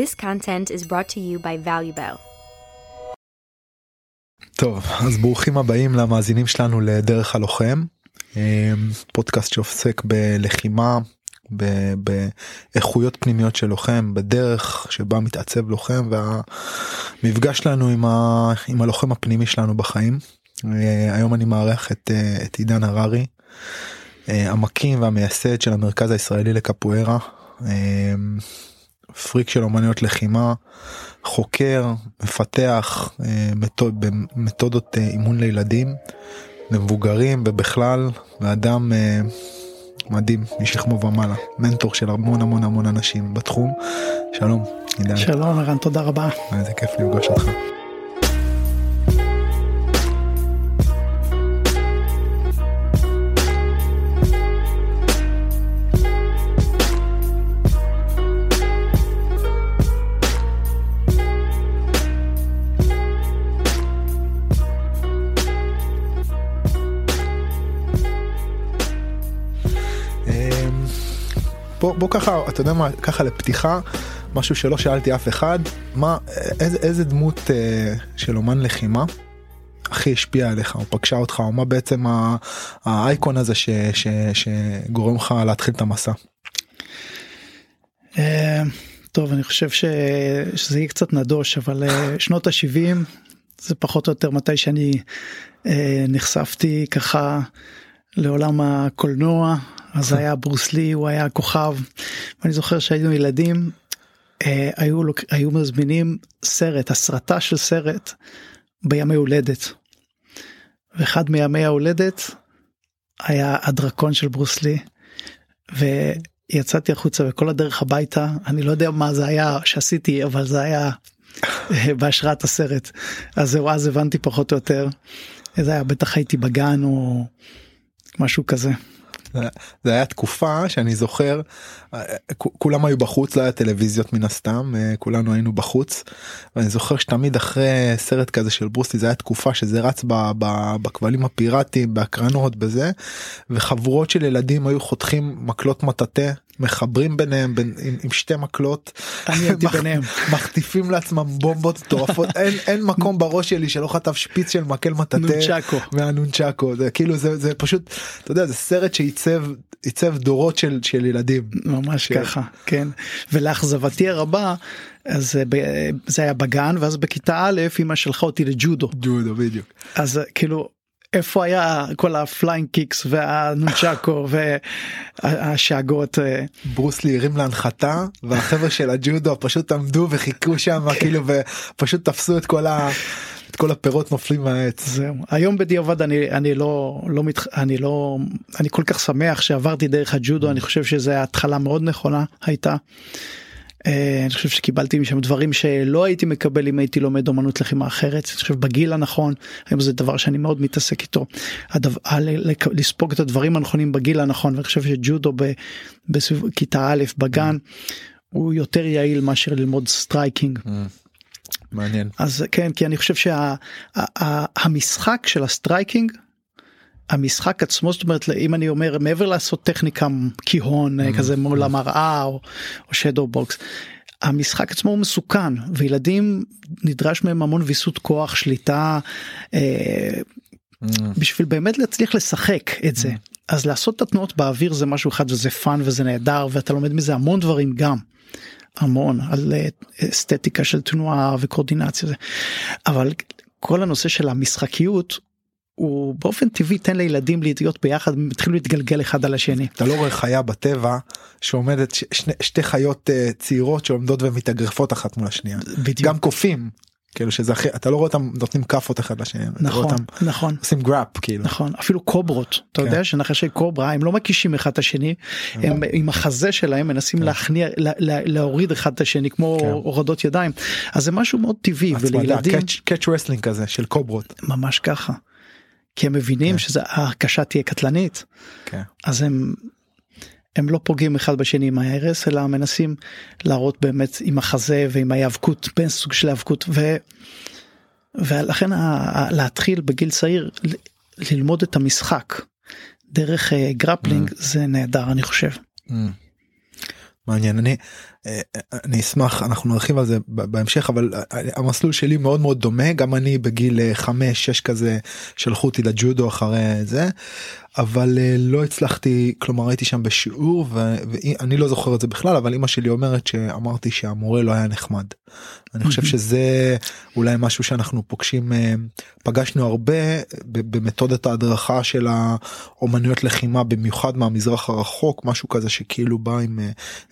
This content is brought to you by ValueBell. טוב אז ברוכים הבאים למאזינים שלנו לדרך הלוחם אה, פודקאסט שעוסק בלחימה באיכויות פנימיות של לוחם בדרך שבה מתעצב לוחם והמפגש שלנו עם, ה, עם הלוחם הפנימי שלנו בחיים. אה, היום אני מארח את, אה, את עידן הררי המקים והמייסד של המרכז הישראלי לקפוארה פריק של אומנויות לחימה חוקר מפתח מתוד, במתודות אימון לילדים למבוגרים ובכלל ואדם מדהים משכמו ומעלה מנטור של המון המון המון אנשים בתחום שלום עידן. שלום ערן תודה רבה איזה כיף לפגוש אותך. בוא, בוא ככה אתה יודע מה ככה לפתיחה משהו שלא שאלתי אף אחד מה איזה, איזה דמות אה, של אומן לחימה הכי השפיע עליך או פגשה אותך או מה בעצם האייקון הזה ש, ש, שגורם לך להתחיל את המסע. אה, טוב אני חושב ש, שזה יהיה קצת נדוש אבל אה, שנות ה-70 זה פחות או יותר מתי שאני אה, נחשפתי ככה לעולם הקולנוע אז היה ברוסלי הוא היה כוכב ואני זוכר שהיינו ילדים אה, היו היו מזמינים סרט הסרטה של סרט בימי הולדת. ואחד מימי ההולדת היה הדרקון של ברוסלי. ויצאתי החוצה וכל הדרך הביתה אני לא יודע מה זה היה שעשיתי אבל זה היה אה, בהשראת הסרט אז זהו אז הבנתי פחות או יותר. זה היה בטח הייתי בגן או משהו כזה. זה היה תקופה שאני זוכר כולם היו בחוץ לא היה טלוויזיות מן הסתם כולנו היינו בחוץ. ואני זוכר שתמיד אחרי סרט כזה של ברוסלי זה היה תקופה שזה רץ בכבלים הפיראטיים בהקרנות בזה וחבורות של ילדים היו חותכים מקלות מטאטא מחברים ביניהם בין, עם, עם שתי מקלות. מח, ביניהם. מחטיפים לעצמם בומבות מטורפות. אין אין מקום בראש שלי שלא חטף שפיץ של מקל מטאטא. נונצ'קו. מהנונצ'קו. זה כאילו זה זה פשוט אתה יודע זה סרט שעיצב עיצב דורות של של ילדים ממש ש... ככה כן ולאכזבתי הרבה אז זה היה בגן ואז בכיתה א' אמא שלחה אותי לג'ודו ג'ודו בדיוק אז כאילו איפה היה כל ה flying kicks והנונצ'קו והשאגות. אה? ברוסלי הרים להנחתה והחבר'ה של הג'ודו פשוט עמדו וחיכו שם כן. כאילו ופשוט תפסו את כל ה... את כל הפירות נופלים מהעץ. זהו. היום בדיעבד אני אני לא לא מת, אני לא אני כל כך שמח שעברתי דרך הג'ודו אני חושב שזה התחלה מאוד נכונה הייתה. אה, אני חושב שקיבלתי משם דברים שלא הייתי מקבל אם הייתי לומד אומנות לחימה אחרת. אני חושב בגיל הנכון היום זה דבר שאני מאוד מתעסק איתו. הדבר, לספוג את הדברים הנכונים בגיל הנכון ואני חושב שג'ודו בכיתה א' בגן הוא יותר יעיל מאשר ללמוד striking. מעניין. אז כן כי אני חושב שהמשחק של ה striking המשחק עצמו זאת אומרת אם אני אומר מעבר לעשות טכניקה כיהון אהמ. כזה מול המראה או, או shadow box. המשחק עצמו הוא מסוכן וילדים נדרש מהם המון ויסות כוח שליטה אה, אממ. בשביל באמת להצליח לשחק את זה אממ. אז לעשות את התנועות באוויר זה משהו אחד וזה fun וזה נהדר ואתה לומד מזה המון דברים גם. המון על אה, אסתטיקה של תנועה וקואורדינציה אבל כל הנושא של המשחקיות הוא באופן טבעי תן לילדים להיות ביחד התחילו להתגלגל אחד על השני. אתה לא רואה חיה בטבע שעומדת שני, שתי חיות אה, צעירות שעומדות ומתאגרפות אחת מול השנייה. בדיוק. גם קופים. כאילו שזה הכי אתה לא רואה אותם נותנים כאפות אחד לשני נכון אותם, נכון עושים grab כאילו נכון אפילו קוברות אתה כן. יודע שנחשי קוברה הם לא מקישים אחד את השני כן. הם עם החזה שלהם מנסים כן. להכניע לה, לה, להוריד אחד את השני כמו כן. הורדות ידיים אז זה משהו מאוד טבעי ולילדים catch wrestling כזה של קוברות ממש ככה. כי הם מבינים כן. שזה ההכשה תהיה קטלנית כן. אז הם הם לא פוגעים אחד בשני עם הארס אלא מנסים להראות באמת עם החזה ועם ההיאבקות בין סוג של היאבקות ו... ולכן ה... להתחיל בגיל צעיר ללמוד את המשחק דרך grappling מממ. זה נהדר אני חושב. מממ. מעניין אני אה, אני אשמח אנחנו נרחיב על זה בהמשך אבל המסלול שלי מאוד מאוד דומה גם אני בגיל 5-6 כזה שלחו אותי לג'ודו אחרי זה אבל לא הצלחתי כלומר הייתי שם בשיעור ואני לא זוכר את זה בכלל אבל אמא שלי אומרת שאמרתי שהמורה לא היה נחמד. אני חושב שזה אולי משהו שאנחנו פוגשים פגשנו הרבה במתודת ההדרכה של האומנויות לחימה במיוחד מהמזרח הרחוק משהו כזה שכאילו בא עם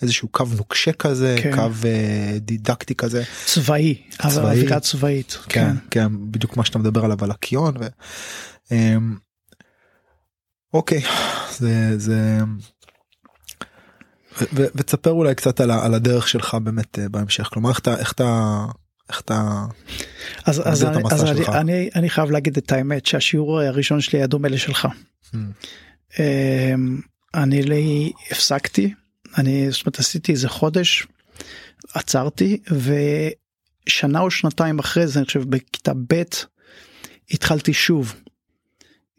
איזשהו קו נוקשה כזה כן. קו דידקטי כזה צבאי צבאי אווירה צבאית כן, כן כן בדיוק מה שאתה מדבר עליו על הקיון. ו... אוקיי זה זה ותספר אולי קצת על, על הדרך שלך באמת אה, בהמשך כלומר איך אתה איך אתה איך אתה אז, אז, אני, אז אני, אני, אני חייב להגיד את האמת שהשיעור הראשון שלי היה דומה לשלך. Hmm. אמ, אני לי הפסקתי אני זאת אומרת עשיתי איזה חודש עצרתי ושנה או שנתיים אחרי זה אני חושב בכיתה ב' התחלתי שוב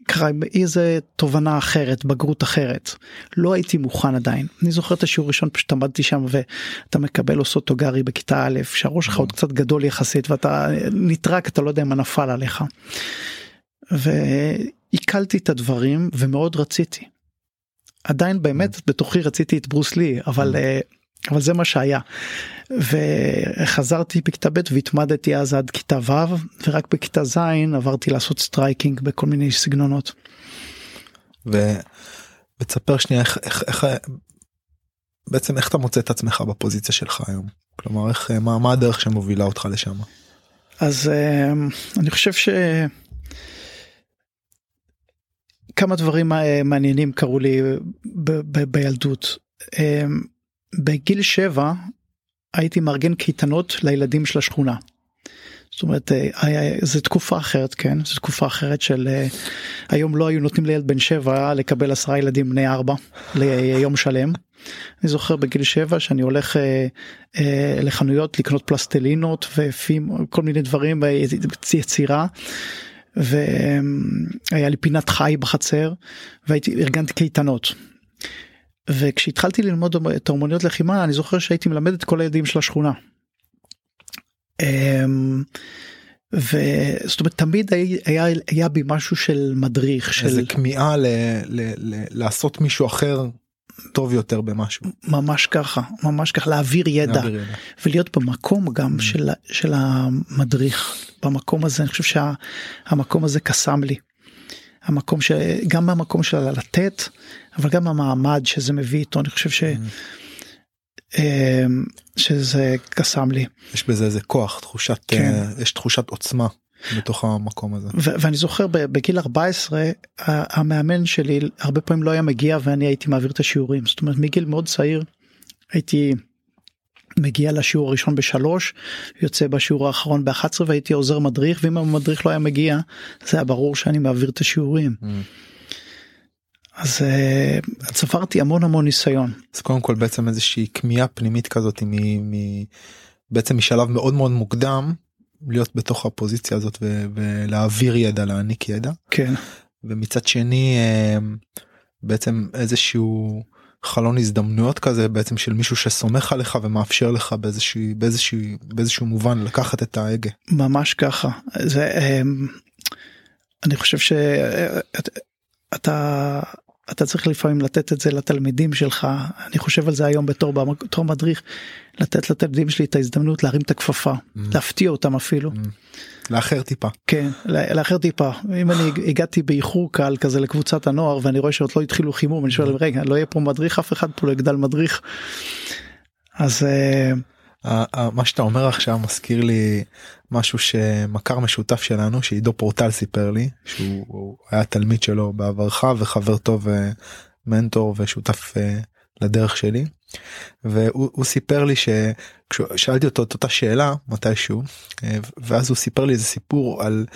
קרה איזה תובנה אחרת בגרות אחרת לא הייתי מוכן עדיין אני זוכר את השיעור הראשון פשוט עמדתי שם ואתה מקבל אוסוטוגרי בכיתה א' שהראש שלך עוד קצת גדול יחסית ואתה נטרק אתה לא יודע מה נפל עליך. ועיכלתי את הדברים ומאוד רציתי. עדיין באמת בתוכי רציתי את ברוס לי אבל אה, אבל זה מה שהיה. וחזרתי בכיתה ב' והתמדתי אז עד כיתה ו' ורק בכיתה ז' עברתי לעשות striking בכל מיני סגנונות. ותספר שנייה איך, איך, איך בעצם איך אתה מוצא את עצמך בפוזיציה שלך היום כלומר איך מה, מה הדרך שמובילה אותך לשם. אז אה, אני חושב ש... כמה דברים אה, מעניינים קרו לי ב- ב- בילדות. אה, בגיל 7 הייתי מארגן קייטנות לילדים של השכונה. זאת אומרת אה, זו תקופה אחרת כן זו תקופה אחרת של היום לא היו נותנים לילד בן 7 לקבל עשרה ילדים בני 4 ליום שלם. אני זוכר בגיל 7 שאני הולך אה, אה, לחנויות לקנות פלסטלינות ופים כל מיני דברים יצירה. והיה לי פינת חי בחצר והייתי ארגנתי קייטנות וכשהתחלתי ללמוד את האומנויות לחימה אני זוכר שהייתי מלמד את כל הילדים של השכונה. אמ, וזאת אומרת תמיד היה, היה בי משהו של מדריך של כמיהה לעשות מישהו אחר טוב יותר במשהו ממש ככה ממש ככה להעביר ידע, להעביר ידע. ולהיות במקום גם mm. של, של המדריך במקום הזה אני חושב שהמקום הזה קסם לי. המקום שגם מהמקום של לתת אבל גם המעמד שזה מביא איתו אני חושב ש... אמ, שזה קסם לי. יש בזה איזה כוח תחושת כן. uh, יש תחושת עוצמה בתוך המקום הזה. ואני זוכר בגיל 14 המאמן שלי הרבה פעמים לא היה מגיע ואני הייתי מעביר את השיעורים זאת אומרת מגיל מאוד צעיר הייתי מגיע לשיעור הראשון בשלוש יוצא בשיעור האחרון ב-11 והייתי עוזר מדריך ואם המדריך לא היה מגיע זה היה ברור שאני מעביר את השיעורים. Mm. אז uh, צברתי המון המון ניסיון. אז קודם כל בעצם איזושהי כמיהה פנימית כזאת מ, מ, בעצם משלב מאוד מאוד מוקדם להיות בתוך הפוזיציה הזאת ו, ולהעביר ידע להעניק ידע. כן. ומצד שני uh, בעצם איזשהו חלון הזדמנויות כזה בעצם של מישהו שסומך עליך ומאפשר לך באיזשהו באיזשהו באיזשהו מובן לקחת את ההגה. ממש ככה זה um, אני חושב שאתה אתה צריך לפעמים לתת את זה לתלמידים שלך אני חושב על זה היום בתור בתור מדריך לתת לתלמידים שלי את ההזדמנות להרים את הכפפה mm. להפתיע אותם אפילו. Mm. לאחר טיפה. כן לאחר טיפה אם אני הגעתי באיחור קל כזה לקבוצת הנוער ואני רואה שעוד לא התחילו חימום אני שואל mm. רגע לא יהיה פה מדריך אף אחד פה לא יגדל מדריך. אז. Uh, מה שאתה אומר עכשיו מזכיר לי משהו שמכר משותף שלנו שעידו פורטל סיפר לי שהוא היה תלמיד שלו בעברך וחבר טוב אה, ושותף אה, לדרך שלי. והוא סיפר לי ששאלתי אותו את אותה שאלה מתישהו אה, ואז הוא סיפר לי איזה סיפור על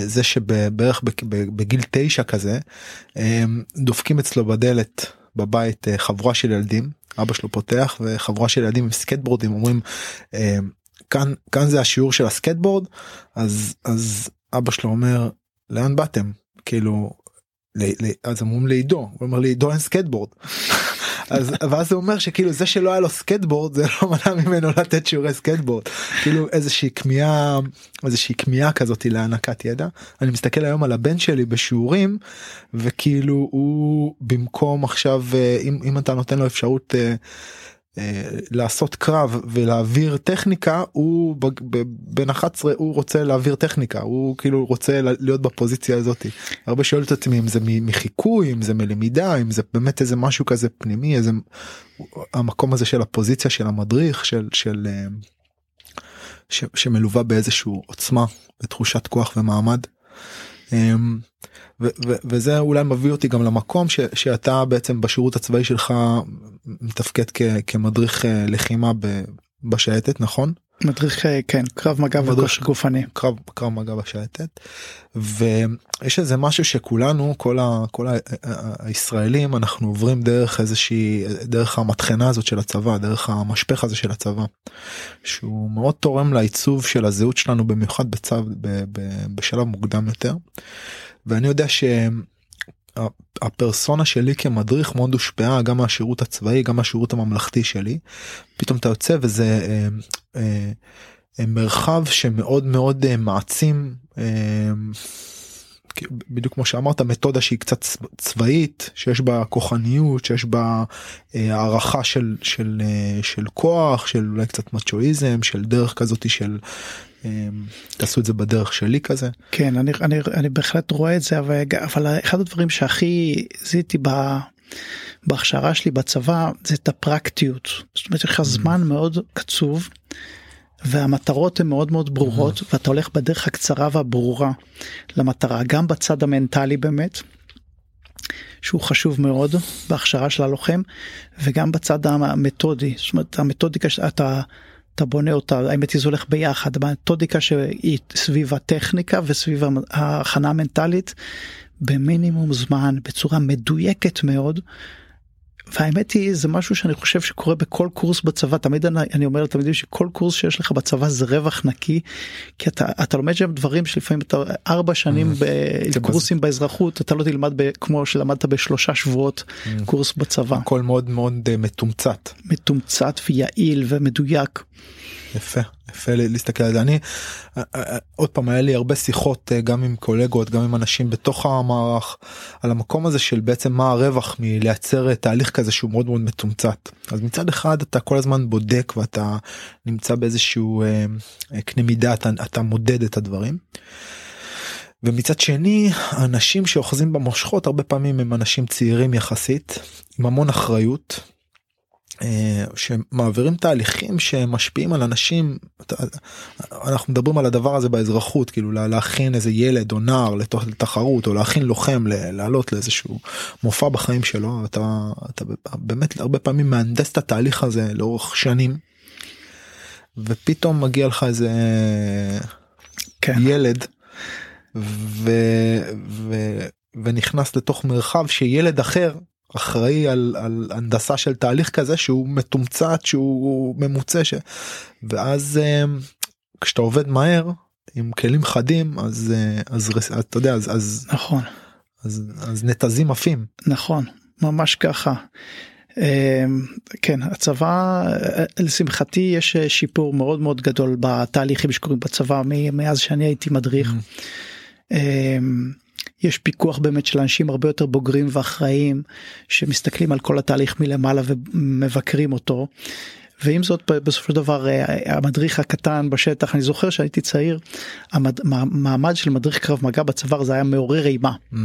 זה שבערך בגיל תשע כזה דופקים אצלו בדלת בבית חבורה של ילדים אבא שלו פותח וחבורה של ילדים עם סקייטבורדים אומרים כאן כאן זה השיעור של הסקייטבורד אז אז אבא שלו אומר לאן באתם? כאילו אז אומרים לעידו הוא אומר לעידו אין סקייטבורד. אז ואז הוא אומר שכאילו זה שלא היה לו סקייטבורד זה לא מנע ממנו לתת שיעורי סקייטבורד. כאילו איזושהי כמיהה איזושהי כמיהה כזאת להענקת ידע. אני מסתכל היום על הבן שלי בשיעורים וכאילו הוא במקום עכשיו אה, אם, אם אתה נותן לו אפשרות. אה, אה, לעשות קרב ולהעביר טכניקה הוא בן 11 הוא רוצה להעביר טכניקה הוא כאילו רוצה להיות בפוזיציה הזאת הרבה שואל את עצמי אם זה מחיקוי אם זה מלמידה אם זה באמת איזה משהו כזה פנימי איזה המקום הזה של הפוזיציה של המדריך של של אה, ש, שמלווה באיזשהו עוצמה ותחושת כוח ומעמד. וזה אולי מביא אותי גם למקום ש, שאתה בעצם בשירות הצבאי שלך מתפקד כ, כמדריך אה, לחימה בשייטת נכון? מדריך אה, כן קרב מגע וכושר גופני קרב קרב מגע בשייטת ויש איזה משהו שכולנו כל, ה, כל ה, הישראלים אנחנו עוברים דרך איזושהי דרך המטחנה הזאת של הצבא דרך המשפך הזה של הצבא שהוא מאוד תורם לעיצוב של הזהות שלנו במיוחד בצו ב, ב, בשלב מוקדם יותר. ואני יודע שהפרסונה שלי כמדריך מאוד הושפעה גם מהשירות הצבאי גם מהשירות הממלכתי שלי פתאום אתה יוצא וזה אה, אה, אה, מרחב שמאוד מאוד אה, מעצים. אה, בדיוק כמו שאמרת מתודה שהיא קצת צבאית שיש בה כוחניות שיש בה אה, הערכה של של אה, של כוח של אולי קצת מצ'ואיזם של דרך כזאתי של תעשו את זה בדרך שלי כזה. כן אני אני אני בהחלט רואה את זה אבל, אבל אחד הדברים שהכי זיהיתי ב... בהכשרה שלי בצבא זה את הפרקטיות זאת אומרת יש לך mm. זמן מאוד קצוב והמטרות הן מאוד מאוד ברורות mm. ואתה הולך בדרך הקצרה והברורה למטרה גם בצד המנטלי באמת. שהוא חשוב מאוד בהכשרה של הלוחם וגם בצד המתודי זאת אומרת המתודיקה שאתה אתה בונה אותה האמת היא זה הולך ביחד המתודיקה שהיא סביב הטכניקה וסביב ההכנה המנטלית במינימום זמן בצורה מדויקת מאוד. והאמת היא זה משהו שאני חושב שקורה בכל קורס בצבא תמיד אני, אני אומר לתלמידים שכל קורס שיש לך בצבא זה רווח נקי כי אתה אתה לומד שם דברים שלפעמים אתה ארבע שנים mm. בקורסים באזרחות אתה לא תלמד ב, כמו שלמדת בשלושה שבועות mm. קורס בצבא. הכל מאוד מאוד uh, מתומצת. מתומצת ויעיל ומדויק. יפה יפה להסתכל על זה אני אה, אה, עוד פעם היה לי הרבה שיחות אה, גם עם קולגות גם עם אנשים בתוך המערך על המקום הזה של בעצם מה הרווח מלייצר תהליך כזה שהוא מאוד מאוד מתומצת אז מצד אחד אתה כל הזמן בודק ואתה נמצא באיזשהו קנה מידה אתה, אתה מודד את הדברים. ומצד שני אנשים שאוחזים במושכות הרבה פעמים הם אנשים צעירים יחסית עם המון אחריות אה, שמעבירים תהליכים שמשפיעים על אנשים אנחנו מדברים על הדבר הזה באזרחות כאילו להכין איזה ילד או נער לתחרות או להכין לוחם לעלות לאיזשהו מופע בחיים שלו אתה, אתה באמת הרבה פעמים מהנדס את התהליך הזה לאורך שנים ופתאום מגיע לך איזה כן. ילד ו, ו, ונכנס לתוך מרחב שילד אחר אחראי על, על הנדסה של תהליך כזה שהוא מתומצת שהוא ממוצע ש... ואז אה, כשאתה עובד מהר עם כלים חדים אז אה, אז אתה יודע אז אז נכון אז, אז נתזים עפים נכון ממש ככה. אה, כן הצבא לשמחתי יש שיפור מאוד מאוד גדול בתהליכים שקורים בצבא מאז שאני הייתי מדריך. Mm-hmm. יש פיקוח באמת של אנשים הרבה יותר בוגרים ואחראיים שמסתכלים על כל התהליך מלמעלה ומבקרים אותו. ועם זאת בסופו של דבר אה, המדריך הקטן בשטח אני זוכר שהייתי צעיר המעמד של מדריך קרב מגע בצוואר זה היה מעורר אימה. Mm.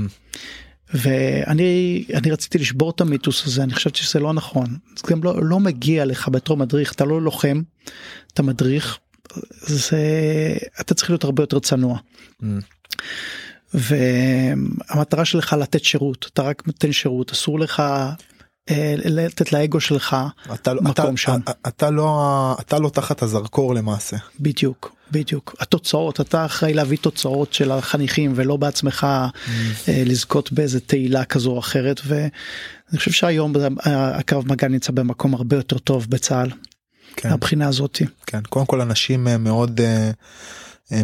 ואני אני רציתי לשבור את המיתוס הזה אני חושבת שזה לא נכון זה גם לא, לא מגיע לך בתור מדריך אתה לא לוחם אתה מדריך זה אתה צריך להיות הרבה יותר צנוע. Mm. והמטרה שלך לתת שירות אתה רק נותן שירות אסור לך אה, לתת לאגו שלך אתה, לא- מקום אתה, שם אתה, אתה לא אתה לא תחת הזרקור למעשה בדיוק בדיוק התוצאות אתה אחראי להביא תוצאות של החניכים ולא בעצמך. אה, לזכות באיזה תהילה כזו או אחרת ואני חושב שהיום הקרב מגע נמצא במקום הרבה יותר טוב בצה"ל. כן. מהבחינה הזאתי. כן קודם כל אנשים אה, מאוד. הם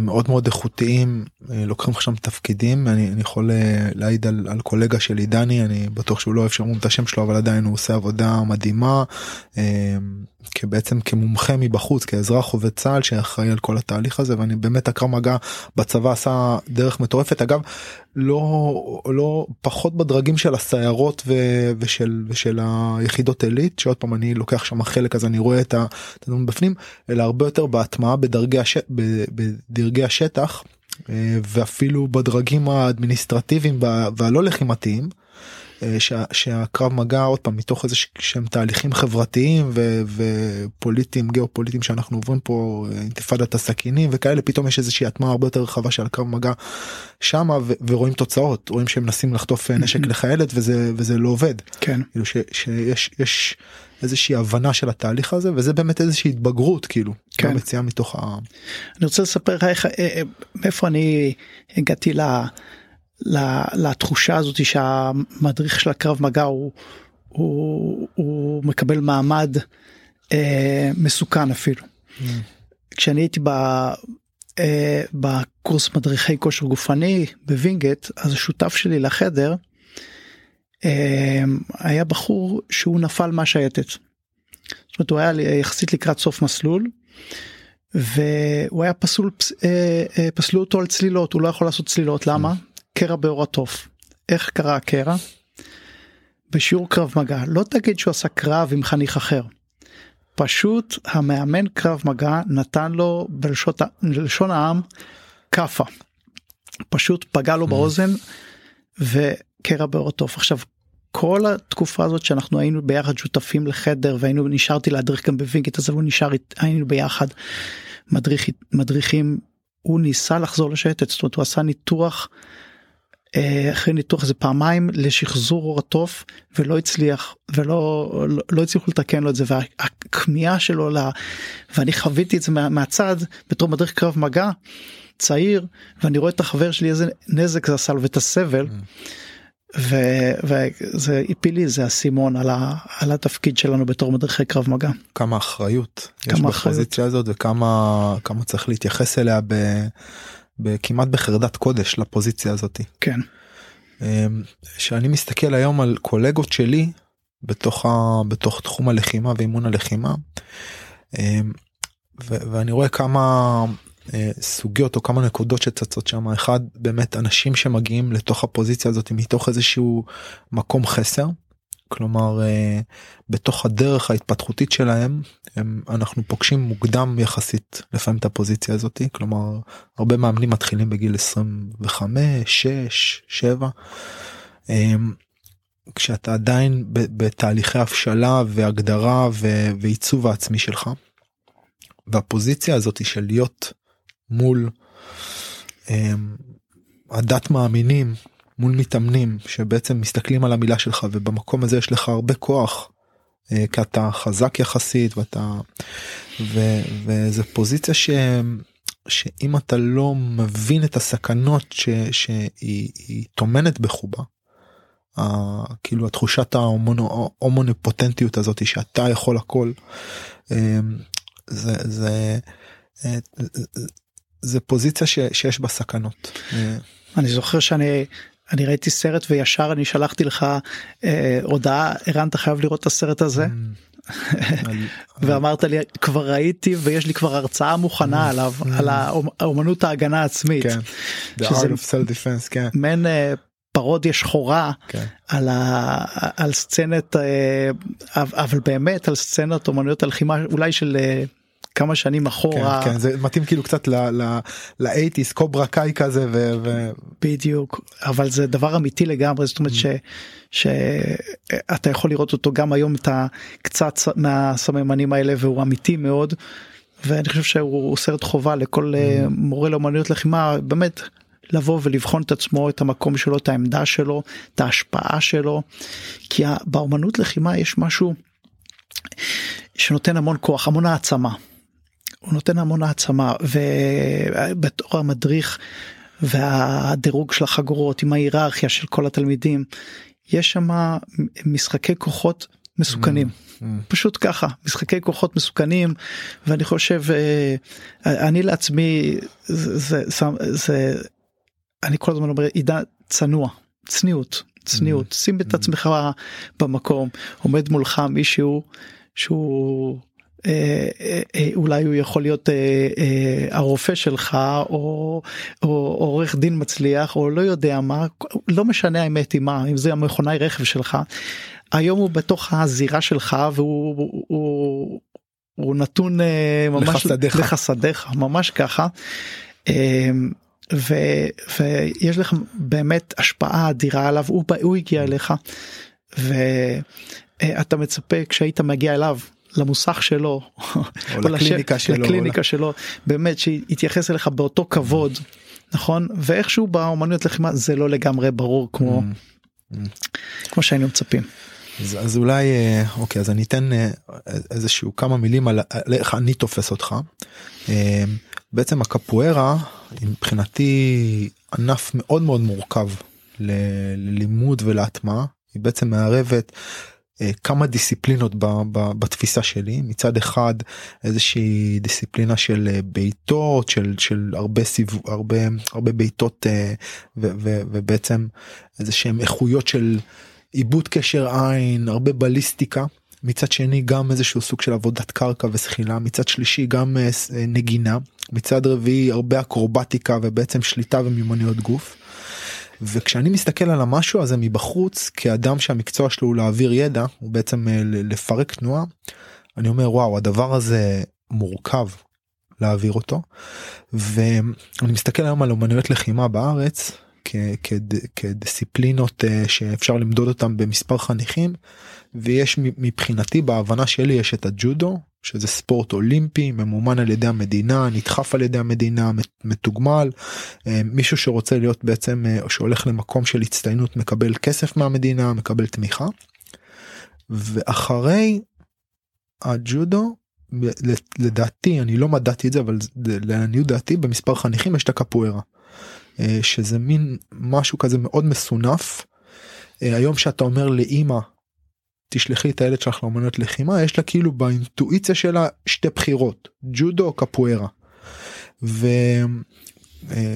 מאוד מאוד איכותיים אה, לוקחים שם תפקידים אני, אני יכול אה, להעיד על, על קולגה שלי דני אני בטוח שהוא לא אוהב שאומרים את השם שלו אבל עדיין הוא עושה עבודה מדהימה אה, בעצם כמומחה מבחוץ כאזרח עובד צה"ל שאחראי על כל התהליך הזה ואני באמת הקרב מגע בצבא עשה דרך מטורפת. אגב לא לא פחות בדרגים של הסיירות ו, ושל ושל היחידות עילית שעוד פעם אני לוקח שם חלק אז אני רואה את הדברים בפנים אלא הרבה יותר בהטמעה בדרגי הש... בדרגי השטח אה, ואפילו בדרגים האדמיניסטרטיביים והלא לחימתיים. אה, שה, שהקרב מגע עוד פעם מתוך איזה שהם תהליכים חברתיים ו, ופוליטיים גיאופוליטיים שאנחנו עוברים פה אה, אינתיפאדת הסכינים וכאלה פתאום יש איזושהי הטמעה הרבה יותר רחבה של הקרב מגע שמה ו, ורואים תוצאות רואים שהם מנסים לחטוף נשק לחיילת וזה וזה לא עובד כן כאילו שיש יש איזושהי הבנה של התהליך הזה וזה באמת איזושהי התבגרות כאילו כן. מציאה מתוך ה... אני רוצה לספר לך איך אה, מאיפה אני הגעתי ל... לתחושה הזאת שהמדריך של הקרב מגע הוא, הוא, הוא מקבל מעמד אה, מסוכן אפילו. Mm. כשאני הייתי ב, אה, בקורס מדריכי כושר גופני בווינגייט אז השותף שלי לחדר אה, היה בחור שהוא נפל מהשייטת. זאת אומרת הוא היה יחסית לקראת סוף מסלול. והוא היה פסול אה, אה, פסלו אותו על צלילות הוא לא יכול לעשות צלילות למה קרע באור התוף. איך קרה הקרע? בשיעור קרב מגע לא תגיד שהוא עשה קרב עם חניך אחר. פשוט המאמן קרב מגע נתן לו בלשון העם כאפה. פשוט פגע לו mm. באוזן וקרע באור התוף. עכשיו כל התקופה הזאת שאנחנו היינו ביחד שותפים לחדר והיינו נשארתי להדריך גם בווינגיט אז הוא נשאר היינו ביחד מדריך מדריכים הוא ניסה לחזור לשייטת זאת אומרת הוא עשה ניתוח אה, אחרי ניתוח זה פעמיים לשחזור אור התוף ולא הצליח ולא לא, לא הצליחו לתקן לו את זה והכמיהה שלו לה ואני חוויתי את זה מה, מהצד בתור מדריך קרב מגע צעיר ואני רואה את החבר שלי איזה נזק זה עשה לו ואת הסבל. Mm. וזה הפיל לי זה אסימון על, ה, על התפקיד שלנו בתור מדריכי קרב מגע. כמה אחריות כמה יש בפוזיציה הזאת וכמה כמה צריך להתייחס אליה ב... כמעט בחרדת קודש לפוזיציה הזאתי. כן. אמ, שאני מסתכל היום על קולגות שלי בתוך ה... בתוך תחום הלחימה ואימון הלחימה אמ, ו... ואני רואה כמה סוגיות או כמה נקודות שצצות שם. אחד באמת אנשים שמגיעים לתוך הפוזיציה הזאת מתוך איזשהו מקום חסר. כלומר אה, בתוך הדרך ההתפתחותית שלהם הם, אנחנו פוגשים מוקדם יחסית לפעמים את הפוזיציה הזאתי כלומר הרבה מאמנים מתחילים בגיל 25 6 7 כשאתה עדיין בתהליכי הבשלה והגדרה ועיצוב העצמי שלך. והפוזיציה הזאת של להיות מול הדת מאמינים מול מתאמנים שבעצם מסתכלים על המילה שלך ובמקום הזה יש לך הרבה כוח. אה, כי אתה חזק יחסית ואתה ו, וזה פוזיציה ש, שאם אתה לא מבין את הסכנות ש, שהיא טומנת בחובה. ה, כאילו התחושת ההומונופוטנטיות הזאת שאתה יכול הכל אה, זה זה אה, זה פוזיציה ש, שיש בה סכנות. אני זוכר שאני אני ראיתי סרט וישר אני שלחתי לך אה, הודעה ערן אתה חייב לראות את הסרט הזה. Mm. ואמרת לי כבר ראיתי ויש לי כבר הרצאה מוכנה mm. עליו על האומנות ההגנה העצמית. כן. כן. מעין אה, פרודיה שחורה כן. על, ה, על סצנת אה, אבל באמת על סצנת אומנויות הלחימה אולי של אה, כמה שנים אחורה. כן, כן זה מתאים כאילו קצת לאייטיס קוברה קאי כזה ו... ו... בדיוק אבל זה דבר אמיתי לגמרי זאת אומרת mm. ש... שאתה יכול לראות אותו גם היום את הקצת מהסממנים האלה והוא אמיתי מאוד. ואני חושב שהוא סרט חובה לכל mm. מורה לאמנויות לחימה באמת לבוא ולבחון את עצמו את המקום שלו את העמדה שלו את ההשפעה שלו כי באמנות לחימה יש משהו שנותן המון כוח המון העצמה. הוא נותן המון העצמה ובתור המדריך והדירוג של החגורות עם ההיררכיה של כל התלמידים יש שם משחקי כוחות מסוכנים. Mm. פשוט ככה משחקי כוחות מסוכנים ואני חושב אה, אני לעצמי זה, זה, זה, זה אני כל הזמן אומר עידן צנוע צניעות צניעות שים את עצמך במקום עומד מולך מישהו שהוא אה, אה, אה, אולי הוא יכול להיות אה, אה, הרופא שלך או, או עורך דין מצליח או לא יודע מה לא משנה האמת היא מה אם זה המכונאי רכב שלך היום הוא בתוך הזירה שלך והוא הוא, הוא, הוא נתון אה, ממש לחסדיך. לחסדיך ממש ככה. ו, ויש לך באמת השפעה אדירה עליו הוא, הוא הגיע אליך ואתה מצפה כשהיית מגיע אליו למוסך שלו או לקליניקה שלו, לקליניקה או שלו באמת שיתייחס אליך באותו כבוד נכון ואיכשהו באומנויות לחימה זה לא לגמרי ברור כמו Mm. כמו שהיינו מצפים. אז, אז אולי אה, אוקיי אז אני אתן אה, איזשהו כמה מילים על, על איך אני תופס אותך. אה, בעצם הקפוארה מבחינתי ענף מאוד מאוד מורכב ללימוד ולהטמעה היא בעצם מערבת כמה דיסציפלינות ב, ב, בתפיסה שלי. מצד אחד איזושהי דיסציפלינה של אה, בעיטות של של הרבה סיבוב הרבה הרבה בעיטות אה, ו, ובעצם איזה שהם איכויות של עיבוד קשר עין הרבה בליסטיקה. מצד שני גם איזשהו סוג של עבודת קרקע וזחילה מצד שלישי גם אה, אה, נגינה. מצד רביעי הרבה אקרובטיקה ובעצם שליטה ומיומנויות גוף. וכשאני מסתכל על המשהו הזה מבחוץ כאדם שהמקצוע שלו הוא להעביר ידע הוא בעצם אה, לפרק תנועה אני אומר וואו הדבר הזה מורכב להעביר אותו. ואני מסתכל היום על אומנויות לחימה בארץ כדיסציפלינות אה, שאפשר למדוד אותם במספר חניכים ויש מבחינתי בהבנה שלי יש את הג'ודו שזה ספורט אולימפי ממומן על ידי המדינה נדחף על ידי המדינה מת- מתוגמל אה, מישהו שרוצה להיות בעצם אה, שהולך למקום של הצטיינות מקבל כסף מהמדינה מקבל תמיכה. ואחרי הג'ודו לדעתי אני לא מדעתי את זה אבל לעניות דעתי במספר חניכים יש את הקפוארה. אה, שזה מין משהו כזה מאוד מסונף. היום שאתה אומר לאימא תשלחי את הילד שלך לאמנות לחימה יש לה כאילו באינטואיציה שלה שתי בחירות ג'ודו או קפוארה. ו... אה,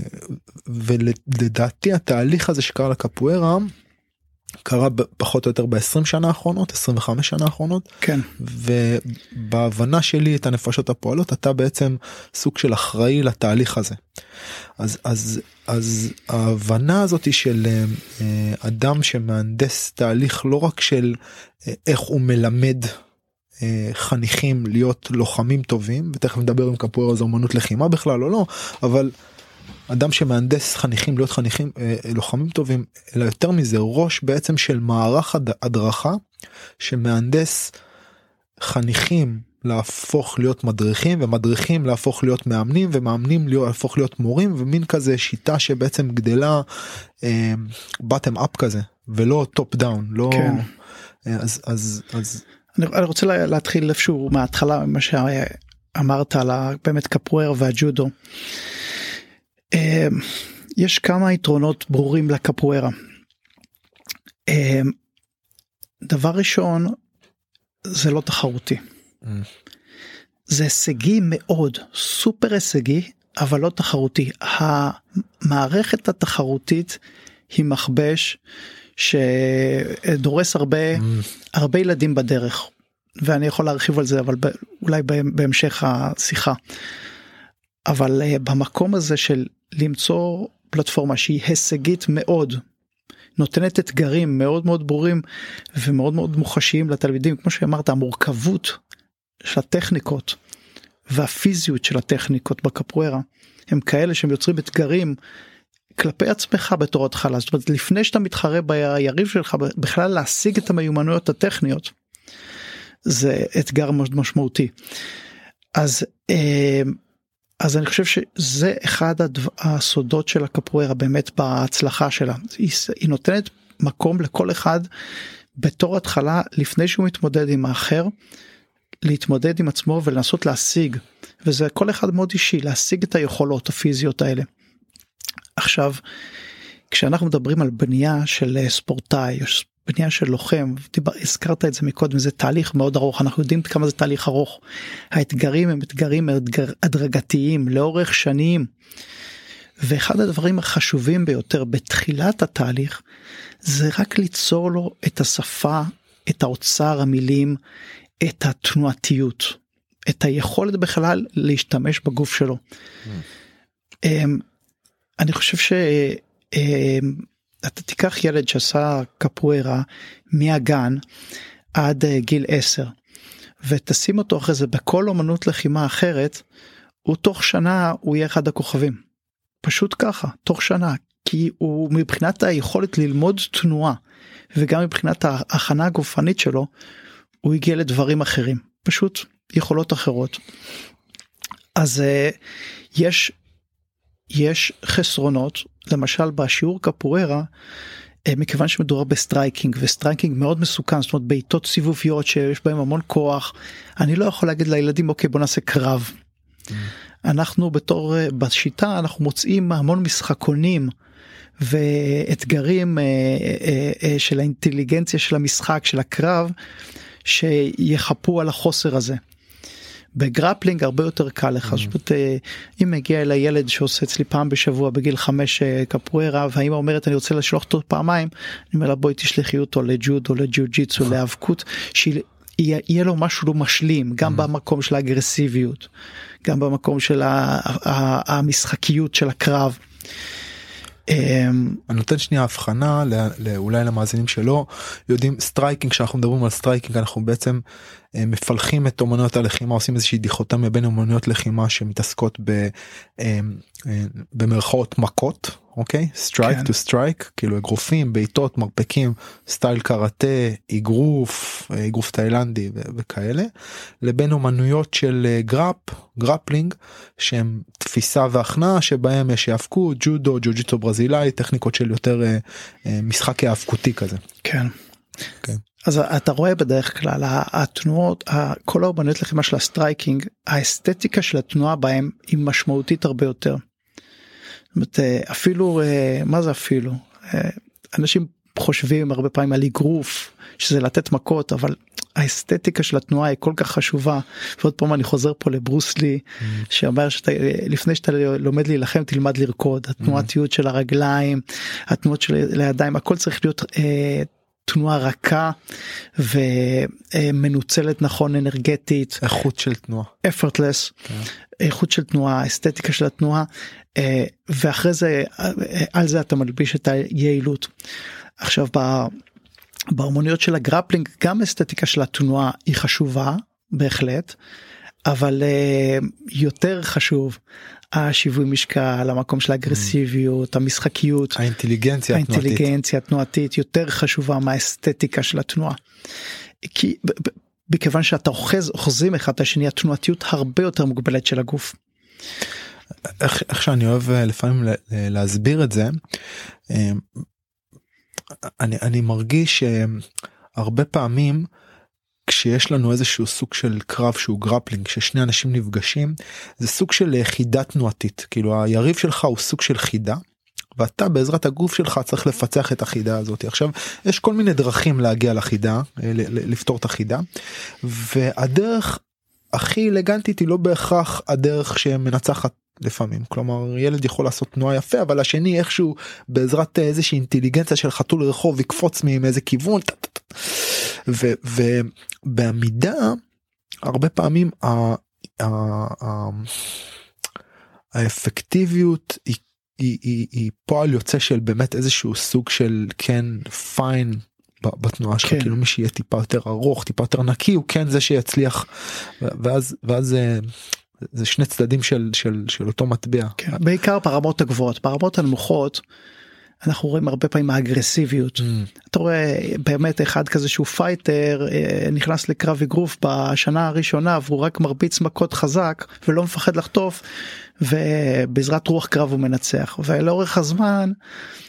ולדעתי התהליך הזה שקרה לקפוארה קרה פחות או יותר ב-20 שנה האחרונות 25 שנה האחרונות כן ובהבנה שלי את הנפשות הפועלות אתה בעצם סוג של אחראי לתהליך הזה. אז אז אז ההבנה הזאת של אה, אה, אדם שמהנדס תהליך לא רק של אה, איך הוא מלמד חניכים להיות לוחמים טובים ותכף נדבר עם קפוארה זו אמנות לחימה בכלל או לא אבל אדם שמהנדס חניכים להיות חניכים אה, לוחמים טובים אלא יותר מזה ראש בעצם של מערך הד- הדרכה שמהנדס חניכים להפוך להיות מדריכים ומדריכים להפוך להיות מאמנים ומאמנים להפוך להיות מורים ומין כזה שיטה שבעצם גדלה בטם אפ כזה ולא top down לא כן. אה, אז אז אז אני, אני רוצה לה- להתחיל איפשהו מההתחלה מה שאמרת על באמת קפוארה והג'ודו. אה, יש כמה יתרונות ברורים לקפוארה. אה, דבר ראשון זה לא תחרותי. זה הישגי מאוד סופר הישגי אבל לא תחרותי המערכת התחרותית היא מכבש שדורס הרבה. הרבה ילדים בדרך ואני יכול להרחיב על זה אבל אולי בה- בהמשך השיחה. אבל אה, במקום הזה של למצוא פלטפורמה שהיא הישגית מאוד נותנת אתגרים מאוד מאוד ברורים ומאוד מאוד מוחשיים לתלמידים כמו שאמרת המורכבות של הטכניקות והפיזיות של הטכניקות בקפוארה הם כאלה שהם יוצרים אתגרים כלפי עצמך בתור התחלה. זאת אומרת לפני שאתה מתחרה ביריב שלך בכלל להשיג את המיומנויות הטכניות זה אתגר מאוד משמעותי. אז אה, אז אני חושב שזה אחד הדבר, הסודות של הקפוארה באמת בהצלחה שלה היא, היא נותנת מקום לכל אחד בתור התחלה לפני שהוא מתמודד עם האחר להתמודד עם עצמו ולנסות להשיג וזה כל אחד מאוד אישי להשיג את היכולות הפיזיות האלה. עכשיו כשאנחנו מדברים על בנייה של ספורטאי או בנייה של לוחם דיבר, הזכרת את זה מקודם זה תהליך מאוד ארוך אנחנו יודעים כמה זה תהליך ארוך. האתגרים הם אתגרים אתגר, הדרגתיים לאורך שנים. ואחד הדברים החשובים ביותר בתחילת התהליך זה רק ליצור לו את השפה את האוצר המילים את התנועתיות את היכולת בכלל להשתמש בגוף שלו. Mm. אני חושב ש... אתה תיקח ילד שעשה קפוארה מהגן עד אה, גיל 10 ותשים אותו אחרי זה בכל אומנות לחימה אחרת הוא תוך שנה הוא יהיה אחד הכוכבים. פשוט ככה תוך שנה כי הוא מבחינת היכולת ללמוד תנועה וגם מבחינת ההכנה הגופנית שלו הוא הגיע לדברים אחרים פשוט יכולות אחרות. אז אה, יש יש חסרונות למשל בשיעור קפוארה אה, מכיוון שמדובר ב striking ו striking מאוד מסוכן זאת אומרת בעיטות סיבוביות שיש בהם המון כוח אני לא יכול להגיד לילדים אוקיי בוא נעשה קרב. אנחנו בתור אה, בשיטה אנחנו מוצאים המון משחקונים ואתגרים אה, של האינטליגנציה של המשחק של הקרב שיחפו על החוסר הזה. ב grappling הרבה יותר קל לך, זאת אומרת אם מגיע אליי ילד שעושה אצלי פעם בשבוע בגיל חמש אה, קפוארה והאמא אומרת אני רוצה לשלוח אותו פעמיים, אני אומר לה בואי תשלחי אותו לג'ודו לג'ו ג'יצו להיאבקות שיהיה לו משהו לא משלים גם במקום של האגרסיביות גם במקום של המשחקיות של הקרב. אמ, אני נותן שנייה הבחנה אולי למאזינים שלא יודעים striking כשאנחנו מדברים על striking אנחנו בעצם אה, מפלחים את אומנויות הלחימה עושים איזושהי דיכוטמיה בין אומנויות לחימה שמתעסקות אה, אה, במרכאות מכות אוקיי strike to strike כאילו אגרופים בעיטות מרפקים style קראטה אגרוף אגרוף תאילנדי וכאלה לבין אומנויות של grap grappling שהם תפיסה והכנעה שבהם יש היאבקות ג'ודו ג'ו-ג'יטו ברזילאי טכניקות של יותר משחק היאבקותי כזה. כן. כן. אז אתה רואה בדרך כלל התנועות כל האומנויות לחימה של ה striking האסתטיקה של התנועה בהם היא משמעותית הרבה יותר. אומרת, אפילו מה זה אפילו אנשים חושבים הרבה פעמים על אגרוף שזה לתת מכות אבל האסתטיקה של התנועה היא כל כך חשובה ועוד פעם אני חוזר פה לברוסלי mm. שאומר שאתה לפני שאתה לומד להילחם תלמד לרקוד התנועתיות mm. של הרגליים התנועות של הידיים הכל צריך להיות אה, תנועה רכה ומנוצלת נכון אנרגטית איכות של תנועה effortless כן. איכות של תנועה אסתטיקה של התנועה אה, ואחרי זה אה, על זה אתה מלביש את היעילות. עכשיו בהרמוניות של הגרפלינג גם אסתטיקה של התנועה היא חשובה בהחלט אבל uh, יותר חשוב השיווי משקל המקום של האגרסיביות המשחקיות האינטליגנציה האינטליגנציה התנועתית יותר חשובה מהאסתטיקה של התנועה. כי מכיוון שאתה אוחז אוחזים אחד את השני התנועתיות הרבה יותר מוגבלת של הגוף. איך, איך שאני אוהב אה, לפעמים להסביר את זה אה, אני, אני מרגיש שהרבה פעמים כשיש לנו איזשהו סוג של קרב שהוא grappling ששני אנשים נפגשים זה סוג של אה, חידה תנועתית. כאילו היריב שלך הוא סוג של חידה. ואתה בעזרת הגוף שלך צריך לפצח את החידה הזאת. עכשיו יש כל מיני דרכים להגיע לחידה אה, לפתור את החידה והדרך הכי אלגנטית היא לא בהכרח הדרך שמנצחת לפעמים. כלומר ילד יכול לעשות תנועה יפה אבל השני איכשהו בעזרת איזושהי אינטליגנציה של חתול רחוב יקפוץ מאיזה כיוון ובעמידה הרבה פעמים ה, ה, ה, האפקטיביות היא, היא, היא, היא פועל יוצא של באמת איזשהו סוג של כן פיין בתנועה שלך כן. כאילו מי שיהיה טיפה יותר ארוך טיפה יותר נקי הוא כן זה שיצליח ואז ואז אה, זה שני צדדים של של של אותו מטבע. כן, בעיקר ברמות הגבוהות ברמות הנמוכות. אנחנו רואים הרבה פעמים האגרסיביות מממ. אתה רואה באמת אחד כזה שהוא fighter אה, נכנס לקרב אגרוף בשנה הראשונה והוא רק מרביץ מכות חזק ולא מפחד לחטוף ובעזרת רוח קרב הוא מנצח. ולאורך הזמן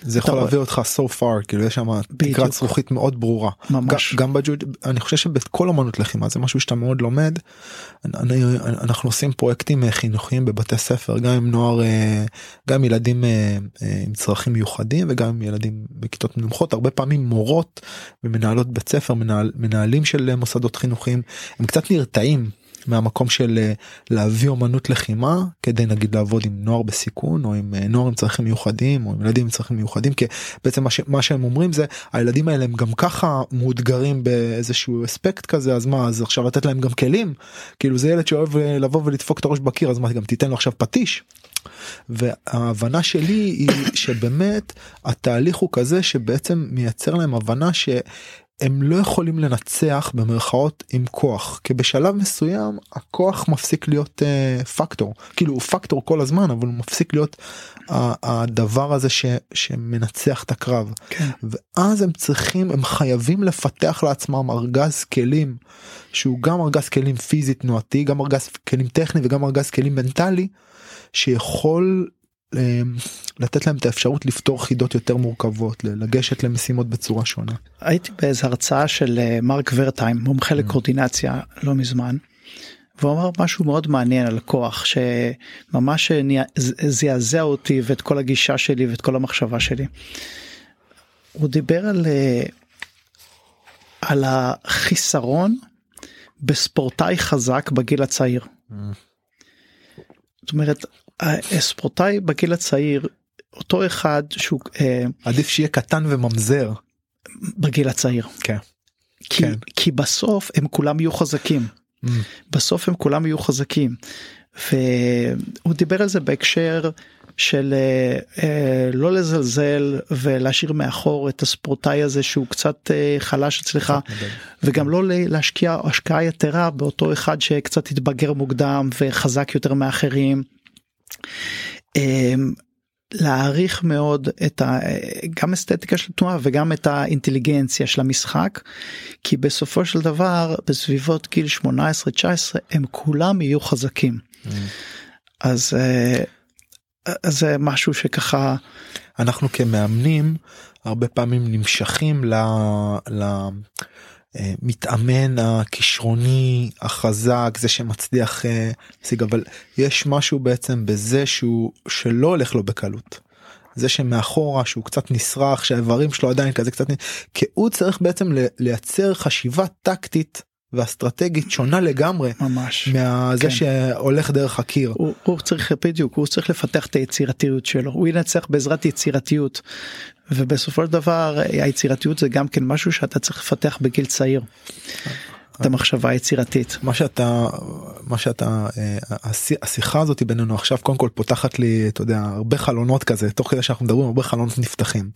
זה יכול להביא אותך so far כאילו יש שם תקרת זכוכית מאוד ברורה. ממש. גם בג'וד אני חושב שבכל אמנות לחימה זה משהו שאתה מאוד לומד אני, אנחנו עושים פרויקטים חינוכיים בבתי ספר גם עם נוער אה, גם ילדים אה, עם צרכים מיוחדים וגם עם ילדים בכיתות נמוכות הרבה פעמים מורות ומנהלות בית ספר מנהל, מנהלים של מוסדות חינוכיים הם קצת נרתעים מהמקום של אה, להביא אומנות לחימה כדי נגיד לעבוד עם נוער בסיכון או עם אה, נוער עם צרכים מיוחדים או עם ילדים עם צרכים מיוחדים כי בעצם מה, ש, מה שהם אומרים זה הילדים האלה הם גם ככה מאותגרים באיזשהו אספקט כזה אז מה אז עכשיו לתת להם גם כלים כאילו זה ילד שאוהב אה, לבוא ולדפוק את הראש בקיר אז מה גם תיתן לו עכשיו פטיש. וההבנה שלי היא שבאמת התהליך הוא כזה שבעצם מייצר להם הבנה ש... הם לא יכולים לנצח במרכאות עם כוח. כי בשלב מסוים הכוח מפסיק להיות uh, פקטור כאילו הוא פקטור כל הזמן אבל הוא מפסיק להיות uh, הדבר הזה ש, שמנצח את הקרב. כן. ואז הם צריכים הם חייבים לפתח לעצמם ארגז כלים שהוא גם ארגז כלים פיזי תנועתי גם ארגז כלים טכני וגם ארגז כלים מנטלי שיכול לתת להם את האפשרות לפתור חידות יותר מורכבות לגשת למשימות בצורה שונה. הייתי באיזה הרצאה של אה, מרק ורטיים מומחה mm. לקורדינציה לא מזמן. והוא אמר משהו מאוד מעניין על כוח שממש זעזע אותי ואת כל הגישה שלי ואת כל המחשבה שלי. הוא דיבר על אה, על החיסרון בספורטאי חזק בגיל הצעיר. Mm. זאת אומרת הספורטאי בגיל הצעיר אותו אחד שהוא אה, עדיף שיהיה קטן וממזר בגיל הצעיר כן. כי, כן. כי בסוף הם כולם יהיו חזקים mm. בסוף הם כולם יהיו חזקים והוא דיבר על זה בהקשר של אה, אה, לא לזלזל ולהשאיר מאחור את הספורטאי הזה שהוא קצת אה, חלש אצלך וגם לא להשקיע השקעה יתרה באותו אחד שקצת התבגר מוקדם וחזק יותר מאחרים. אמ, להעריך מאוד את ה... גם אסתטיקה של תנועה וגם את האינטליגנציה של המשחק כי בסופו של דבר בסביבות גיל 18-19 הם כולם יהיו חזקים. Mm. אז, אה, אז זה משהו שככה אנחנו כמאמנים הרבה פעמים נמשכים ל... ל... מתאמן הכישרוני החזק זה שמצליח להשיג אבל יש משהו בעצם בזה שהוא שלא הולך לו בקלות. זה שמאחורה שהוא קצת נסרח שהאיברים שלו עדיין כזה קצת כי הוא צריך בעצם לייצר חשיבה טקטית ואסטרטגית שונה לגמרי ממש מהזה כן. שהולך דרך הקיר. הוא, הוא צריך בדיוק הוא צריך לפתח את היצירתיות שלו הוא ינצח בעזרת יצירתיות ובסופו של דבר היצירתיות זה גם כן משהו שאתה צריך לפתח בגיל צעיר. את המחשבה היצירתית. מה שאתה מה שאתה אה, השיחה הזאת בינינו עכשיו קודם כל פותחת לי אתה יודע הרבה חלונות כזה תוך כדי שאנחנו מדברים הרבה חלונות נפתחים.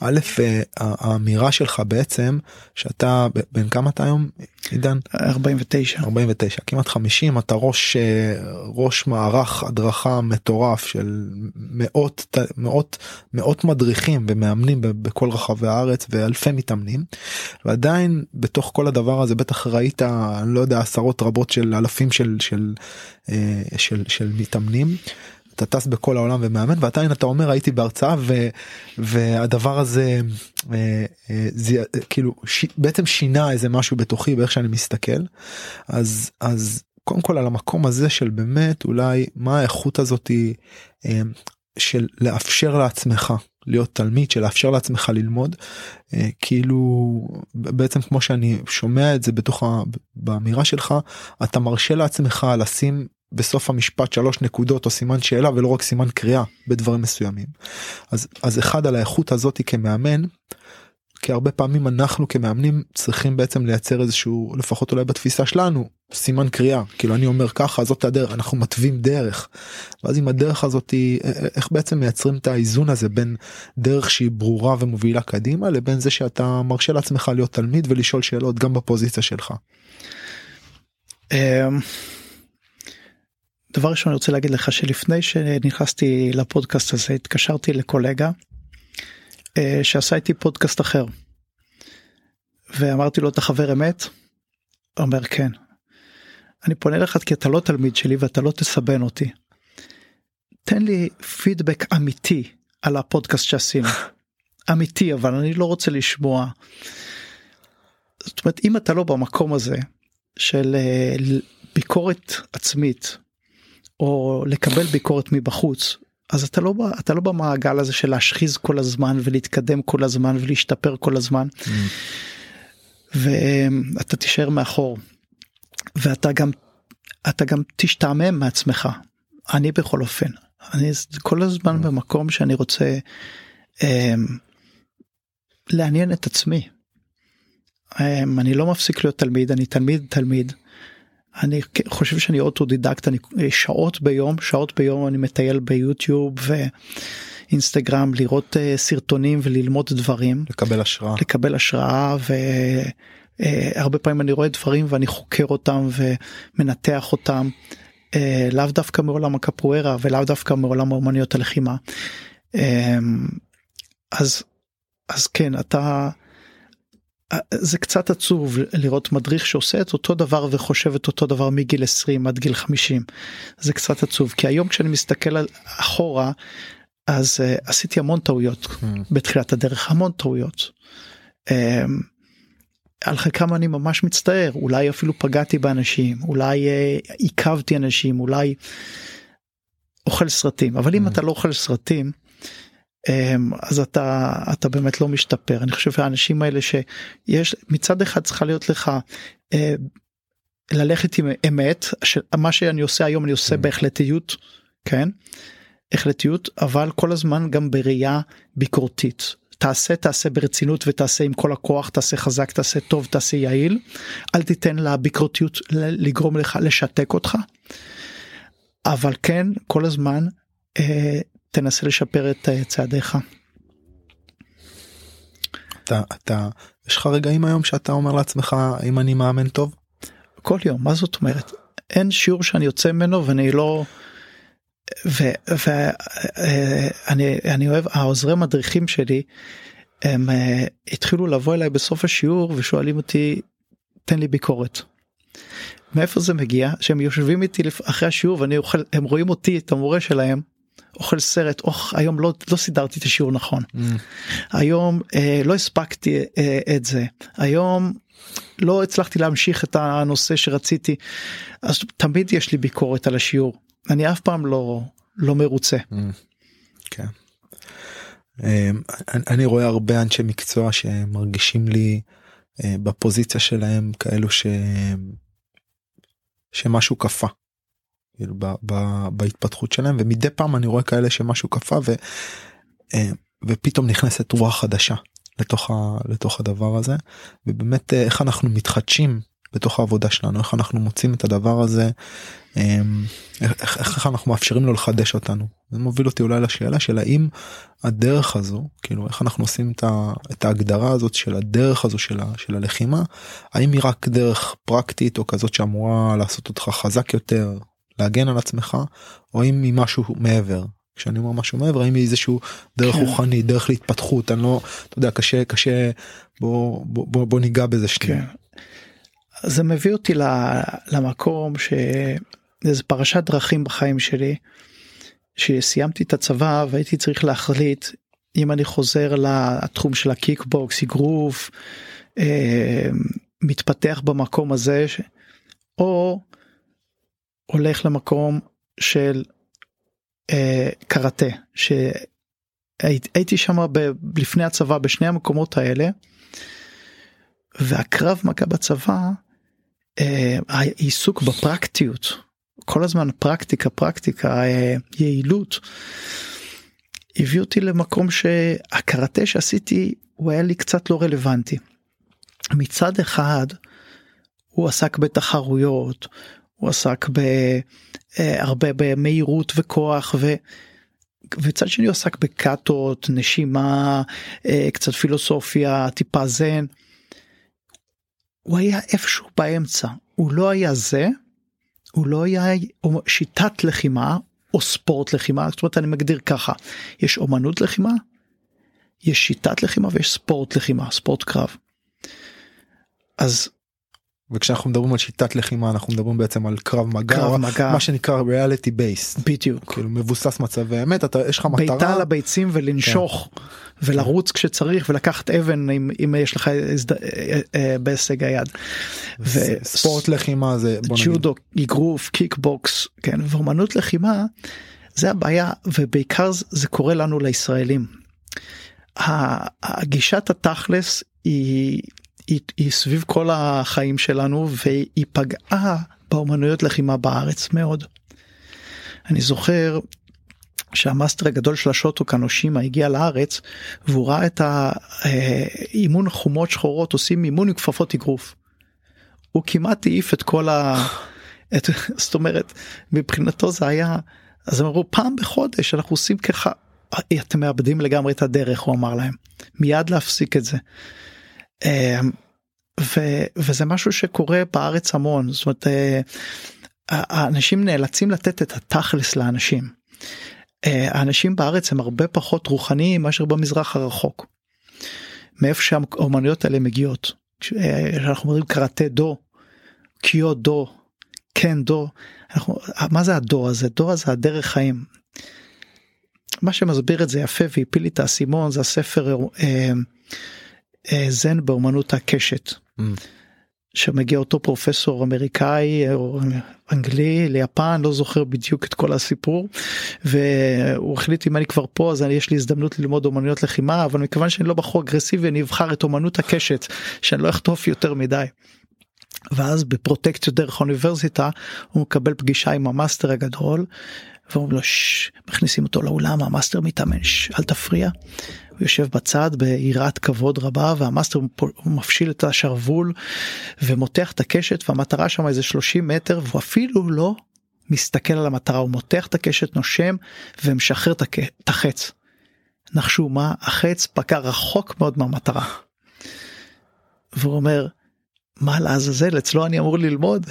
א' אה, האמירה שלך בעצם שאתה בן כמה אתה היום עידן? 49 49 כמעט 50 אתה ראש אה, ראש מערך הדרכה מטורף של מאות מאות מאות מדריכים ומאמנים בכל רחבי הארץ ואלפי מתאמנים. ועדיין בתוך כל הדבר הזה בטח ראית אני לא יודע עשרות רבות של אלפים של של אה, של, של מתאמנים. אתה טס בכל העולם ומאמן ועדיין אתה אומר הייתי בהרצאה ו, והדבר הזה אה, אה, זה כאילו ש, בעצם שינה איזה משהו בתוכי באיך שאני מסתכל. אז אז קודם כל על המקום הזה של באמת אולי מה האיכות הזאתי אה, של לאפשר לעצמך להיות תלמיד של לאפשר לעצמך ללמוד אה, כאילו בעצם כמו שאני שומע את זה בתוך באמירה שלך אתה מרשה לעצמך לשים בסוף המשפט שלוש נקודות או סימן שאלה ולא רק סימן קריאה בדברים מסוימים אז אז אחד על האיכות הזאתי כמאמן כי הרבה פעמים אנחנו כמאמנים צריכים בעצם לייצר איזשהו לפחות אולי בתפיסה שלנו סימן קריאה כאילו אני אומר ככה זאת הדרך אנחנו מתווים דרך. ואז עם הדרך הזאת איך בעצם מייצרים את האיזון הזה בין דרך שהיא ברורה ומובילה קדימה לבין זה שאתה מרשה לעצמך להיות תלמיד ולשאול שאלות גם בפוזיציה שלך. דבר ראשון אני רוצה להגיד לך שלפני שנכנסתי לפודקאסט הזה התקשרתי לקולגה אה, שעשה איתי פודקאסט אחר. ואמרתי לו אתה חבר אמת? אומר כן. אני פונה לך כי אתה לא תלמיד שלי ואתה לא תסבן אותי. תן לי פידבק אמיתי על הפודקאסט שעשינו. אמיתי אבל אני לא רוצה לשמוע. זאת אומרת אם אתה לא במקום הזה של אה, ביקורת עצמית או לקבל ביקורת מבחוץ אז אתה לא אתה לא במעגל הזה של להשחיז כל הזמן ולהתקדם כל הזמן ולהשתפר כל הזמן Mm. ואתה תישאר מאחור ואתה גם אתה גם תשתעמם מעצמך אני בכל אופן אני כל הזמן במקום שאני רוצה um, לעניין את עצמי. Um, אני לא מפסיק להיות תלמיד אני תלמיד תלמיד. אני חושב שאני אוטודידקט אני שעות ביום שעות ביום אני מטייל ביוטיוב ואינסטגרם לראות uh, סרטונים וללמוד דברים לקבל השראה. לקבל השראה והרבה פעמים אני רואה דברים ואני חוקר אותם ומנתח אותם אה, לאו דווקא מעולם הקפוארה ולאו דווקא מעולם האומניות הלחימה. אה, אז אז כן אתה אה, זה קצת עצוב לראות מדריך שעושה את אותו דבר וחושב את אותו דבר מגיל 20 עד גיל 50 זה קצת עצוב כי היום כשאני מסתכל על אחורה אז uh, עשיתי המון טעויות Mm. בתחילת הדרך המון טעויות. Um, על חלקם אני ממש מצטער אולי אפילו פגעתי באנשים אולי uh, עיכבתי אנשים אולי אוכל סרטים אבל אם Mm. אתה לא אוכל סרטים אז אתה אתה באמת לא משתפר. אני חושב שהאנשים האלה שיש מצד אחד צריכה להיות לך uh, ללכת עם אמת מה שאני עושה היום אני עושה Mm. בהחלטיות כן? החלטיות אבל כל הזמן גם בראייה ביקורתית. תעשה תעשה ברצינות ותעשה עם כל הכוח תעשה חזק תעשה טוב תעשה יעיל. אל תיתן לביקורתיות לגרום לך לשתק אותך. אבל כן כל הזמן אה, תנסה לשפר את אה, צעדיך. אתה אתה יש לך רגעים היום שאתה אומר לעצמך אם אני מאמן טוב. כל יום מה זאת אומרת אין שיעור שאני יוצא ממנו ואני לא. ואני אני אוהב העוזרי מדריכים שלי הם אה, התחילו לבוא אליי בסוף השיעור ושואלים אותי תן לי ביקורת. מאיפה זה מגיע שהם יושבים איתי אחרי השיעור ואני אוכל הם רואים אותי את המורה שלהם אוכל סרט אוח היום לא לא סידרתי את השיעור נכון. היום אה, לא הספקתי אה, את זה. היום לא הצלחתי להמשיך את הנושא שרציתי. אז תמיד יש לי ביקורת על השיעור. אני אף פעם לא לא מרוצה. כן. אמ, אני- אני רואה הרבה אנשי מקצוע שמרגישים לי אה, בפוזיציה שלהם כאלו ש... שמשהו קפא. כאילו ב, ב, בהתפתחות שלהם ומדי פעם אני רואה כאלה שמשהו קפא ו, אה, ופתאום נכנסת רוח חדשה לתוך, ה, לתוך הדבר הזה ובאמת אה, איך אנחנו מתחדשים בתוך העבודה שלנו איך אנחנו מוצאים את הדבר הזה אה, איך, איך, איך אנחנו מאפשרים לו לחדש אותנו. זה מוביל אותי אולי לשאלה של האם הדרך הזו כאילו איך אנחנו עושים את, ה, את ההגדרה הזאת של הדרך הזו של, ה, של הלחימה האם היא רק דרך פרקטית או כזאת שאמורה לעשות אותך חזק יותר להגן על עצמך או אם היא משהו מעבר כשאני אומר משהו מעבר האם היא איזשהו דרך כן. רוחנית דרך להתפתחות אני לא אתה יודע קשה קשה בוא בוא בוא, בוא ניגע בזה שנייה. כן. זה מביא אותי למקום שזה פרשת דרכים בחיים שלי שסיימתי את הצבא והייתי צריך להחליט אם אני חוזר לתחום של הקיקבוקס אגרוף אה, מתפתח במקום הזה ש... או הולך למקום של אה, קראטה שהייתי שם לפני הצבא בשני המקומות האלה. והקרב מגע בצבא אה, העיסוק בפרקטיות כל הזמן פרקטיקה פרקטיקה אה, יעילות הביא אותי למקום שהקראטה שעשיתי הוא היה לי קצת לא רלוונטי. מצד אחד הוא עסק בתחרויות הוא עסק בהרבה במהירות וכוח ו... וצד שני הוא עסק בקאטות נשימה אה, קצת פילוסופיה טיפה זן. הוא היה איפשהו באמצע הוא לא היה זה הוא לא היה שיטת לחימה או ספורט לחימה זאת אומרת אני מגדיר ככה יש אומנות לחימה יש שיטת לחימה ויש ספורט לחימה ספורט קרב. אז וכשאנחנו מדברים על שיטת לחימה אנחנו מדברים בעצם על קרב מגע, קרב מגע. מה שנקרא ריאליטי בייס בדיוק כאילו מבוסס מצבי אמת אתה יש לך בעיטה מטרה על הביצים ולנשוך ולרוץ כשצריך ולקחת אבן אם, אם יש לך הזד... אה, אה, בהישג היד. ו- ספורט לחימה זה בוא נגיד ג'ודו, אגרוף, קיקבוקס, כן, ואומנות לחימה, זה הבעיה ובעיקר זה קורה לנו לישראלים. הגישת התכלס היא, היא, היא סביב כל החיים שלנו והיא פגעה באומנויות לחימה בארץ מאוד. אני זוכר שהמאסטר הגדול של השוטו אושימה הגיע לארץ והוא ראה את האימון חומות שחורות עושים אימון עם כפפות אגרוף. הוא כמעט העיף את כל ה... את... זאת אומרת מבחינתו זה היה אז הם אמרו פעם בחודש אנחנו עושים ככה אתם מאבדים לגמרי את הדרך הוא אמר להם מיד להפסיק את זה. אמ, ו, וזה משהו שקורה בארץ המון זאת אומרת אה, האנשים נאלצים לתת את התכלס לאנשים. אה, האנשים בארץ הם הרבה פחות רוחניים מאשר במזרח הרחוק. מאיפה שהאומנויות האלה מגיעות. אנחנו אומרים קראטה דו, קיו דו, כן דו, אנחנו, מה זה הדו הזה? דו הזה הדרך חיים. מה שמסביר את זה יפה והפיל לי את האסימון זה הספר אה, אה, זן באומנות הקשת. Mm. שמגיע אותו פרופסור אמריקאי או אנגלי ליפן לא זוכר בדיוק את כל הסיפור והוא החליט אם אני כבר פה אז יש לי הזדמנות ללמוד אומנויות לחימה אבל מכיוון שאני לא בחור אגרסיבי אני אבחר את אומנות הקשת שאני לא אחטוף יותר מדי. ואז בפרוטקציות דרך האוניברסיטה הוא מקבל פגישה עם המאסטר הגדול ואומרים לו מכניסים אותו לאולם המאסטר מתאמן אל תפריע. הוא יושב בצד ביראת כבוד רבה והמאסטר מפשיל את השרוול ומותח את הקשת והמטרה שם איזה 30 מטר והוא אפילו לא מסתכל על המטרה הוא מותח את הקשת נושם ומשחרר את החץ. נחשו מה החץ פקע רחוק מאוד מהמטרה. והוא אומר מה לעזאזל אצלו אני אמור ללמוד.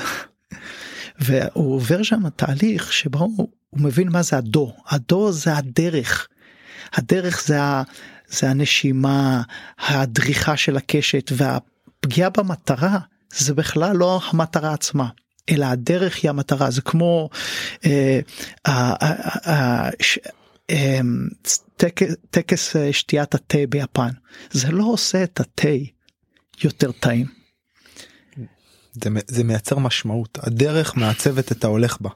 והוא עובר שם תהליך שבו הוא, הוא מבין מה זה הדו הדו זה הדרך. הדרך זה, ה, זה הנשימה הדריכה של הקשת והפגיעה במטרה זה בכלל לא המטרה עצמה אלא הדרך היא המטרה זה כמו אה, אה, אה, אה, טקס, טקס שתיית התה ביפן זה לא עושה את התה יותר טעים. זה, זה מייצר משמעות הדרך מעצבת את ההולך בה.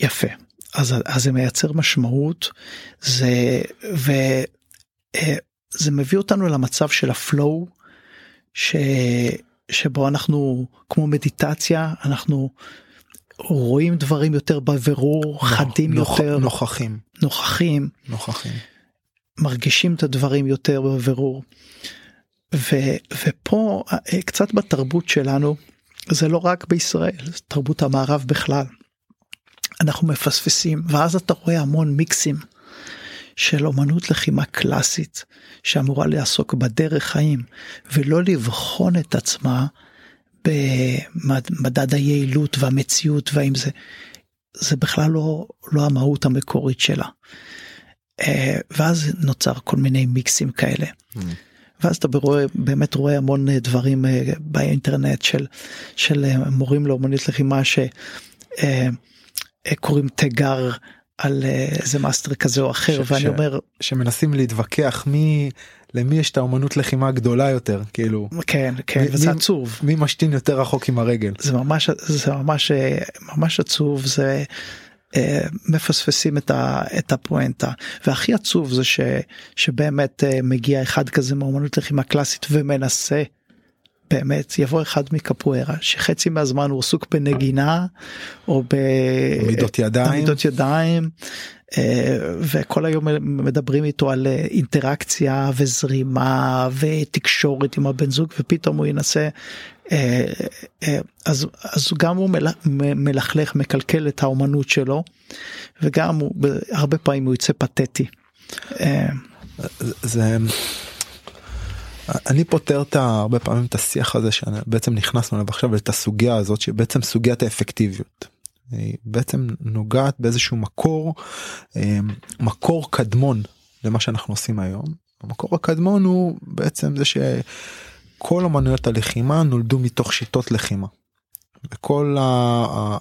יפה אז, אז זה מייצר משמעות זה וזה מביא אותנו למצב של הפלואו ש, שבו אנחנו כמו מדיטציה אנחנו רואים דברים יותר בבירור חדים נוח, יותר נוכחים נוכחים נוכחים מרגישים את הדברים יותר בבירור. ו, ופה אה, קצת בתרבות שלנו זה לא רק בישראל תרבות המערב בכלל. אנחנו מפספסים ואז אתה רואה המון מיקסים של אומנות לחימה קלאסית שאמורה לעסוק בדרך חיים ולא לבחון את עצמה במדד היעילות והמציאות והאם זה זה בכלל לא לא המהות המקורית שלה. אה, ואז נוצר כל מיני מיקסים כאלה. Mm. ואז אתה רואה באמת רואה המון אה, דברים אה, באינטרנט של של מורים לאומנית לחימה שקוראים תיגר על איזה מאסטר כזה או אחר ש, ואני ש, אומר שמנסים להתווכח מי למי יש את האומנות לחימה גדולה יותר כאילו. כן כן מי, וזה עצוב. מי משתין יותר רחוק עם הרגל? זה ממש זה ממש ממש עצוב זה. אה, מפספסים את, ה, את הפואנטה. והכי עצוב זה ש, שבאמת אה, מגיע אחד כזה מאומנות לחימה קלאסית ומנסה באמת יבוא אחד מקפוארה שחצי מהזמן הוא עסוק בנגינה או בעמידות ידיים, ידיים אה, וכל היום מדברים איתו על אינטראקציה וזרימה ותקשורת עם הבן זוג ופתאום הוא ינסה אה, אה, אז אז גם הוא מלכלך מקלקל את האומנות שלו וגם הוא הרבה פעמים הוא יוצא פתטי. אה, זה אני פותר את הרבה פעמים את השיח הזה שבעצם נכנסנו אליו עכשיו את הסוגיה הזאת שבעצם סוגיית האפקטיביות. היא בעצם נוגעת באיזשהו מקור מקור קדמון למה שאנחנו עושים היום. המקור הקדמון הוא בעצם זה ש... כל אמנויות הלחימה נולדו מתוך שיטות לחימה. וכל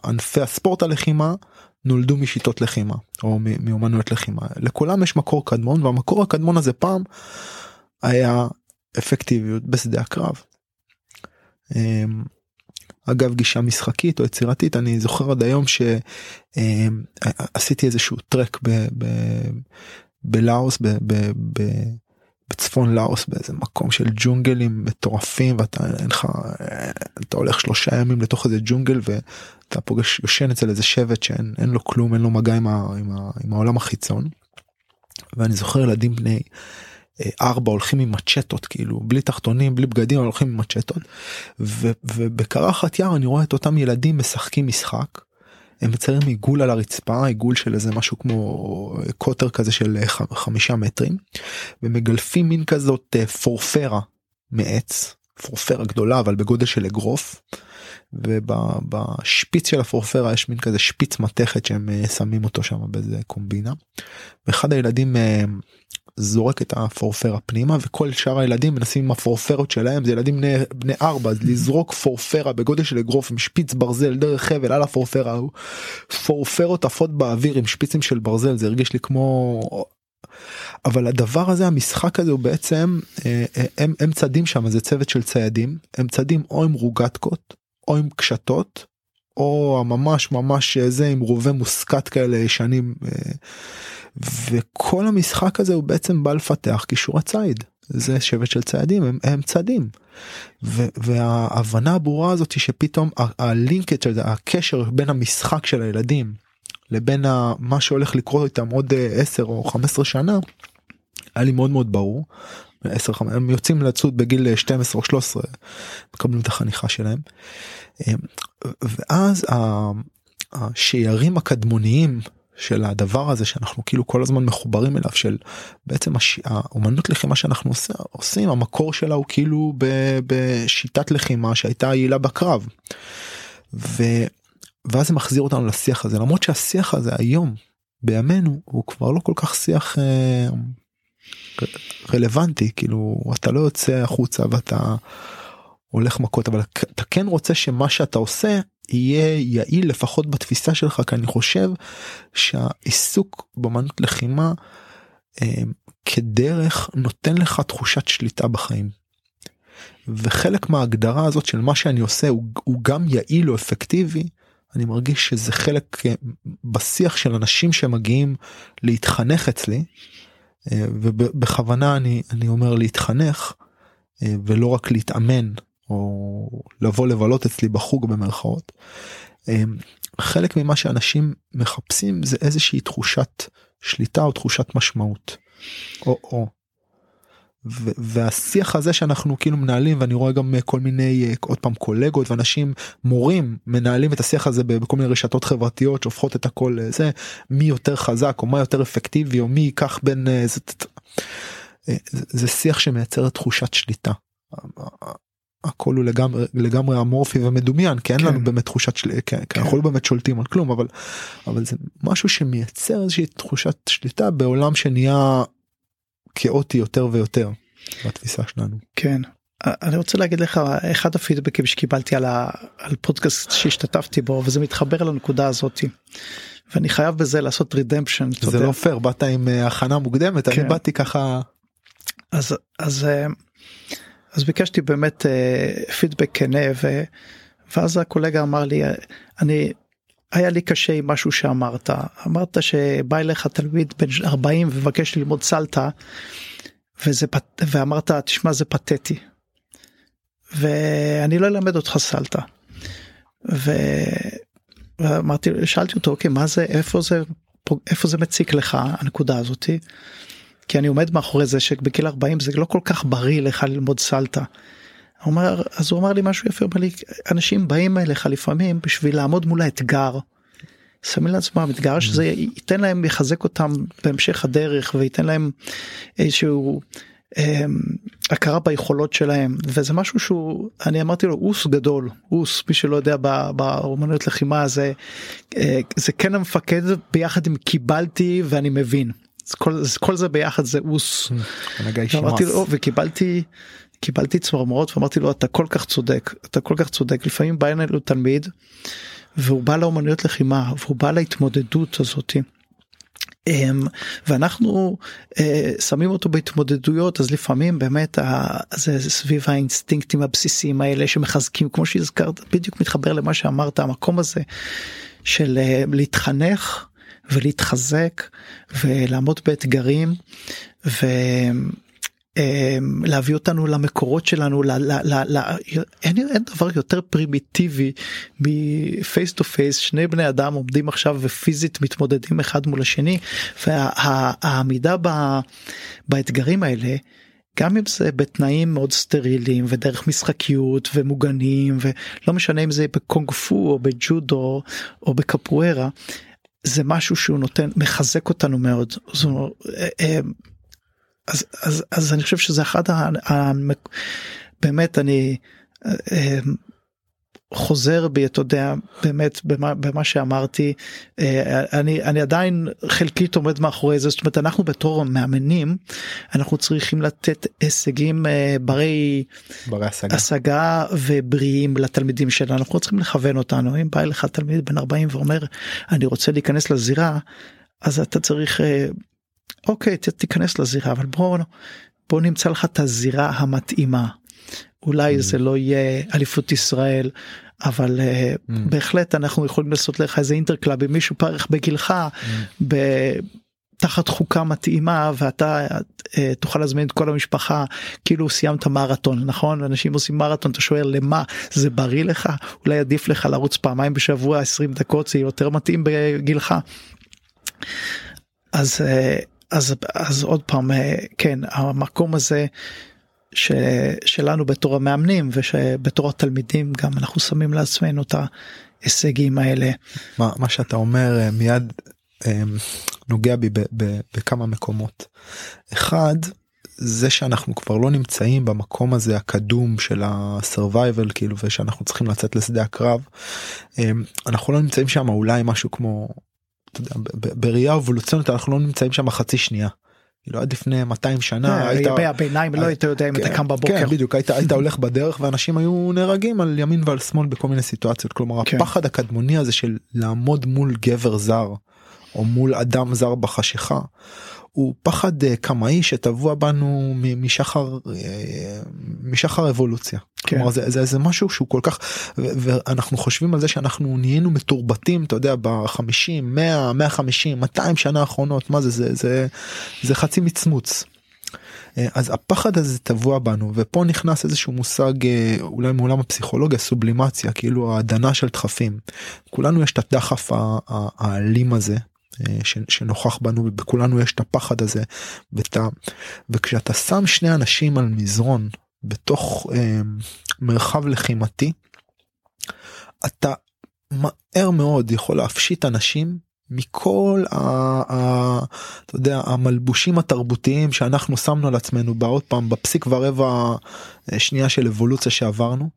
ענפי הספורט הלחימה נולדו משיטות לחימה או מאומנויות לחימה לכולם יש מקור קדמון והמקור הקדמון הזה פעם היה אפקטיביות בשדה הקרב. אמ, אגב גישה משחקית או יצירתית אני זוכר עד היום שעשיתי איזשהו טרק בלאוס בצפון לאוס באיזה מקום של ג'ונגלים מטורפים ואתה אין לך אתה הולך שלושה ימים לתוך איזה ג'ונגל ואתה פוגש יושן אצל איזה שבט שאין לו כלום אין לו מגע עם, ה, עם, ה, עם העולם החיצון. ואני זוכר ילדים בני אה, ארבע הולכים עם מצ'טות כאילו בלי תחתונים בלי בגדים הולכים עם מצ'טות ובקרחת יער אני רואה את אותם ילדים משחקים משחק. הם מציירים עיגול על הרצפה עיגול של איזה משהו כמו קוטר כזה של חמישה מטרים ומגלפים מין כזאת אה, פורפרה מעץ פורפרה גדולה אבל בגודל של אגרוף. ובשפיץ של הפורפרה יש מין כזה שפיץ מתכת שהם אה, שמים אותו שם באיזה קומבינה. ואחד הילדים זורק את הפורפרה פנימה וכל שאר הילדים מנסים עם הפורפרות שלהם זה ילדים בני, בני ארבע לזרוק פורפרה בגודל של אגרוף עם שפיץ ברזל דרך חבל על הפורפרה ההוא. פורפרות עפות באוויר עם שפיצים של ברזל זה הרגיש לי כמו אבל הדבר הזה המשחק הזה הוא בעצם אה, אה, הם, הם צדים שם זה צוות של ציידים הם צדים או עם רוגטקות או עם קשתות או ממש ממש זה עם רובי מוסקת כאלה ישנים וכל המשחק הזה הוא בעצם בא לפתח כישור הציד זה שבט של ציידים הם, הם צדים וההבנה הברורה הזאת היא שפתאום הלינקט של זה הקשר בין המשחק של הילדים לבין מה שהולך לקרות איתם עוד 10 או 15 שנה היה לי מאוד מאוד ברור. 10, הם יוצאים לצוד בגיל 12 או 13 מקבלים את החניכה שלהם ואז השיירים הקדמוניים של הדבר הזה שאנחנו כאילו כל הזמן מחוברים אליו של בעצם הש... האומנות לחימה שאנחנו עושה, עושים המקור שלה הוא כאילו ב... בשיטת לחימה שהייתה יעילה בקרב. ו... ואז זה מחזיר אותנו לשיח הזה למרות שהשיח הזה היום בימינו הוא כבר לא כל כך שיח אה, רלוונטי כאילו אתה לא יוצא החוצה ואתה הולך מכות אבל אתה כן רוצה שמה שאתה עושה יהיה יעיל לפחות בתפיסה שלך כי אני חושב שהעיסוק באמנות לחימה אה, כדרך נותן לך תחושת שליטה בחיים. וחלק מההגדרה הזאת של מה שאני עושה הוא, הוא גם יעיל או אפקטיבי אני מרגיש שזה חלק אה, בשיח של אנשים שמגיעים להתחנך אצלי ובכוונה אני אני אומר להתחנך אה, ולא רק להתאמן או לבוא לבלות אצלי בחוג במרכאות. אמ, חלק ממה שאנשים מחפשים זה איזושהי תחושת שליטה או תחושת משמעות. או או. והשיח הזה שאנחנו כאילו מנהלים ואני רואה גם כל מיני עוד פעם קולגות ואנשים מורים מנהלים את השיח הזה בכל מיני רשתות חברתיות שהופכות את הכל זה מי יותר חזק או מה יותר אפקטיבי או מי ייקח בין אה, זה, זה שיח שמייצר תחושת שליטה. הכל הוא לגמרי לגמרי אמורפי ומדומיין כי אין כן. לנו באמת תחושת של... כן, כן. אנחנו לא באמת שולטים על כלום אבל אבל זה משהו שמייצר איזושהי תחושת שליטה בעולם שנהיה כאוטי יותר ויותר בתפיסה שלנו. כן. אני רוצה להגיד לך אחד הפידבקים שקיבלתי על, ה, על פודקאסט שהשתתפתי בו וזה מתחבר לנקודה הזאתי. ואני חייב בזה לעשות רידמפשן. זה יודע. לא פייר באת עם אה, הכנה מוקדמת כן. אני באתי ככה. אז אז אה, אז ביקשתי באמת פידבק כנה ו... ואז הקולגה אמר לי אני היה לי קשה עם משהו שאמרת אמרת שבא אליך תלמיד בן 40 ומבקש ללמוד סלטה וזה. ואמרת תשמע זה פתטי. ואני לא אלמד אותך סלטה. ו... ואמרתי שאלתי אותו אוקיי מה זה איפה זה איפה זה מציק לך הנקודה הזאתי. כי אני עומד מאחורי זה שבגיל 40 זה לא כל כך בריא לך ללמוד סלטה. הוא אומר, אז הוא אמר לי משהו יפה, הוא לי, אנשים באים אליך לפעמים בשביל לעמוד מול האתגר. שמים לעצמם אתגר שזה ייתן להם יחזק אותם בהמשך הדרך וייתן להם איזשהו אמ, הכרה ביכולות שלהם. וזה משהו שהוא אני אמרתי לו אוס גדול אוס. מי שלא יודע באומנויות לחימה זה אה, זה כן המפקד ביחד עם קיבלתי ואני מבין. כל, כל זה ביחד זה אוס. לו וקיבלתי קיבלתי צמרמורות ואמרתי לו אתה כל כך צודק אתה כל כך צודק לפעמים בא אלינו תלמיד והוא בא לאומנויות לחימה והוא בא להתמודדות הזאתי אמ, ואנחנו אה, שמים אותו בהתמודדויות אז לפעמים באמת זה סביב האינסטינקטים הבסיסיים האלה שמחזקים כמו שהזכרת בדיוק מתחבר למה שאמרת המקום הזה של אה, להתחנך ולהתחזק ולעמוד באתגרים. ו... אמ, להביא אותנו למקורות שלנו ל, ל, ל, ל, אין, אין דבר יותר פרימיטיבי מ face to face שני בני אדם עומדים עכשיו ופיזית מתמודדים אחד מול השני והעמידה וה, באתגרים האלה גם אם זה בתנאים מאוד סטריליים ודרך משחקיות ומוגנים ולא משנה אם זה בקונג פו או בג'ודו או בקפוארה זה משהו שהוא נותן מחזק אותנו מאוד. זו, אה, אה, אז אז אז אני חושב שזה אחד ה... ה באמת אני אה, חוזר בי אתה יודע באמת במה, במה שאמרתי אה, אני אני עדיין חלקית עומד מאחורי זה זאת אומרת אנחנו בתור המאמנים אנחנו צריכים לתת הישגים אה, ברי, ברי השגה. השגה ובריאים לתלמידים שלנו אנחנו צריכים לכוון אותנו אם בא אליך תלמיד בן 40 ואומר אני רוצה להיכנס לזירה אז אתה צריך אוקיי תיכנס לזירה אבל בוא בוא נמצא לך את הזירה המתאימה. אולי mm. זה לא יהיה אליפות ישראל אבל mm. בהחלט אנחנו יכולים לעשות לך איזה interclub עם מישהו פרח בגילך mm. ב... תחת חוקה מתאימה ואתה uh, תוכל להזמין את כל המשפחה כאילו סיימת מרתון נכון אנשים עושים מרתון אתה שואל למה זה בריא לך אולי עדיף לך לרוץ פעמיים בשבוע 20 דקות זה יותר מתאים בגילך. אז uh, אז אז עוד פעם אה, כן המקום הזה ש, שלנו בתור המאמנים ושבתור התלמידים גם אנחנו שמים לעצמנו את ההישגים האלה. מה, מה שאתה אומר אה, מיד אה, נוגע בי ב, ב, בכמה מקומות. אחד זה שאנחנו כבר לא נמצאים במקום הזה הקדום של ה-survival כאילו ושאנחנו צריכים לצאת לשדה הקרב אנחנו לא נמצאים שם אולי משהו כמו בראייה אבולוציונית אנחנו לא נמצאים שם חצי שנייה. כאילו עד לפני 200 שנה אה, היית הביניים לא היית יודע אם אתה כן, קם בבוקר כן, בדיוק היית היית הולך בדרך ואנשים היו נהרגים על ימין ועל שמאל בכל מיני סיטואציות כלומר כן. הפחד הקדמוני הזה של לעמוד מול גבר זר או מול אדם זר בחשיכה הוא פחד אה, קמאי שטבוע בנו משחר אה, משחר אבולוציה. כן. כלומר זה, זה, זה משהו שהוא כל כך ואנחנו חושבים על זה שאנחנו נהיינו מתורבתים אתה יודע ב-50 100 150 200 שנה האחרונות מה זה זה זה זה חצי מצמוץ. אה, אז הפחד הזה טבוע בנו ופה נכנס איזשהו מושג אולי מעולם הפסיכולוגיה סובלימציה כאילו ההדנה של דחפים. כולנו יש את הדחף האלים הזה שנוכח בנו ובכולנו יש את הפחד הזה ואת ה... וכשאתה שם שני אנשים על מזרון בתוך אה, מרחב לחימתי אתה מהר מאוד יכול להפשיט אנשים מכל ה, ה, אתה יודע, המלבושים התרבותיים שאנחנו שמנו על עצמנו בעוד פעם בפסיק ורבע אה, שנייה של אבולוציה שעברנו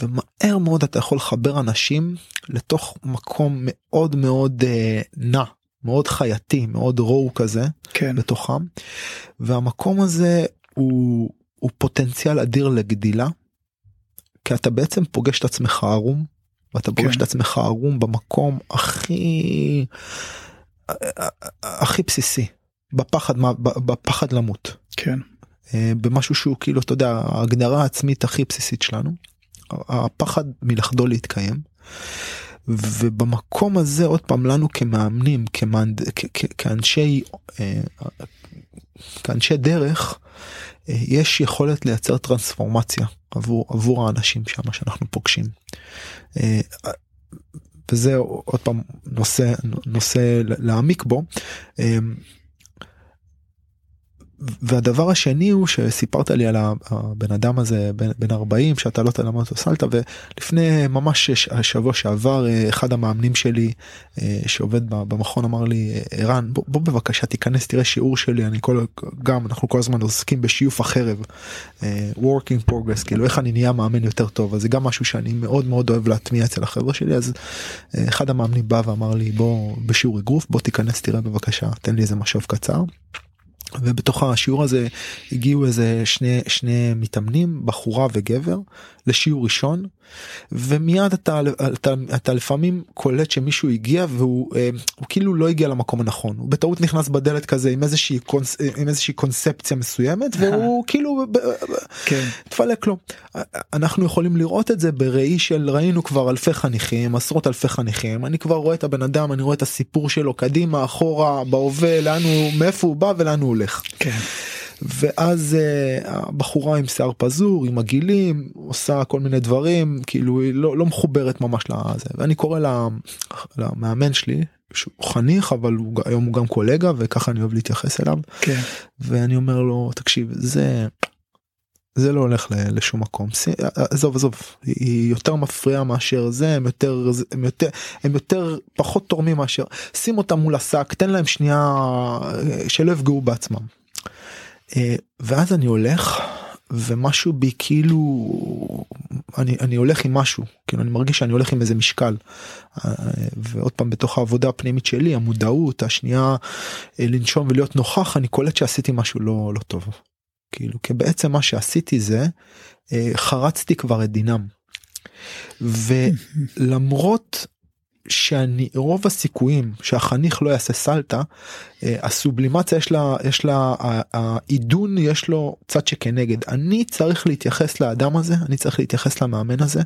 ומהר מאוד אתה יכול לחבר אנשים לתוך מקום מאוד מאוד אה, נע מאוד חייתי מאוד רואו כזה כן. בתוכם והמקום הזה הוא, הוא פוטנציאל אדיר לגדילה. כי אתה בעצם פוגש את עצמך ערום ואתה פוגש כן. את עצמך ערום במקום הכי הכי בסיסי בפחד בפחד למות. כן. אה, במשהו שהוא כאילו אתה יודע ההגדרה העצמית הכי בסיסית שלנו הפחד מלחדול להתקיים. ובמקום הזה עוד פעם לנו כמאמנים כמאנד, כ, כ, כאנשי אה, כאנשי דרך אה, יש יכולת לייצר טרנספורמציה עבור עבור האנשים שם שאנחנו פוגשים. אה, וזה עוד פעם נושא נושא להעמיק בו. והדבר השני הוא שסיפרת לי על הבן אדם הזה בן, בן 40 שאתה לא תלמד אותו סלטה ולפני ממש שבוע שעבר אה, אחד המאמנים שלי אה, שעובד במכון אמר לי ערן בוא, בוא בבקשה תיכנס תראה שיעור שלי אני כל גם אנחנו כל הזמן עוסקים בשיוף החרב אה, working progress כאילו איך אני נהיה מאמן יותר טוב אז זה גם משהו שאני מאוד מאוד אוהב להטמיע אצל החבר'ה שלי אז אחד המאמנים בא ואמר לי בוא בשיעור אגרוף בוא תיכנס תראה בבקשה תן לי איזה משוב קצר. ובתוך השיעור הזה הגיעו איזה שני שני מתאמנים בחורה וגבר לשיעור ראשון ומיד אתה אתה, אתה לפעמים קולט שמישהו הגיע והוא אה, הוא כאילו לא הגיע למקום הנכון הוא בטעות נכנס בדלת כזה עם איזושהי קונס, עם איזושהי קונספציה מסוימת והוא כאילו כן. תפלק לו אנחנו יכולים לראות את זה בראי של ראינו כבר אלפי חניכים עשרות אלפי חניכים אני כבר רואה את הבן אדם אני רואה את הסיפור שלו קדימה אחורה בהווה לאן הוא מאיפה הוא בא ולאן הוא הולך. כן. ואז uh, הבחורה עם שיער פזור עם עגילים עושה כל מיני דברים כאילו היא לא, לא מחוברת ממש לזה ואני קורא לה, למאמן שלי שהוא חניך אבל הוא היום הוא גם קולגה וככה אני אוהב להתייחס אליו כן. ואני אומר לו תקשיב זה זה לא הולך לשום מקום עזוב עזוב היא יותר מפריעה מאשר זה הם יותר הם יותר הם יותר פחות תורמים מאשר שים אותם מול השק תן להם שנייה אה, שלא יפגעו בעצמם. אה, ואז אני הולך ומשהו בי כאילו אני אני הולך עם משהו כאילו אני מרגיש שאני הולך עם איזה משקל אה, ועוד פעם בתוך העבודה הפנימית שלי המודעות השנייה לנשום ולהיות נוכח אני קולט שעשיתי משהו לא לא טוב. כאילו כי בעצם מה שעשיתי זה חרצתי כבר את דינם. ולמרות שאני רוב הסיכויים שהחניך לא יעשה סלטה אה, הסובלימציה יש לה יש לה העידון יש לו צד שכנגד אני צריך להתייחס לאדם הזה אני צריך להתייחס למאמן הזה.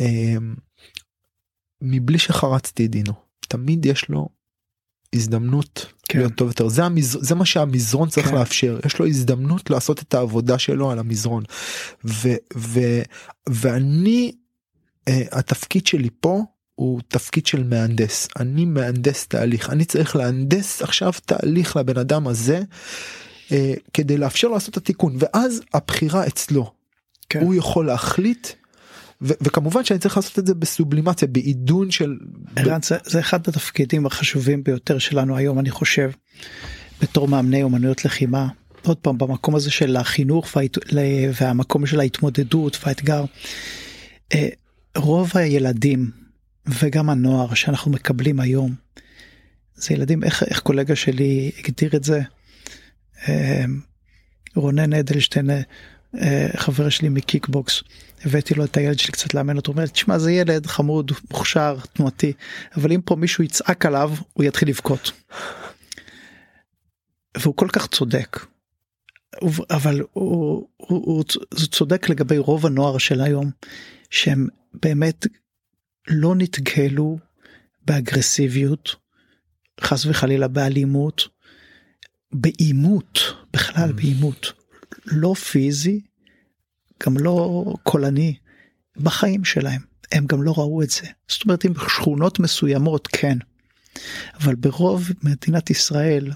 אה, מבלי שחרצתי את דינו תמיד יש לו הזדמנות כן. להיות טוב יותר זה המז... זה מה שהמזרון צריך כן. לאפשר יש לו הזדמנות לעשות את העבודה שלו על המזרון ו... ו... ואני uh, התפקיד שלי פה הוא תפקיד של מהנדס אני מהנדס תהליך אני צריך להנדס עכשיו תהליך לבן אדם הזה אה, כדי לאפשר לעשות את התיקון ואז הבחירה אצלו כן. הוא יכול להחליט ו- וכמובן שאני צריך לעשות את זה בסובלימציה בעידון של ערן, זה, זה אחד התפקידים החשובים ביותר שלנו היום אני חושב בתור מאמני אומנויות לחימה עוד פעם במקום הזה של החינוך וההת... והמקום של ההתמודדות והאתגר. אה, רוב הילדים וגם הנוער שאנחנו מקבלים היום. זה ילדים איך איך קולגה שלי הגדיר את זה. אמ, רונן אדלשטיין אה, חבר שלי מקיקבוקס הבאתי לו את הילד שלי קצת לאמן אותו אומר תשמע זה ילד חמוד מוכשר תנועתי אבל אם פה מישהו יצעק עליו הוא יתחיל לבכות. והוא כל כך צודק. אבל הוא, הוא, הוא, הוא צודק לגבי רוב הנוער של היום שהם באמת לא נתגלו באגרסיביות, חס וחלילה באלימות, בעימות, בכלל mm. בעימות, לא פיזי, גם לא קולני, בחיים שלהם. הם גם לא ראו את זה. זאת אומרת, עם שכונות מסוימות כן. אבל ברוב מדינת ישראל,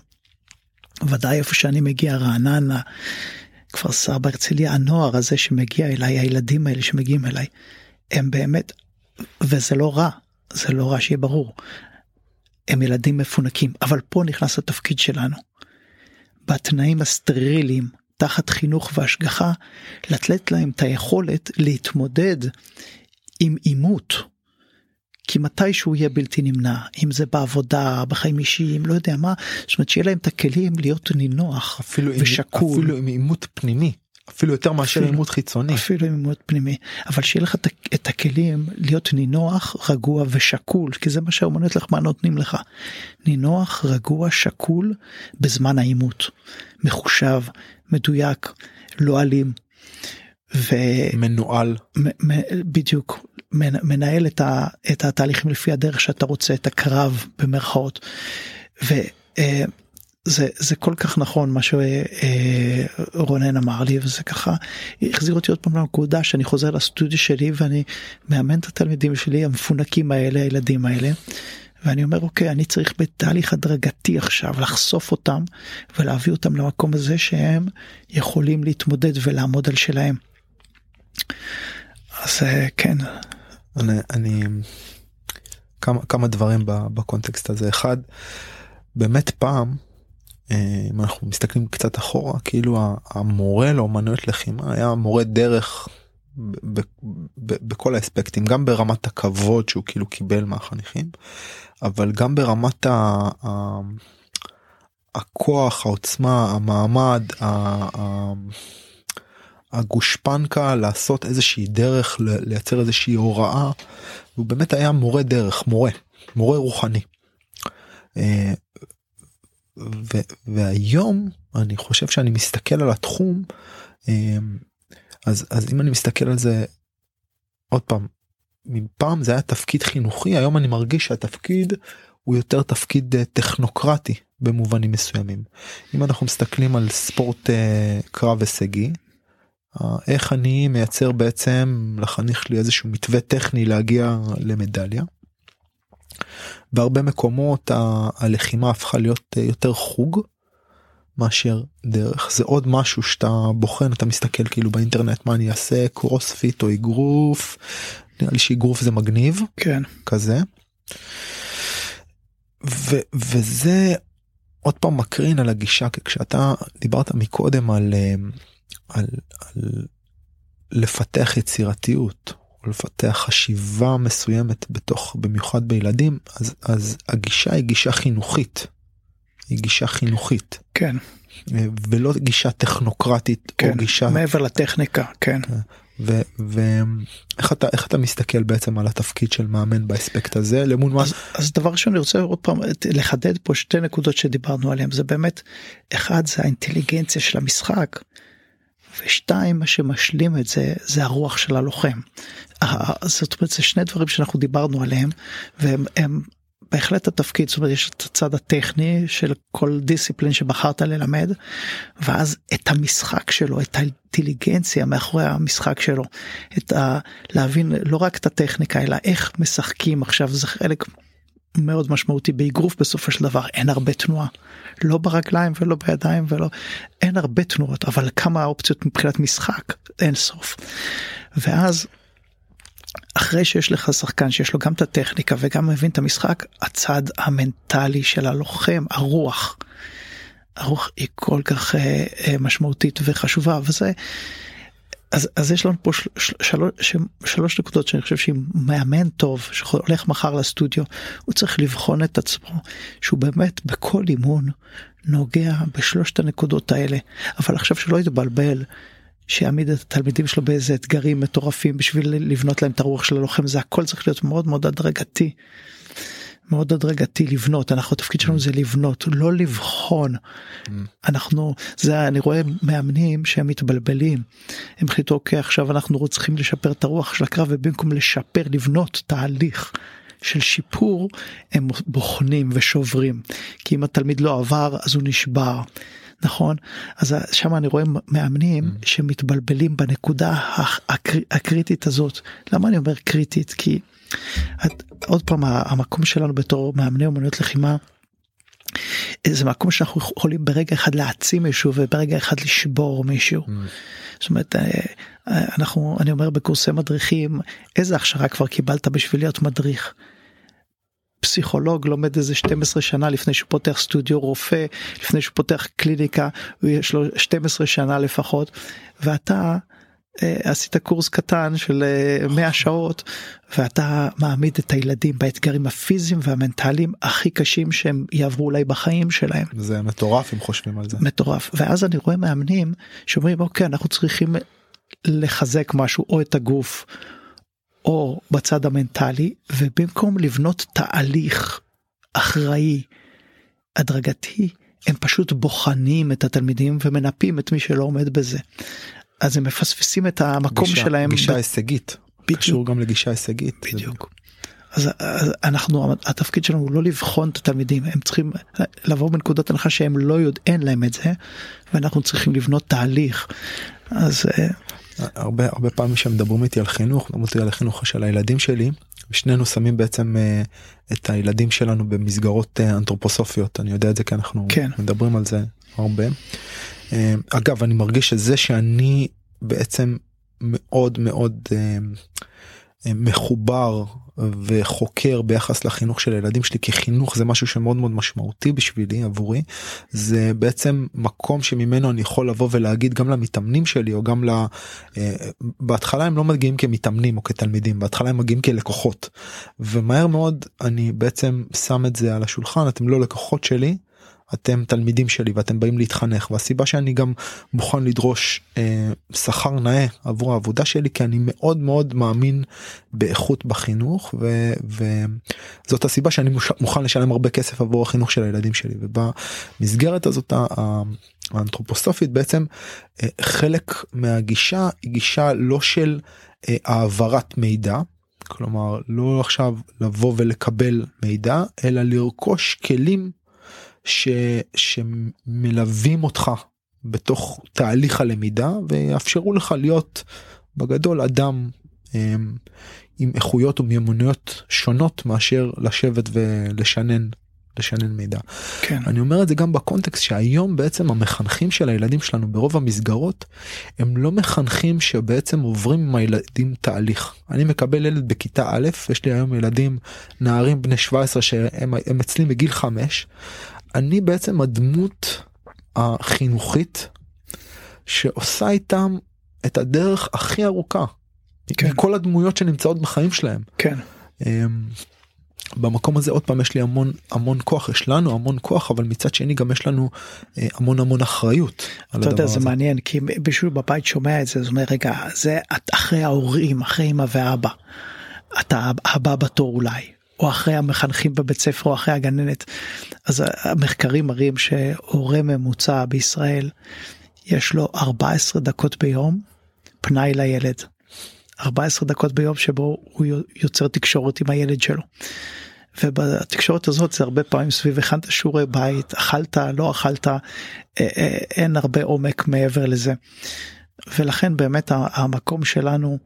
ודאי איפה שאני מגיע, רעננה, כפר סבא, הרצליה, הנוער הזה שמגיע אליי, הילדים האלה שמגיעים אליי, הם באמת וזה לא רע, זה לא רע שיהיה ברור. הם ילדים מפונקים, אבל פה נכנס התפקיד שלנו. בתנאים הסטריליים, תחת חינוך והשגחה, לתת להם את היכולת להתמודד עם עימות. כי מתישהו יהיה בלתי נמנע, אם זה בעבודה, בחיים אישיים, לא יודע מה, זאת אומרת שיהיה להם את הכלים להיות נינוח אפילו ושקול. אפילו עם עימות פנימי. אפילו יותר מאשר עימות חיצוני. אפילו עימות פנימי. אבל שיהיה לך את הכלים להיות נינוח רגוע ושקול כי זה מה שהאומנות לחמה נותנים לך. נינוח רגוע שקול בזמן העימות. מחושב מדויק לא אלים. ומנוהל בדיוק. מנהל את, ה, את התהליכים לפי הדרך שאתה רוצה את הקרב במרכאות. ו, אה, זה זה כל כך נכון מה שרונן אמר לי וזה ככה החזיר אותי עוד פעם לנקודה שאני חוזר לסטודיו שלי ואני מאמן את התלמידים שלי המפונקים האלה הילדים האלה. ואני אומר אוקיי אני צריך בתהליך הדרגתי עכשיו לחשוף אותם ולהביא אותם למקום הזה שהם יכולים להתמודד ולעמוד על שלהם. אז אה, כן. אני, אני כמה כמה דברים בקונטקסט הזה אחד באמת פעם אה, אם אנחנו מסתכלים קצת אחורה כאילו המורה לאומנויות לחימה היה מורה דרך בכל האספקטים גם ברמת הכבוד שהוא כאילו קיבל מהחניכים אבל גם ברמת ה... הכוח העוצמה המעמד הגושפנקה לעשות איזושהי דרך לייצר איזושהי הוראה הוא באמת היה מורה דרך מורה מורה רוחני. אה, והיום אני חושב שאני מסתכל על התחום אה, אז אז אם אני מסתכל על זה עוד פעם מפעם זה היה תפקיד חינוכי היום אני מרגיש שהתפקיד הוא יותר תפקיד אה, טכנוקרטי במובנים מסוימים. אם אנחנו מסתכלים על ספורט קרב הישגי איך אני מייצר בעצם לחניך שלי איזשהו מתווה טכני להגיע למדליה. בהרבה מקומות הלחימה הפכה להיות יותר חוג מאשר דרך. זה עוד משהו שאתה בוחן אתה מסתכל כאילו באינטרנט מה אני אעשה קרוספיט או אגרוף. נראה לי שאגרוף זה מגניב. כן. כזה. ו, וזה עוד פעם מקרין על הגישה כי כשאתה דיברת מקודם על אה, על, על לפתח יצירתיות לפתח חשיבה מסוימת בתוך במיוחד בילדים אז אז הגישה היא גישה חינוכית. היא גישה חינוכית. כן. ולא גישה טכנוקרטית כן, או גישה מעבר לטכניקה כן. ואיך אתה איך אתה מסתכל בעצם על התפקיד של מאמן באספקט הזה למול מה אז, אז דבר ראשון אני רוצה עוד פעם לחדד פה שתי נקודות שדיברנו עליהם זה באמת אחד זה האינטליגנציה של המשחק ושתיים מה שמשלים את זה זה הרוח של הלוחם. זאת אומרת זה שני דברים שאנחנו דיברנו עליהם והם הם בהחלט התפקיד זאת אומרת יש את הצד הטכני של כל דיסציפלין שבחרת ללמד ואז את המשחק שלו את האינטליגנציה מאחורי המשחק שלו את ה... להבין לא רק את הטכניקה אלא איך משחקים עכשיו זה חלק מאוד משמעותי באגרוף בסופו של דבר אין הרבה תנועה לא ברגליים ולא בידיים ולא אין הרבה תנועות אבל כמה אופציות מבחינת משחק אין סוף. ואז אחרי שיש לך שחקן שיש לו גם את הטכניקה וגם מבין את המשחק הצד המנטלי של הלוחם הרוח. הרוח היא כל כך אה, אה, משמעותית וחשובה וזה אז, אז יש לנו פה של, של, שלוש, שלוש נקודות שאני חושב שאם מאמן טוב שהולך מחר לסטודיו הוא צריך לבחון את עצמו שהוא באמת בכל אימון נוגע בשלושת הנקודות האלה אבל עכשיו שלא יתבלבל שיעמיד את התלמידים שלו באיזה אתגרים מטורפים בשביל לבנות להם את הרוח של הלוחם זה הכל צריך להיות מאוד מאוד הדרגתי. מאוד הדרגתי לבנות אנחנו התפקיד שלנו זה לבנות לא לבחון. אנחנו זה אני רואה מאמנים שהם מתבלבלים. הם החליטו אוקיי עכשיו אנחנו צריכים לשפר את הרוח של הקרב ובמקום לשפר לבנות תהליך של שיפור הם בוחנים ושוברים. כי אם התלמיד לא עבר אז הוא נשבר. נכון? אז שם אני רואה מאמנים שמתבלבלים בנקודה הקריטית הזאת. למה אני אומר קריטית? כי עוד פעם המקום שלנו בתור מאמני אומנויות לחימה. זה מקום שאנחנו יכולים ברגע אחד להעצים מישהו וברגע אחד לשבור מישהו. Mm. זאת אומרת אה, אנחנו אני אומר בקורסי מדריכים איזה הכשרה כבר קיבלת בשביל להיות מדריך. פסיכולוג לומד איזה 12 שנה לפני שהוא פותח סטודיו רופא לפני שהוא פותח קליניקה יש לו 12 שנה לפחות ואתה אה, עשית קורס קטן של 100 אה, שעות ואתה מעמיד את הילדים באתגרים הפיזיים והמנטליים הכי קשים שהם יעברו אולי בחיים שלהם. זה מטורף אם חושבים על זה. מטורף ואז אני רואה מאמנים שאומרים אוקיי אנחנו צריכים לחזק משהו או את הגוף או בצד המנטלי ובמקום לבנות תהליך אחראי הדרגתי הם פשוט בוחנים את התלמידים ומנפים את מי שלא עומד בזה. אז הם מפספסים את המקום גישה, שלהם. גישה ב... הישגית. בדיוק. קשור גם לגישה הישגית. בדיוק. אז, אז אנחנו התפקיד שלנו הוא לא לבחון את התלמידים הם צריכים לבוא בנקודת הנחה שהם לא יודע אין להם את זה ואנחנו צריכים לבנות תהליך אז אה, הרבה הרבה פעמים שמדברים איתי על חינוך מדברים איתי על החינוך של הילדים שלי ושנינו שמים בעצם uh, את הילדים שלנו במסגרות uh, אנתרופוסופיות אני יודע את זה כי אנחנו כן. מדברים על זה הרבה. Uh, אגב אני מרגיש שזה שאני בעצם מאוד מאוד uh, מחובר וחוקר ביחס לחינוך של הילדים שלי כי חינוך זה משהו שמאוד מאוד משמעותי בשבילי עבורי זה בעצם מקום שממנו אני יכול לבוא ולהגיד גם למתאמנים שלי או גם ל... אה, בהתחלה הם לא מגיעים כמתאמנים או כתלמידים בהתחלה הם מגיעים כלקוחות. ומהר מאוד אני בעצם שם את זה על השולחן אתם לא לקוחות שלי אתם תלמידים שלי ואתם באים להתחנך והסיבה שאני גם מוכן לדרוש אה, שכר נאה עבור העבודה שלי כי אני מאוד מאוד מאמין באיכות בחינוך ו, וזאת הסיבה שאני מוכן לשלם הרבה כסף עבור החינוך של הילדים שלי. ובמסגרת הזאת האנתרופוסופית בעצם אה, חלק מהגישה היא גישה לא של אה, העברת מידע כלומר לא עכשיו לבוא ולקבל מידע אלא לרכוש כלים ש, שמלווים אותך בתוך תהליך הלמידה ויאפשרו לך להיות בגדול אדם הם, עם איכויות ומיומנויות שונות מאשר לשבת ולשנן לשנן מידע. כן. אני אומר את זה גם בקונטקסט שהיום בעצם המחנכים של הילדים שלנו ברוב המסגרות הם לא מחנכים שבעצם עוברים עם הילדים תהליך. אני מקבל ילד בכיתה א', יש לי היום ילדים נערים בני 17 שהם אצלי בגיל 5. אני בעצם הדמות החינוכית שעושה איתם את הדרך הכי ארוכה. כן. מכל הדמויות שנמצאות בחיים שלהם. כן. אמ, במקום הזה עוד פעם יש לי המון המון כוח יש לנו המון כוח אבל מצד שני גם יש לנו אה, המון המון אחריות. אתה יודע זה הזה. מעניין כי מישהו בבית שומע את זה זאת אומרת רגע זה אחרי ההורים אחרי אמא ואבא. אתה הבא בתור אולי או אחרי המחנכים בבית ספר או אחרי הגננת. אז המחקרים מראים שהורה ממוצע בישראל יש לו 14 דקות ביום פנאי לילד. 14 דקות ביום שבו הוא יוצר תקשורת עם הילד שלו. ובתקשורת הזאת זה הרבה פעמים סביב הכנת שיעורי בית אכלת לא אכלת אה, אה, אין הרבה עומק מעבר לזה. ולכן באמת המקום שלנו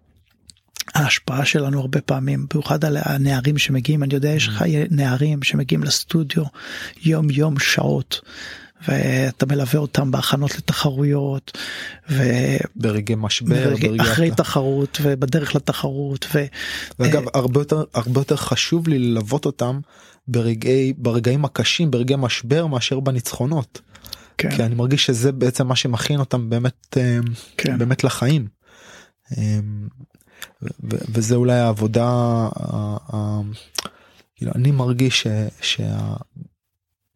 ההשפעה שלנו הרבה פעמים במיוחד על הנערים שמגיעים אני יודע יש לך נערים שמגיעים לסטודיו יום יום שעות ואתה מלווה אותם בהכנות לתחרויות וברגעי משבר ברגע, אחרי תחרות ובדרך לתחרות ו... ואגב uh, הרבה יותר הרבה יותר חשוב לי ללוות אותם ברגעי ברגעים הקשים ברגעי משבר מאשר בניצחונות. כן. כי אני מרגיש שזה בעצם מה שמכין אותם באמת אה, כן. באמת לחיים. וזה אולי העבודה כאילו אני מרגיש שה,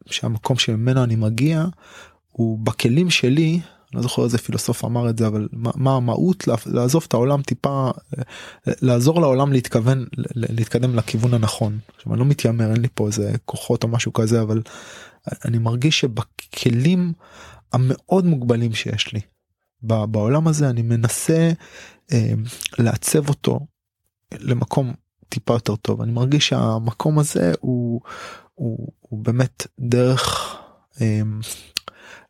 שהמקום שממנו אני מגיע הוא בכלים שלי לא זוכר איזה פילוסוף אמר את זה אבל מה, מה המהות לעזוב את העולם טיפה לעזור לעולם להתכוון להתקדם לכיוון הנכון. עכשיו אני לא מתיימר אין לי פה איזה כוחות או משהו כזה אבל אני מרגיש שבכלים המאוד מוגבלים שיש לי בעולם הזה אני מנסה לעצב אותו למקום טיפה יותר טוב אני מרגיש שהמקום הזה הוא הוא, הוא באמת דרך אה,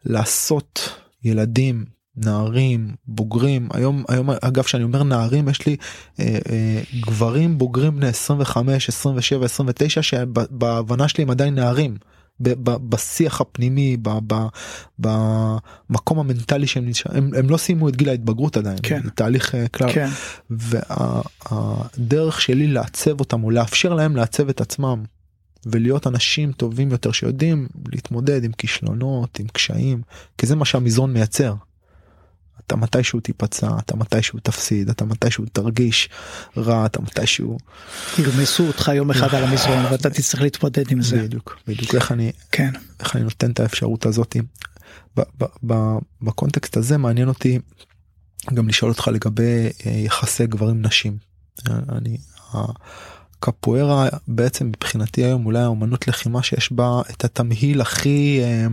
לעשות ילדים נערים בוגרים היום היום אגב שאני אומר נערים יש לי אה, אה, גברים בוגרים בני 25 27 29 שבהבנה שלי הם עדיין נערים. בשיח הפנימי במקום המנטלי שהם הם, הם לא סיימו את גיל ההתבגרות עדיין כן. זה תהליך אה, כלל כן. והדרך שלי לעצב אותם או לאפשר להם לעצב את עצמם ולהיות אנשים טובים יותר שיודעים להתמודד עם כישלונות עם קשיים כי זה מה שהמזרון מייצר. אתה מתישהו תיפצע אתה מתישהו תפסיד אתה מתישהו תרגיש רע אתה מתישהו ירמסו אותך יום אחד על המזרון ואתה תצטרך להתמודד עם זה. בדיוק בדיוק. איך אני כן. איך אני נותן את האפשרות הזאת? בקונטקסט הזה מעניין אותי גם לשאול אותך לגבי אה, יחסי גברים נשים. אני קפוארה בעצם מבחינתי היום אולי האומנות לחימה שיש בה את התמהיל הכי אה,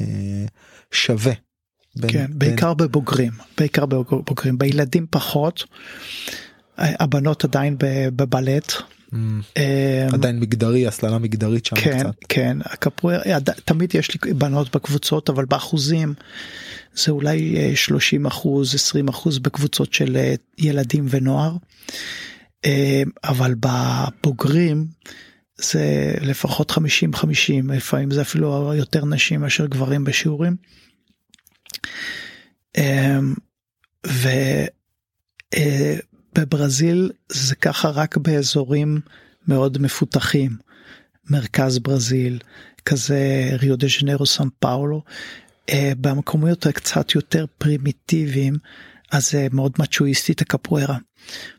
אה, שווה בין, כן, בין... בעיקר בבוגרים, בעיקר בבוגרים, בילדים פחות, הבנות עדיין בבלט. Mm, עדיין מגדרי הסללה מגדרית שם כן, קצת. כן, הקפואר, תמיד יש לי בנות בקבוצות אבל באחוזים זה אולי 30 אחוז 20 אחוז בקבוצות של אה, ילדים ונוער. אה, אבל בבוגרים זה לפחות 50 50 לפעמים זה אפילו יותר נשים מאשר גברים בשיעורים. אמ, ובברזיל אה, זה ככה רק באזורים מאוד מפותחים מרכז ברזיל כזה ריו דה ז'נרו סן פאולו אה, במקומות קצת יותר פרימיטיביים אז זה מאוד מצ'ואיסטית הקפוארה.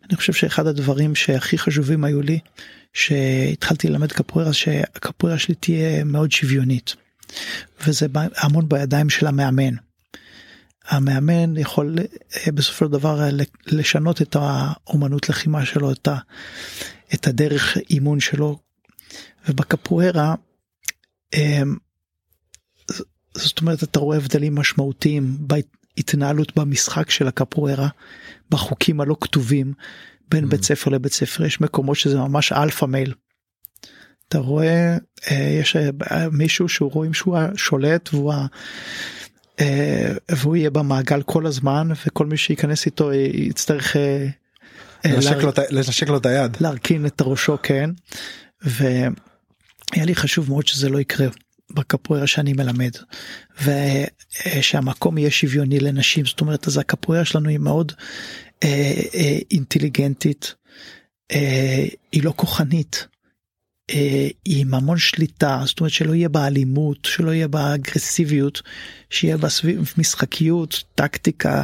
אני חושב שאחד הדברים שהכי חשובים היו לי שהתחלתי ללמד קפוארה שהקפוארה שלי תהיה מאוד שוויונית. וזה המון בידיים של המאמן. המאמן יכול אה, בסופו של דבר אה, לשנות את האומנות לחימה שלו, את, ה, את הדרך אימון שלו. ובקפוארה, אמ, זאת אומרת אתה רואה הבדלים משמעותיים בהתנהלות במשחק של הקפוארה, בחוקים הלא כתובים בין mm. בית ספר לבית ספר, יש מקומות שזה ממש alpha male. אתה רואה אה, יש מישהו שהוא רואים שהוא השולט והוא והוא יהיה במעגל כל הזמן וכל מי שייכנס איתו יצטרך אה, אה, לנשק לו את היד. להרכין את ראשו כן. והיה לי חשוב מאוד שזה לא יקרה בקפוארה שאני מלמד. ושהמקום יהיה שוויוני לנשים. זאת אומרת אז הקפוארה שלנו היא מאוד אה, אה, אינטליגנטית. אה, היא לא כוחנית. אה, עם המון שליטה זאת אומרת שלא יהיה בה אלימות שלא יהיה בה אגרסיביות שיהיה בה סביב משחקיות טקטיקה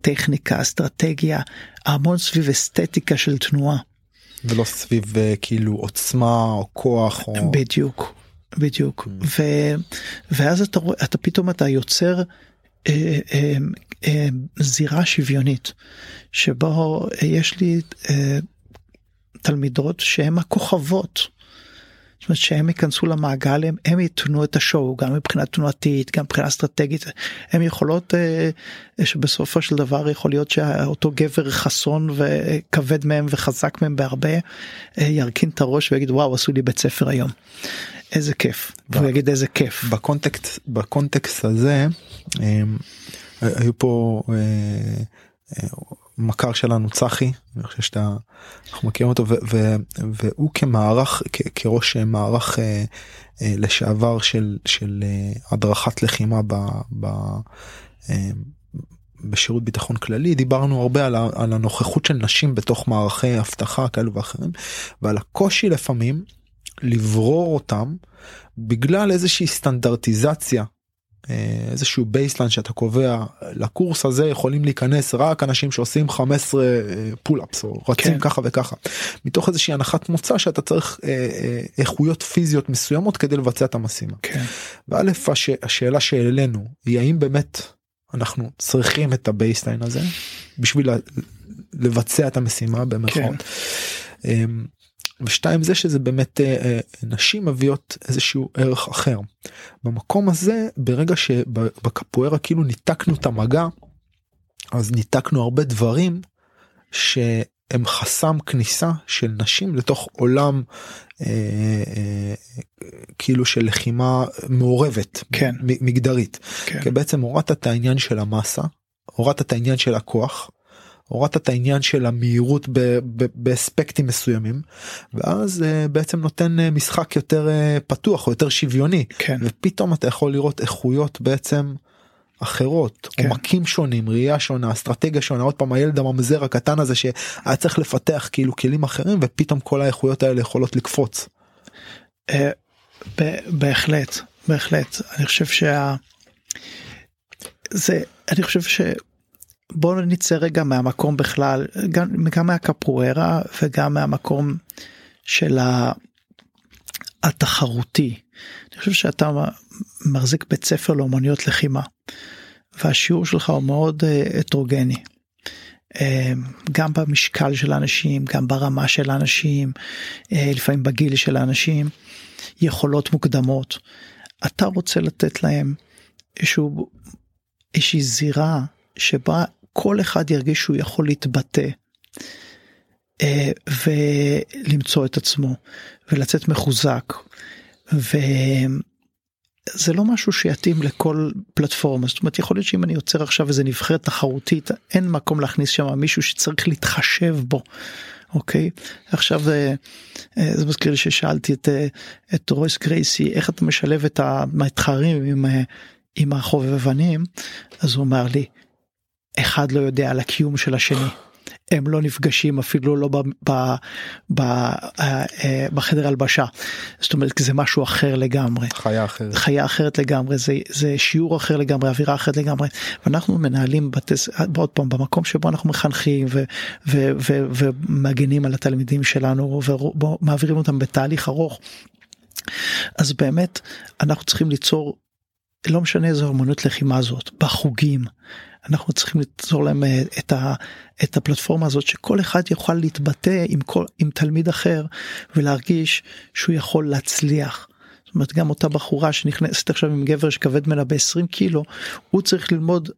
טכניקה אסטרטגיה המון סביב אסתטיקה של תנועה. ולא סביב אה, כאילו עוצמה או כוח או בדיוק בדיוק mm. ו, ואז אתה רואה אתה פתאום אתה יוצר אה, אה, אה, זירה שוויונית שבו יש לי אה, תלמידות שהן הכוכבות. זאת אומרת שהם ייכנסו למעגל הם, הם יתנו את השואו גם מבחינה תנועתית גם מבחינה אסטרטגית הם יכולות אה, שבסופו של דבר יכול להיות שאותו גבר חסון וכבד מהם וחזק מהם בהרבה אה, ירכין את הראש ויגיד וואו עשו לי בית ספר היום. איזה כיף והוא יגיד איזה כיף בקונטקסט בקונטקסט הזה אה, היו פה. מכר שלנו צחי אני חושב שאתה אנחנו מכירים אותו ו, ו, והוא כמערך כ, כראש מערך אה, אה, לשעבר של של אה, הדרכת לחימה ב, ב, אה, בשירות ביטחון כללי דיברנו הרבה על, על הנוכחות של נשים בתוך מערכי אבטחה כאלו ואחרים ועל הקושי לפעמים לברור אותם בגלל איזושהי סטנדרטיזציה איזשהו baseline שאתה קובע לקורס הזה יכולים להיכנס רק אנשים שעושים 15 pull-ups או רצים כן. ככה וככה מתוך איזושהי הנחת מוצא שאתה צריך אה, אה, איכויות פיזיות מסוימות כדי לבצע את המשימה. כן. ואלף הש, השאלה שהעלינו היא האם באמת אנחנו צריכים את ה baseline הזה בשביל לבצע את המשימה במרכאות. כן. ושתיים זה שזה באמת אה, אה, נשים מביאות איזשהו ערך אחר. במקום הזה ברגע שבקפוארה כאילו ניתקנו את המגע אז ניתקנו הרבה דברים שהם חסם כניסה של נשים לתוך עולם אה, אה, כאילו של לחימה מעורבת כן. מגדרית. כן. כי בעצם הורדת את העניין של המסה הורדת את העניין של הכוח. הורדת את העניין של המהירות באספקטים מסוימים ואז uh, בעצם נותן uh, משחק יותר uh, פתוח או יותר שוויוני כן. ופתאום אתה יכול לראות איכויות בעצם אחרות כן. עומקים שונים ראייה שונה אסטרטגיה שונה עוד פעם הילד הממזר הקטן הזה שהיה צריך לפתח כאילו כלים אחרים ופתאום כל האיכויות האלה יכולות לקפוץ. בהחלט בהחלט אני חושב שה... זה אני חושב ש... בואו נצא רגע מהמקום בכלל גם, גם מהקפוארה וגם מהמקום של התחרותי. אני חושב שאתה מחזיק בית ספר לאומניות לחימה והשיעור שלך הוא מאוד אה, הטרוגני. אה, גם במשקל של האנשים גם ברמה של האנשים אה, לפעמים בגיל של האנשים יכולות מוקדמות. אתה רוצה לתת להם איזשהו איזושהי זירה שבה כל אחד ירגיש שהוא יכול להתבטא אה, ולמצוא את עצמו ולצאת מחוזק. וזה לא משהו שיתאים לכל פלטפורמה זאת אומרת יכול להיות שאם אני יוצר עכשיו איזה נבחרת תחרותית אין מקום להכניס שם מישהו שצריך להתחשב בו. אוקיי עכשיו זה, אה, זה מזכיר לי ששאלתי את, אה, את רויס גרייסי איך אתה משלב את המתחרים עם, עם החובבנים אז הוא אמר לי אחד לא יודע על הקיום של השני. הם לא נפגשים אפילו לא ב, ב, ב, אה, אה, בחדר הלבשה. זאת אומרת זה משהו אחר לגמרי. חיה אחרת. חיה אחרת לגמרי זה, זה שיעור אחר לגמרי אווירה אחרת לגמרי ואנחנו מנהלים בטס, עוד פעם במקום שבו אנחנו מחנכים ו, ו, ו, ומגנים על התלמידים שלנו ומעבירים אותם בתהליך ארוך. אז באמת אנחנו צריכים ליצור לא משנה איזה אמנות לחימה זאת בחוגים אנחנו צריכים ליצור להם אה, את, ה, את הפלטפורמה הזאת שכל אחד יוכל להתבטא עם כל עם תלמיד אחר ולהרגיש שהוא יכול להצליח. זאת אומרת גם אותה בחורה שנכנסת עכשיו עם גבר שכבד ממנה ב-20 קילו הוא צריך ללמוד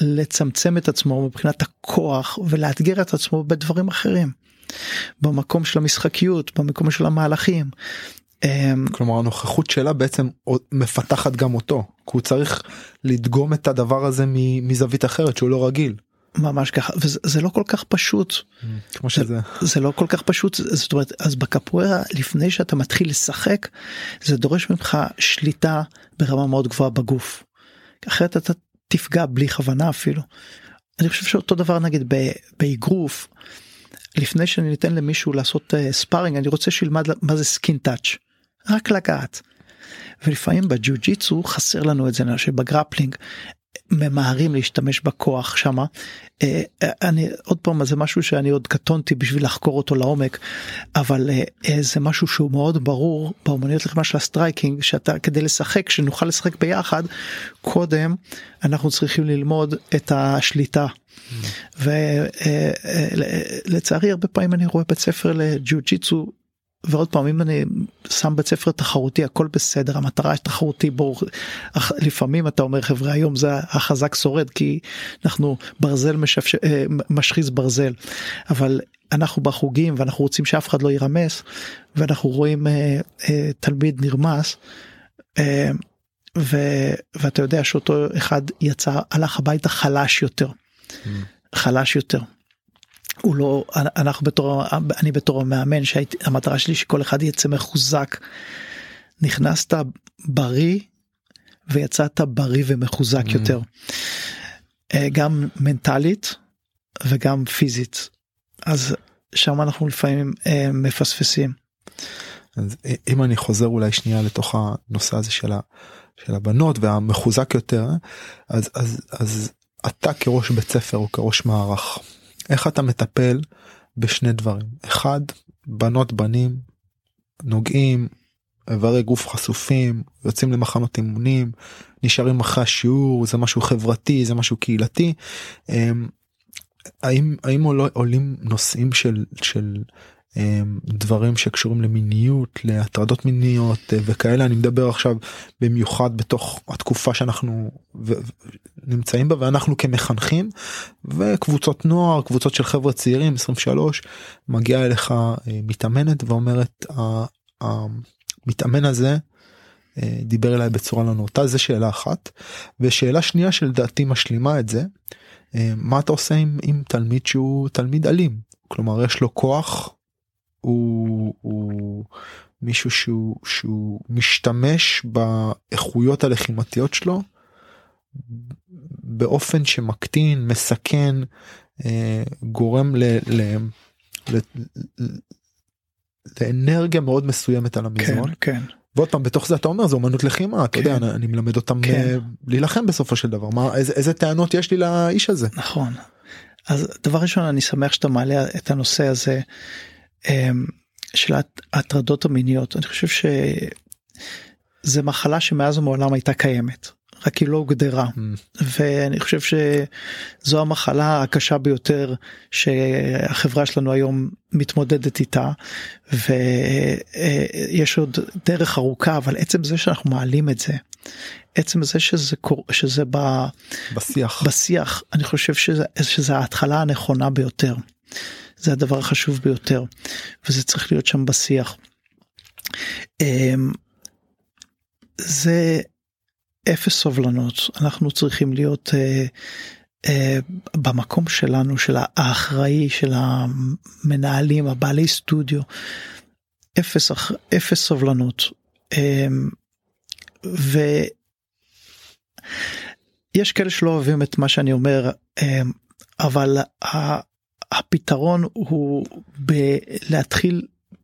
לצמצם את עצמו מבחינת הכוח ולאתגר את עצמו בדברים אחרים. במקום של המשחקיות במקום של המהלכים כלומר הנוכחות שלה בעצם מפתחת גם אותו כי הוא צריך לדגום את הדבר הזה מזווית אחרת שהוא לא רגיל. ממש ככה וזה לא כל כך פשוט כמו שזה זה לא כל כך פשוט זאת אומרת אז בקפוארה לפני שאתה מתחיל לשחק זה דורש ממך שליטה ברמה מאוד גבוהה בגוף. אחרת אתה תפגע בלי כוונה אפילו. אני חושב שאותו דבר נגיד באגרוף לפני שאני ניתן למישהו לעשות sparring אני רוצה שילמד מה זה skin touch רק לגעת. ולפעמים בג'ו ג'יצו חסר לנו את זה שב grappling ממהרים להשתמש בכוח שמה אה, אה, אני עוד פעם זה משהו שאני עוד קטונתי בשביל לחקור אותו לעומק אבל אה, זה משהו שהוא מאוד ברור באומנויות לחימה של ה striking שאתה כדי לשחק שנוכל לשחק ביחד קודם אנחנו צריכים ללמוד את השליטה. ולצערי הרבה פעמים אני רואה בית ספר לג'ו ג'יצו ועוד פעם אם אני שם בית ספר תחרותי הכל בסדר המטרה תחרותי בו לפעמים אתה אומר חבר'ה היום זה החזק שורד כי אנחנו ברזל משפש... אה, משחיז ברזל. אבל אנחנו בחוגים ואנחנו רוצים שאף אחד לא יירמס ואנחנו רואים אה, אה, תלמיד נרמס אה, ו... ואתה יודע שאותו אחד יצא הלך הביתה חלש יותר. Mm. חלש יותר הוא לא אנחנו בתור אני בתור המאמן שהמטרה שלי שכל אחד יצא מחוזק. נכנסת בריא ויצאת בריא ומחוזק mm. יותר. אה, גם מנטלית וגם פיזית. אז שם אנחנו לפעמים אה, מפספסים. אז אם אני חוזר אולי שנייה לתוך הנושא הזה של, ה, של הבנות והמחוזק יותר אז אז אז אתה כראש בית ספר או כראש מערך איך אתה מטפל בשני דברים? אחד בנות בנים נוגעים איברי גוף חשופים יוצאים למחנות אימונים נשארים אחרי השיעור זה משהו חברתי זה משהו קהילתי. אמ, האם האם עולים נושאים של של דברים שקשורים למיניות להטרדות מיניות אה, וכאלה. אני מדבר עכשיו במיוחד בתוך התקופה שאנחנו נמצאים בה ואנחנו כמחנכים וקבוצות נוער קבוצות של חבר'ה צעירים 23 מגיעה אליך אה, מתאמנת ואומרת המתאמן הזה אה, דיבר אליי בצורה לא נאותה. זה שאלה אחת. ושאלה שנייה שלדעתי משלימה את זה מה אתה עושה עם, עם תלמיד שהוא תלמיד אלים? כלומר יש לו כוח הוא, הוא מישהו שהוא, שהוא משתמש באיכויות הלחימתיות שלו באופן שמקטין, מסכן, אה, גורם ל, ל, ל, לאנרגיה מאוד מסוימת על המזרון. כן, כן. ועוד פעם בתוך זה אתה אומר זה אומנות לחימה אתה כן. יודע אני, אני מלמד אותם כן. להילחם בסופו של דבר מה איזה, איזה טענות יש לי לאיש הזה. נכון. אז דבר ראשון אני שמח שאתה מעלה את הנושא הזה של ההטרדות המיניות אני חושב שזה מחלה שמאז ומעולם הייתה קיימת רק היא לא הוגדרה mm. ואני חושב שזו המחלה הקשה ביותר שהחברה שלנו היום מתמודדת איתה ויש עוד דרך ארוכה אבל עצם זה שאנחנו מעלים את זה עצם זה שזה קור... שזה ב... בשיח בשיח אני חושב שזה, שזה ההתחלה הנכונה ביותר. זה הדבר החשוב ביותר וזה צריך להיות שם בשיח. אמ, זה אפס סובלנות אנחנו צריכים להיות uh, uh, במקום שלנו של האחראי של המנהלים הבעלי סטודיו אפס אפס סובלנות um, ויש כאלה שלא אוהבים את מה שאני אומר um, אבל הפתרון הוא בלהתחיל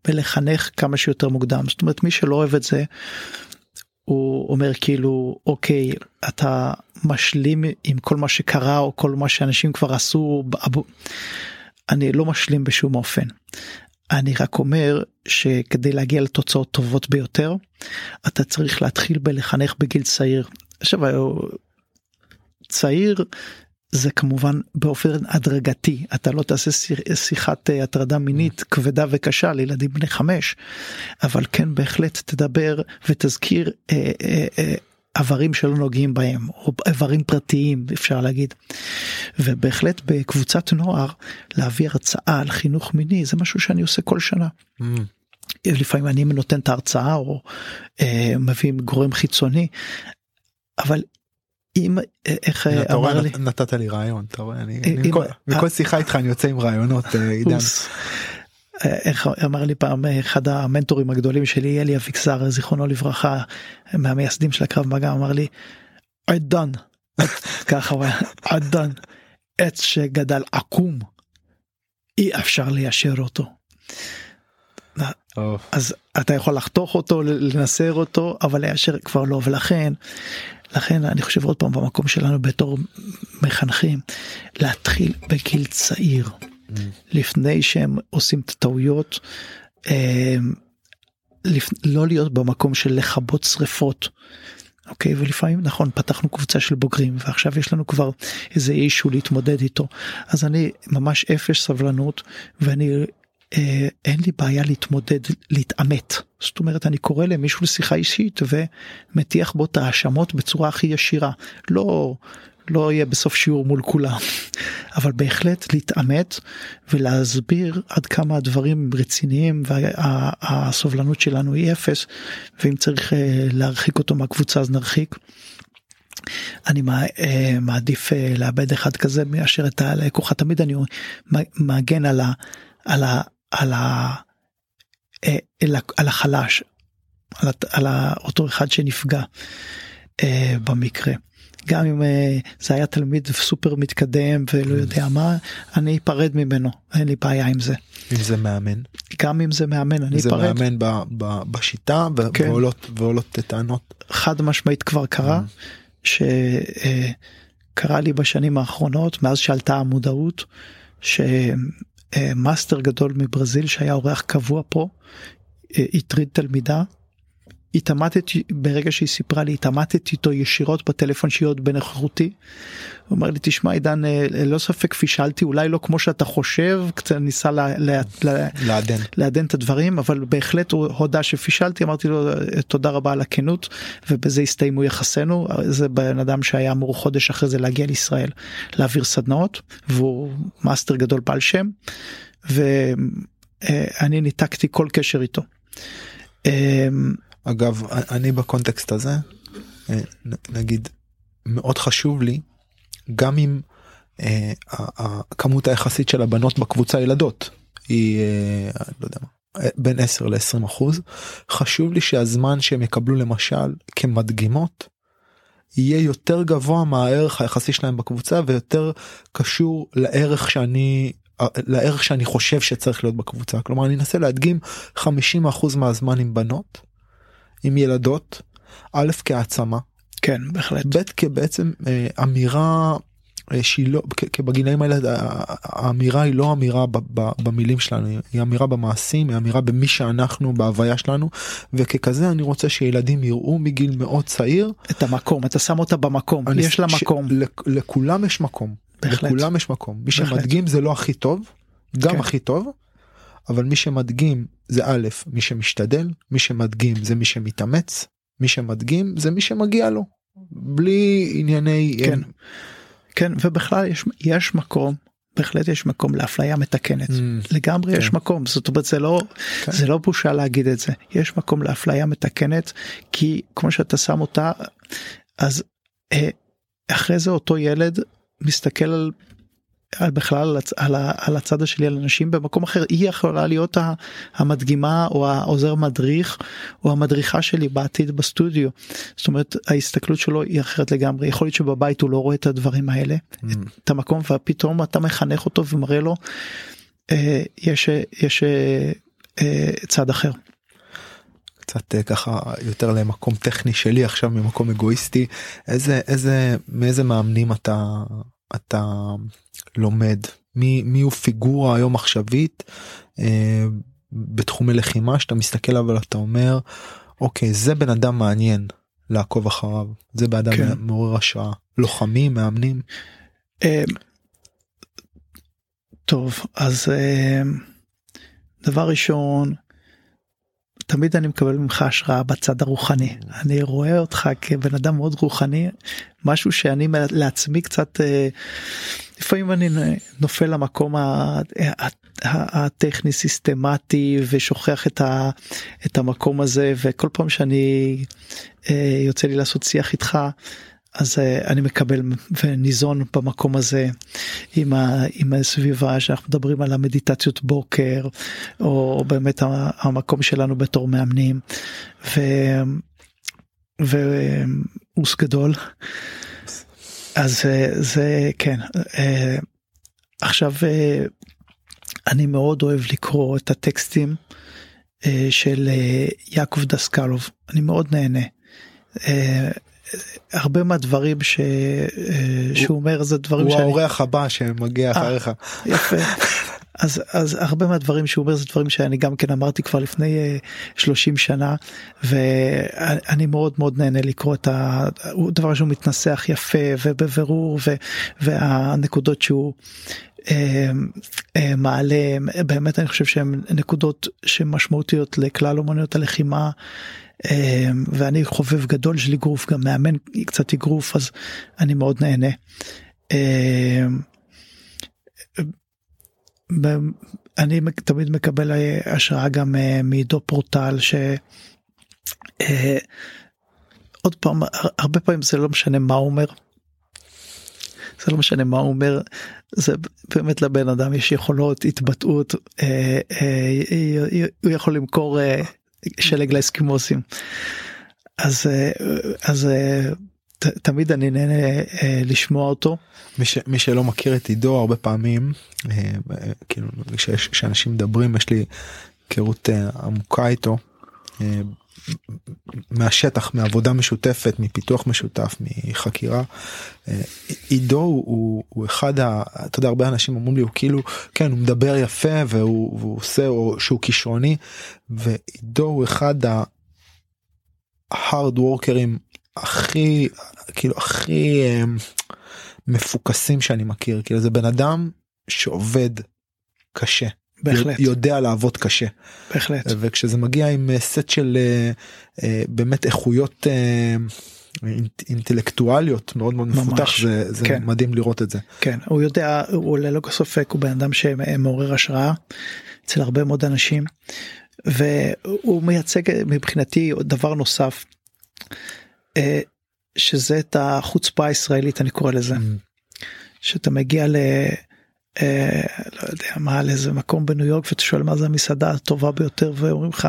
ולחנך כמה שיותר מוקדם זאת אומרת מי שלא אוהב את זה הוא אומר כאילו אוקיי אתה משלים עם כל מה שקרה או כל מה שאנשים כבר עשו אני לא משלים בשום אופן. אני רק אומר שכדי להגיע לתוצאות טובות ביותר אתה צריך להתחיל בלחנך בגיל צעיר. עכשיו צעיר זה כמובן באופן הדרגתי אתה לא תעשה שיחת אה, הטרדה מינית כבדה וקשה לילדים בני חמש אבל כן בהחלט תדבר ותזכיר אה, אה, אה, איברים שלא נוגעים בהם או איברים פרטיים אפשר להגיד. ובהחלט בקבוצת נוער להביא הרצאה על חינוך מיני זה משהו שאני עושה כל שנה. Mm. לפעמים אני נותן את ההרצאה או אה, מביא גורם חיצוני אבל אם אה, איך אה, אמר לי? נתת לי רעיון אתה רואה אני מכל שיחה איתך אני יוצא עם רעיונות עידן. איך אמר לי פעם אחד המנטורים הגדולים שלי אלי אביקסר זיכרונו לברכה מהמייסדים של הקרב מגע אמר לי עידן ככה הוא היה עידן עץ שגדל עקום אי אפשר ליישר אותו. אז אתה יכול לחתוך אותו לנסר אותו אבל ליישר כבר לא ולכן לכן אני חושב עוד פעם במקום שלנו בתור מחנכים להתחיל בגיל צעיר לפני שהם עושים את הטעויות. אמ, לא להיות במקום של לכבות שריפות. אוקיי ולפעמים נכון פתחנו קבוצה של בוגרים ועכשיו יש לנו כבר איזה אישו להתמודד איתו אז אני ממש אפס סבלנות ואני אה, אין לי בעיה להתמודד להתעמת. זאת אומרת אני קורא למישהו לשיחה אישית ומטיח בו את ההאשמות בצורה הכי ישירה. לא לא יהיה בסוף שיעור מול כולם. אבל בהחלט להתעמת ולהסביר עד כמה הדברים רציניים והסובלנות שלנו היא אפס ואם צריך אה, להרחיק אותו מהקבוצה אז נרחיק. אני אה, מעדיף אה, לאבד אחד כזה מאשר את הלקוחה תמיד אני מגן על ה... על ה... על ה... על החלש על, על אותו אחד שנפגע במקרה. גם אם uh, זה היה תלמיד סופר מתקדם ולא יודע מה אני אפרד ממנו אין לי בעיה עם זה. אם זה מאמן. גם אם זה מאמן אני אפרד. זה מאמן ב, ב, בשיטה כן. ועולות ועולות טענות. חד משמעית כבר קרה mm. שקרה לי בשנים האחרונות מאז שעלתה המודעות שמאסטר uh, גדול מברזיל שהיה אורח קבוע פה הטריד תלמידה התעמתתי ברגע שהיא סיפרה לי התעמתתי איתו ישירות בטלפון שהיא עוד בנוכחותי. הוא אומר לי תשמע עידן אה, לא ספק פישלתי אולי לא כמו שאתה חושב קצת ניסה לעדן לעדן את הדברים אבל בהחלט הוא הודה שפישלתי אמרתי לו תודה רבה על הכנות ובזה הסתיימו יחסינו זה בן אדם שהיה אמור חודש אחרי זה להגיע לישראל להעביר סדנאות והוא מאסטר גדול בעל שם ואני ניתקתי כל קשר איתו. אגב אני בקונטקסט הזה אה, נגיד מאוד חשוב לי גם אם אה, הכמות היחסית של הבנות בקבוצה ילדות היא אה, לא יודע מה בין 10 ל-20 אחוז חשוב לי שהזמן שהם יקבלו למשל כמדגימות יהיה יותר גבוה מהערך היחסי שלהם בקבוצה ויותר קשור לערך שאני לערך שאני חושב שצריך להיות בקבוצה. כלומר אני אנסה להדגים 50% מהזמן עם בנות עם ילדות א' כהעצמה כן בהחלט ב' כבעצם אה, אמירה אה, שהיא לא בגילאים האלה האמירה היא לא אמירה ב, ב, במילים שלנו היא אמירה במעשים היא אמירה במי שאנחנו בהוויה שלנו וככזה אני רוצה שילדים יראו מגיל מאוד צעיר את המקום אתה שם אותה במקום יש לה מקום ש, לכולם יש מקום בהחלט. לכולם יש מקום מי בהחלט. שמדגים זה לא הכי טוב גם כן. הכי טוב אבל מי שמדגים זה א', מי שמשתדל, מי שמדגים זה מי שמתאמץ, מי שמדגים זה מי שמגיע לו, בלי ענייני... כן, הם... כן ובכלל יש, יש מקום בהחלט יש מקום לאפליה מתקנת mm, לגמרי כן. יש מקום זאת אומרת זה לא כן. זה לא בושה להגיד את זה יש מקום לאפליה מתקנת כי כמו שאתה שם אותה אז אה, אחרי זה אותו ילד מסתכל על בכלל על, על הצד השלי על אנשים במקום אחר היא יכולה להיות המדגימה או העוזר מדריך או המדריכה שלי בעתיד בסטודיו. זאת אומרת ההסתכלות שלו היא אחרת לגמרי יכול להיות שבבית הוא לא רואה את הדברים האלה mm. את המקום ופתאום אתה מחנך אותו ומראה לו אה, יש יש אה, אה, צד אחר. קצת אה, ככה יותר למקום טכני שלי עכשיו ממקום אגואיסטי איזה איזה מאיזה מאמנים אתה אתה לומד מי מי הוא פיגורה היום עכשווית אה, בתחומי לחימה שאתה מסתכל אבל אתה אומר אוקיי זה בן אדם מעניין לעקוב אחריו זה בן אדם כן. מעורר השראה לוחמים מאמנים. אה, טוב אז אה, דבר ראשון תמיד אני מקבל ממך השראה בצד הרוחני. אני רואה אותך כבן אדם מאוד רוחני משהו שאני לעצמי קצת אה, לפעמים אני נופל למקום הטכני סיסטמטי ושוכח את, ה, את המקום הזה וכל פעם שאני אה, יוצא לי לעשות שיח איתך אז uh, אני מקבל וניזון במקום הזה עם, ה, עם הסביבה שאנחנו מדברים על המדיטציות בוקר או באמת המקום שלנו בתור מאמנים. ואוס גדול אז אה, זה כן אה, עכשיו אה, אני מאוד אוהב לקרוא את הטקסטים אה, של אה, יעקב דסקלוב אני מאוד נהנה. אה, הרבה מהדברים ש... אה, שהוא אומר זה דברים הוא שאני האורח הבא שמגיע אחריך. יפה. אז אז הרבה מהדברים שהוא אומר זה דברים שאני גם כן אמרתי כבר לפני אה, 30 שנה ואני מאוד מאוד נהנה לקרוא את הדבר שהוא מתנסח יפה ובבירור ו, והנקודות שהוא אה, אה, מעלה באמת אני חושב שהן נקודות שמשמעותיות לכלל אומנויות הלחימה. אה, ואני חובב גדול של אגרוף גם מאמן קצת אגרוף אז אני מאוד נהנה. ב- אני תמיד מקבל אה, השראה גם אה, מעידו פורטל ש... אה, עוד פעם הר- הרבה פעמים זה לא משנה מה הוא אומר. זה לא משנה מה הוא אומר זה באמת לבן אדם יש יכולות התבטאות הוא יכול למכור שלג לאסקימוסים. אז אה, אז אה, ת, תמיד אני נהנה אה, לשמוע אותו. מי, ש, מי שלא מכיר את עידו הרבה פעמים כאילו כשאנשים מדברים יש לי היכרות עמוקה איתו. מהשטח מעבודה משותפת מפיתוח משותף מחקירה. אה, עידו הוא, הוא, הוא אחד ה... אתה יודע הרבה אנשים אומרים לי הוא כאילו כן הוא מדבר יפה והוא, והוא עושה או שהוא כישרוני ועידו הוא אחד ה... hard workers הכי כאילו הכי אה, מפוקסים שאני מכיר. כאילו זה בן אדם שעובד קשה בהחלט יודע לעבוד קשה בהחלט. וכשזה מגיע עם אה, סט של אה, אה, באמת איכויות אה, אינט- אינטלקטואליות מאוד מאוד ממש, מפותח זה, זה כן. מדהים לראות את זה. כן הוא יודע הוא ללא ספק הוא בן אדם שמעורר השראה אצל הרבה מאוד אנשים והוא מייצג מבחינתי דבר נוסף אה, שזה את החוצפה הישראלית אני קורא לזה שאתה מגיע ל... אה, לא יודע מה לאיזה מקום בניו יורק ואתה שואל מה זה המסעדה הטובה ביותר ואומרים לך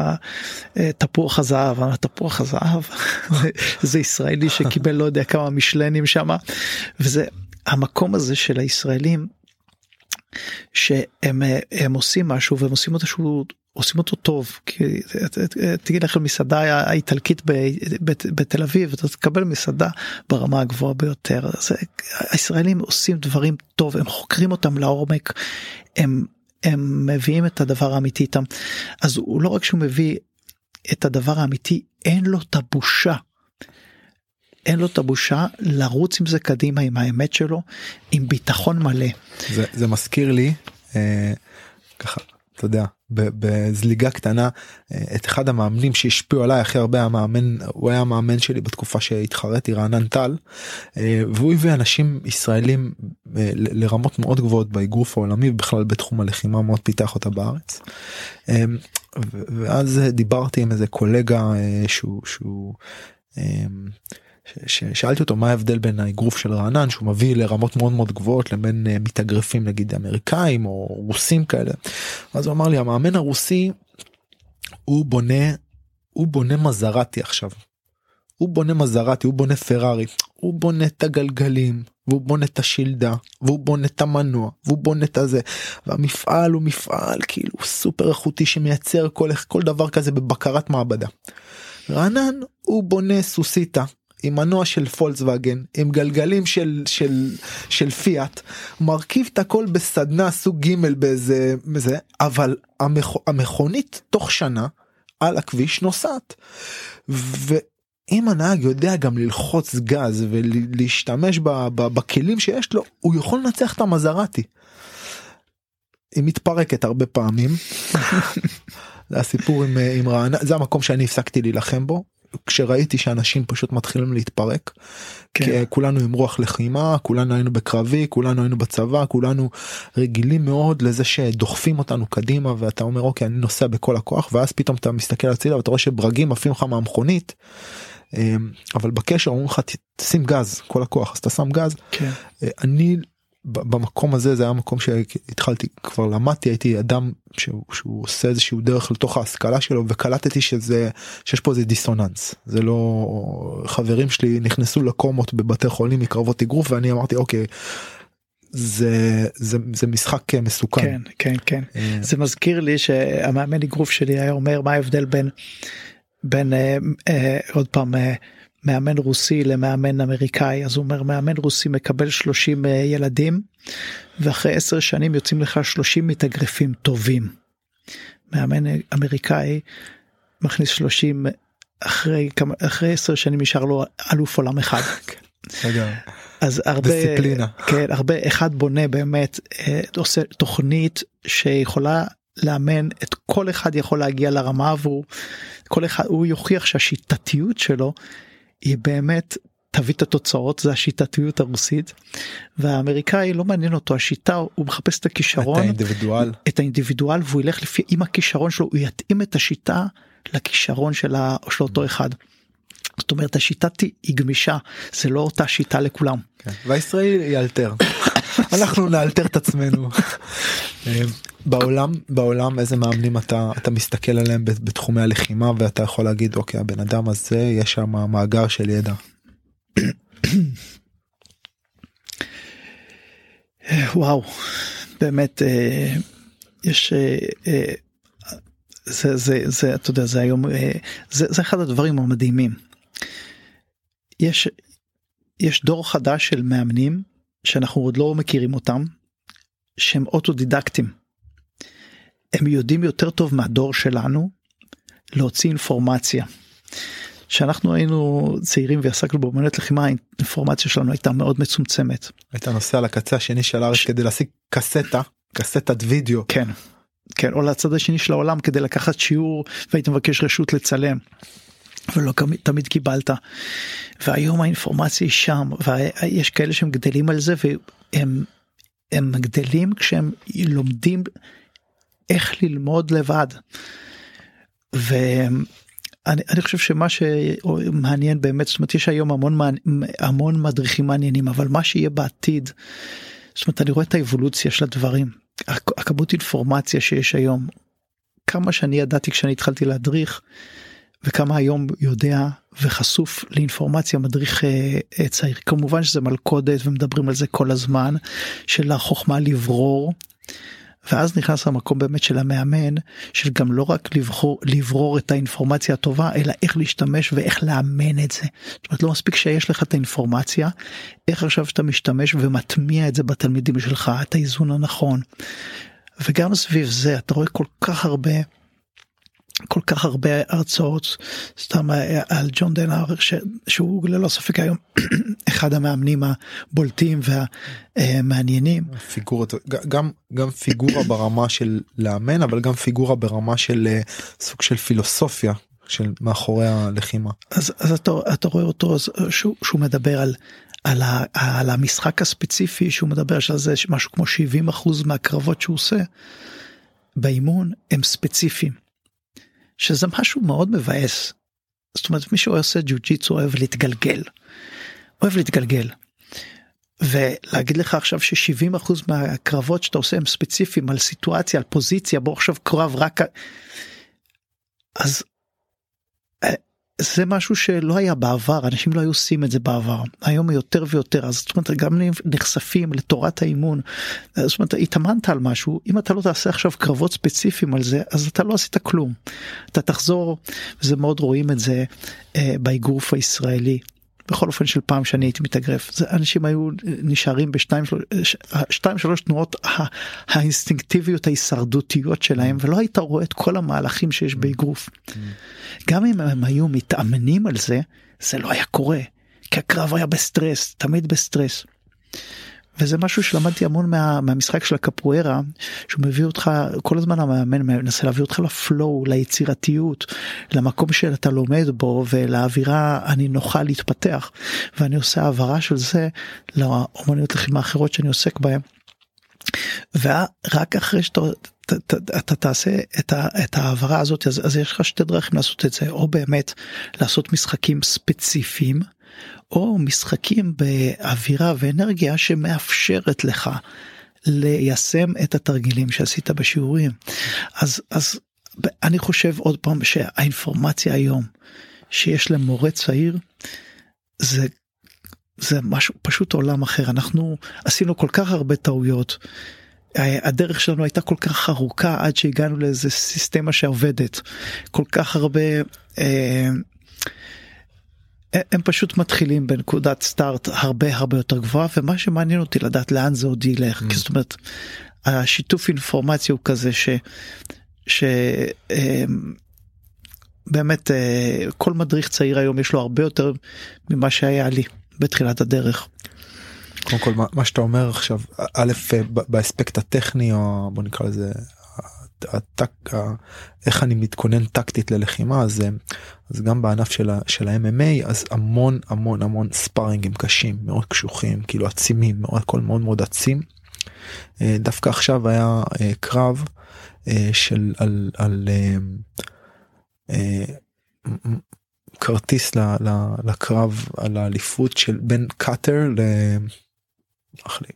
אה, תפוח הזהב. תפוח הזהב? זה- זה ישראלי שקיבל לא יודע כמה משלנים שם. וזה המקום הזה של הישראלים שהם אה, עושים משהו והם עושים אותו שהוא עושים אותו טוב כי תגיד לך מסעדה האיטלקית בתל אביב אתה תקבל מסעדה ברמה הגבוהה ביותר זה הישראלים עושים דברים טוב הם חוקרים אותם לעומק הם הם מביאים את הדבר האמיתי איתם אז הוא לא רק שהוא מביא את הדבר האמיתי אין לו את הבושה. אין לו את הבושה לרוץ עם זה קדימה עם האמת שלו עם ביטחון מלא. זה, זה מזכיר לי אה, ככה אתה יודע בזליגה קטנה אה, את אחד המאמנים שהשפיעו עליי הכי הרבה המאמן הוא היה המאמן שלי בתקופה שהתחרתי רענן טל אה, והוא הביא אנשים ישראלים אה, לרמות מאוד גבוהות באגרוף העולמי ובכלל בתחום הלחימה מאוד פיתח אותה בארץ. ואז דיברתי עם איזה קולגה שהוא שהוא. ששאלתי אותו מה ההבדל בין האגרוף של רענן שהוא מביא לרמות מאוד מאוד גבוהות לבין אה, מתאגרפים נגיד אמריקאים או רוסים כאלה. אז הוא אמר לי המאמן הרוסי הוא בונה הוא בונה מזרטי עכשיו. הוא בונה מזרטי הוא בונה פרארי הוא בונה את הגלגלים והוא בונה את השלדה והוא בונה את המנוע והוא בונה את הזה והמפעל הוא מפעל כאילו סופר איכותי שמייצר כל כל דבר כזה בבקרת מעבדה. רענן הוא בונה סוסיתא עם מנוע של פולקסווגן עם גלגלים של של של פיאט מרכיב את הכל בסדנה סוג ג' באיזה זה אבל המכ, המכונית תוך שנה על הכביש נוסעת. ואם הנהג יודע גם ללחוץ גז ולהשתמש ב, ב, בכלים שיש לו הוא יכול לנצח את המזרטי. היא מתפרקת הרבה פעמים. זה הסיפור עם, עם רעננה זה המקום שאני הפסקתי להילחם בו כשראיתי שאנשים פשוט מתחילים להתפרק. כן. כי כולנו עם רוח לחימה כולנו היינו בקרבי כולנו היינו בצבא כולנו רגילים מאוד לזה שדוחפים אותנו קדימה ואתה אומר אוקיי אני נוסע בכל הכוח ואז פתאום אתה מסתכל הצידה ואתה רואה שברגים עפים לך מהמכונית. אמ, אבל בקשר אומרים לך תשים גז כל הכוח אז אתה שם גז. כן. אה, אני במקום הזה זה היה מקום שהתחלתי כבר למדתי הייתי אדם שהוא, שהוא עושה איזשהו דרך לתוך ההשכלה שלו וקלטתי שזה שיש פה איזה דיסוננס. זה לא חברים שלי נכנסו לקומות בבתי חולים מקרבות אגרוף ואני אמרתי אוקיי. זה זה זה משחק מסוכן. כן כן כן. אה, זה מזכיר לי שהמאמן אגרוף שלי היה אומר מה ההבדל בין בין אה, אה, עוד פעם אה, מאמן רוסי למאמן אמריקאי אז הוא אומר מאמן רוסי מקבל 30 אה, ילדים ואחרי 10 שנים יוצאים לך 30 מתאגרפים טובים. מאמן אמריקאי מכניס 30 אחרי כמה אחרי 10 שנים נשאר לו אלוף עולם אחד. אז הרבה דיסציפלינה. כן הרבה אחד בונה באמת אה, עושה תוכנית שיכולה לאמן את כל אחד יכול להגיע לרמה והוא כל אחד הוא יוכיח שהשיטתיות שלו היא באמת תביא את התוצאות זה השיטתיות הרוסית והאמריקאי לא מעניין אותו השיטה הוא מחפש את הכישרון את האינדיבידואל את האינדיבידואל והוא ילך לפי עם הכישרון שלו הוא יתאים את השיטה לכישרון של, ה, של אותו אחד. זאת אומרת השיטה היא גמישה זה לא אותה שיטה לכולם. כן. והישראלי יאלתר אנחנו נאלתר את עצמנו. אה, בעולם בעולם איזה מאמנים אתה אתה מסתכל עליהם בתחומי הלחימה ואתה יכול להגיד אוקיי הבן אדם הזה יש שם מאגר של ידע. וואו באמת אה, יש אה, זה זה זה אתה יודע זה היום זה, זה אחד הדברים המדהימים. יש יש דור חדש של מאמנים שאנחנו עוד לא מכירים אותם שהם אוטודידקטים. הם יודעים יותר טוב מהדור שלנו להוציא אינפורמציה. כשאנחנו היינו צעירים ועסקנו באמנות לחימה האינפורמציה שלנו הייתה מאוד מצומצמת. היית נוסע לקצה השני של הארץ ש... כדי להשיג קסטה קסטת וידאו. כן. כן או לצד השני של העולם כדי לקחת שיעור והיית מבקש רשות לצלם. ולא תמיד קיבלת. והיום האינפורמציה היא שם ויש כאלה שהם גדלים על זה והם הם גדלים כשהם לומדים איך ללמוד לבד. ואני חושב שמה שמעניין באמת זאת אומרת יש היום המון המון מדריכים מעניינים אבל מה שיהיה בעתיד. זאת אומרת אני רואה את האבולוציה של הדברים הכמות אינפורמציה שיש היום כמה שאני ידעתי כשאני התחלתי להדריך וכמה היום יודע וחשוף לאינפורמציה מדריך אה, אה, צעיר כמובן שזה מלכודת ומדברים על זה כל הזמן של החוכמה לברור. ואז נכנס המקום באמת של המאמן של גם לא רק לבחור לברור את האינפורמציה הטובה אלא איך להשתמש ואיך לאמן את זה. זאת אומרת לא מספיק שיש לך את האינפורמציה איך עכשיו שאתה משתמש ומטמיע את זה בתלמידים שלך את האיזון הנכון. וגם סביב זה אתה רואה כל כך הרבה כל כך הרבה הרצאות סתם אה, על ג'ון דנאר שהוא ללא ספק היום אחד המאמנים הבולטים והמעניינים. פיגורות גם גם פיגורה ברמה של לאמן אבל גם פיגורה ברמה של אה, סוג של פילוסופיה של מאחורי הלחימה. אז, אז אתה, אתה רואה אותו שהוא, שהוא מדבר על על, ה, על המשחק הספציפי שהוא מדבר על זה משהו כמו 70 אחוז מהקרבות שהוא עושה באימון הם ספציפיים. שזה משהו מאוד מבאס. זאת אומרת מי שעושה ג'ו ג'יצו אוהב להתגלגל. אוהב להתגלגל. ולהגיד לך עכשיו ש-70% מהקרבות שאתה עושה הם ספציפיים על סיטואציה על פוזיציה בוא עכשיו קרב רק אז זה משהו שלא היה בעבר אנשים לא היו עושים את זה בעבר היום יותר ויותר אז זאת אומרת גם נחשפים לתורת האימון. זאת אומרת התאמנת על משהו אם אתה לא תעשה עכשיו קרבות ספציפיים על זה אז אתה לא עשית כלום. אתה תחזור וזה מאוד רואים את זה אה, באגרוף הישראלי בכל אופן של פעם שאני הייתי מתאגרף זה אנשים היו נשארים בשתיים שלוש, שתיים שלוש תנועות האינסטינקטיביות ההישרדותיות שלהם ולא היית רואה את כל המהלכים שיש באגרוף. גם אם הם היו מתאמנים על זה זה לא היה קורה כי הקרב היה בסטרס תמיד בסטרס. וזה משהו שלמדתי המון מה, מהמשחק של הקפוארה שהוא מביא אותך כל הזמן המאמן מנסה להביא אותך ל flow ליצירתיות למקום שאתה לומד בו ולאווירה הנינוחה להתפתח ואני עושה העברה של זה לאומניות לחימה אחרות שאני עוסק בהן. ורק אחרי שאתה אתה, אתה תעשה את, ה, את ההעברה הזאת אז, אז יש לך שתי דרכים לעשות את זה או באמת לעשות משחקים ספציפיים או משחקים באווירה ואנרגיה שמאפשרת לך ליישם את התרגילים שעשית בשיעורים. אז אז אני חושב עוד פעם שהאינפורמציה היום שיש למורה צעיר זה זה משהו פשוט עולם אחר. אנחנו עשינו כל כך הרבה טעויות. הדרך שלנו הייתה כל כך ארוכה עד שהגענו לאיזה סיסטמה שעובדת. כל כך הרבה אה, הם פשוט מתחילים בנקודת סטארט הרבה הרבה יותר גבוהה ומה שמעניין אותי לדעת לאן זה עוד ילך mm. זאת אומרת השיתוף אינפורמציה הוא כזה ש. ש אמ, באמת כל מדריך צעיר היום יש לו הרבה יותר ממה שהיה לי בתחילת הדרך. קודם כל מה, שאתה אומר עכשיו א' באספקט הטכני או בוא נקרא לזה הטק, איך אני מתכונן טקטית ללחימה אז, אז גם בענף של, ה, של ה-MMA אז המון המון המון ספארינגים קשים מאוד קשוחים כאילו עצימים מאוד הכל מאוד מאוד עצים. אה, דווקא עכשיו היה אה, קרב אה, של על, על כרטיס לקרב על האליפות של בין קאטר ל...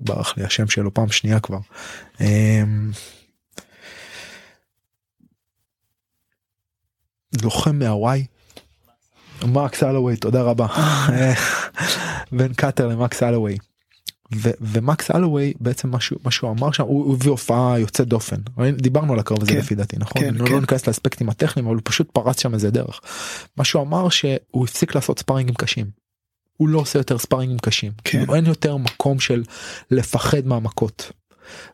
ברח לי השם שלו פעם שנייה כבר. לוחם מהוואי. מקס אלווי תודה רבה בין קאטר למקס אלווי. ומקס אלווי בעצם משהו משהו אמר שם הוא הביא הופעה יוצאת דופן דיברנו על הקרב הזה כן, לפי דעתי נכון כן, לא, כן. לא ניכנס לאספקטים הטכניים אבל הוא פשוט פרץ שם איזה דרך. מה שהוא אמר שהוא הפסיק לעשות ספארינגים קשים. הוא לא עושה יותר ספארינגים קשים כן. אין יותר מקום של לפחד מהמכות.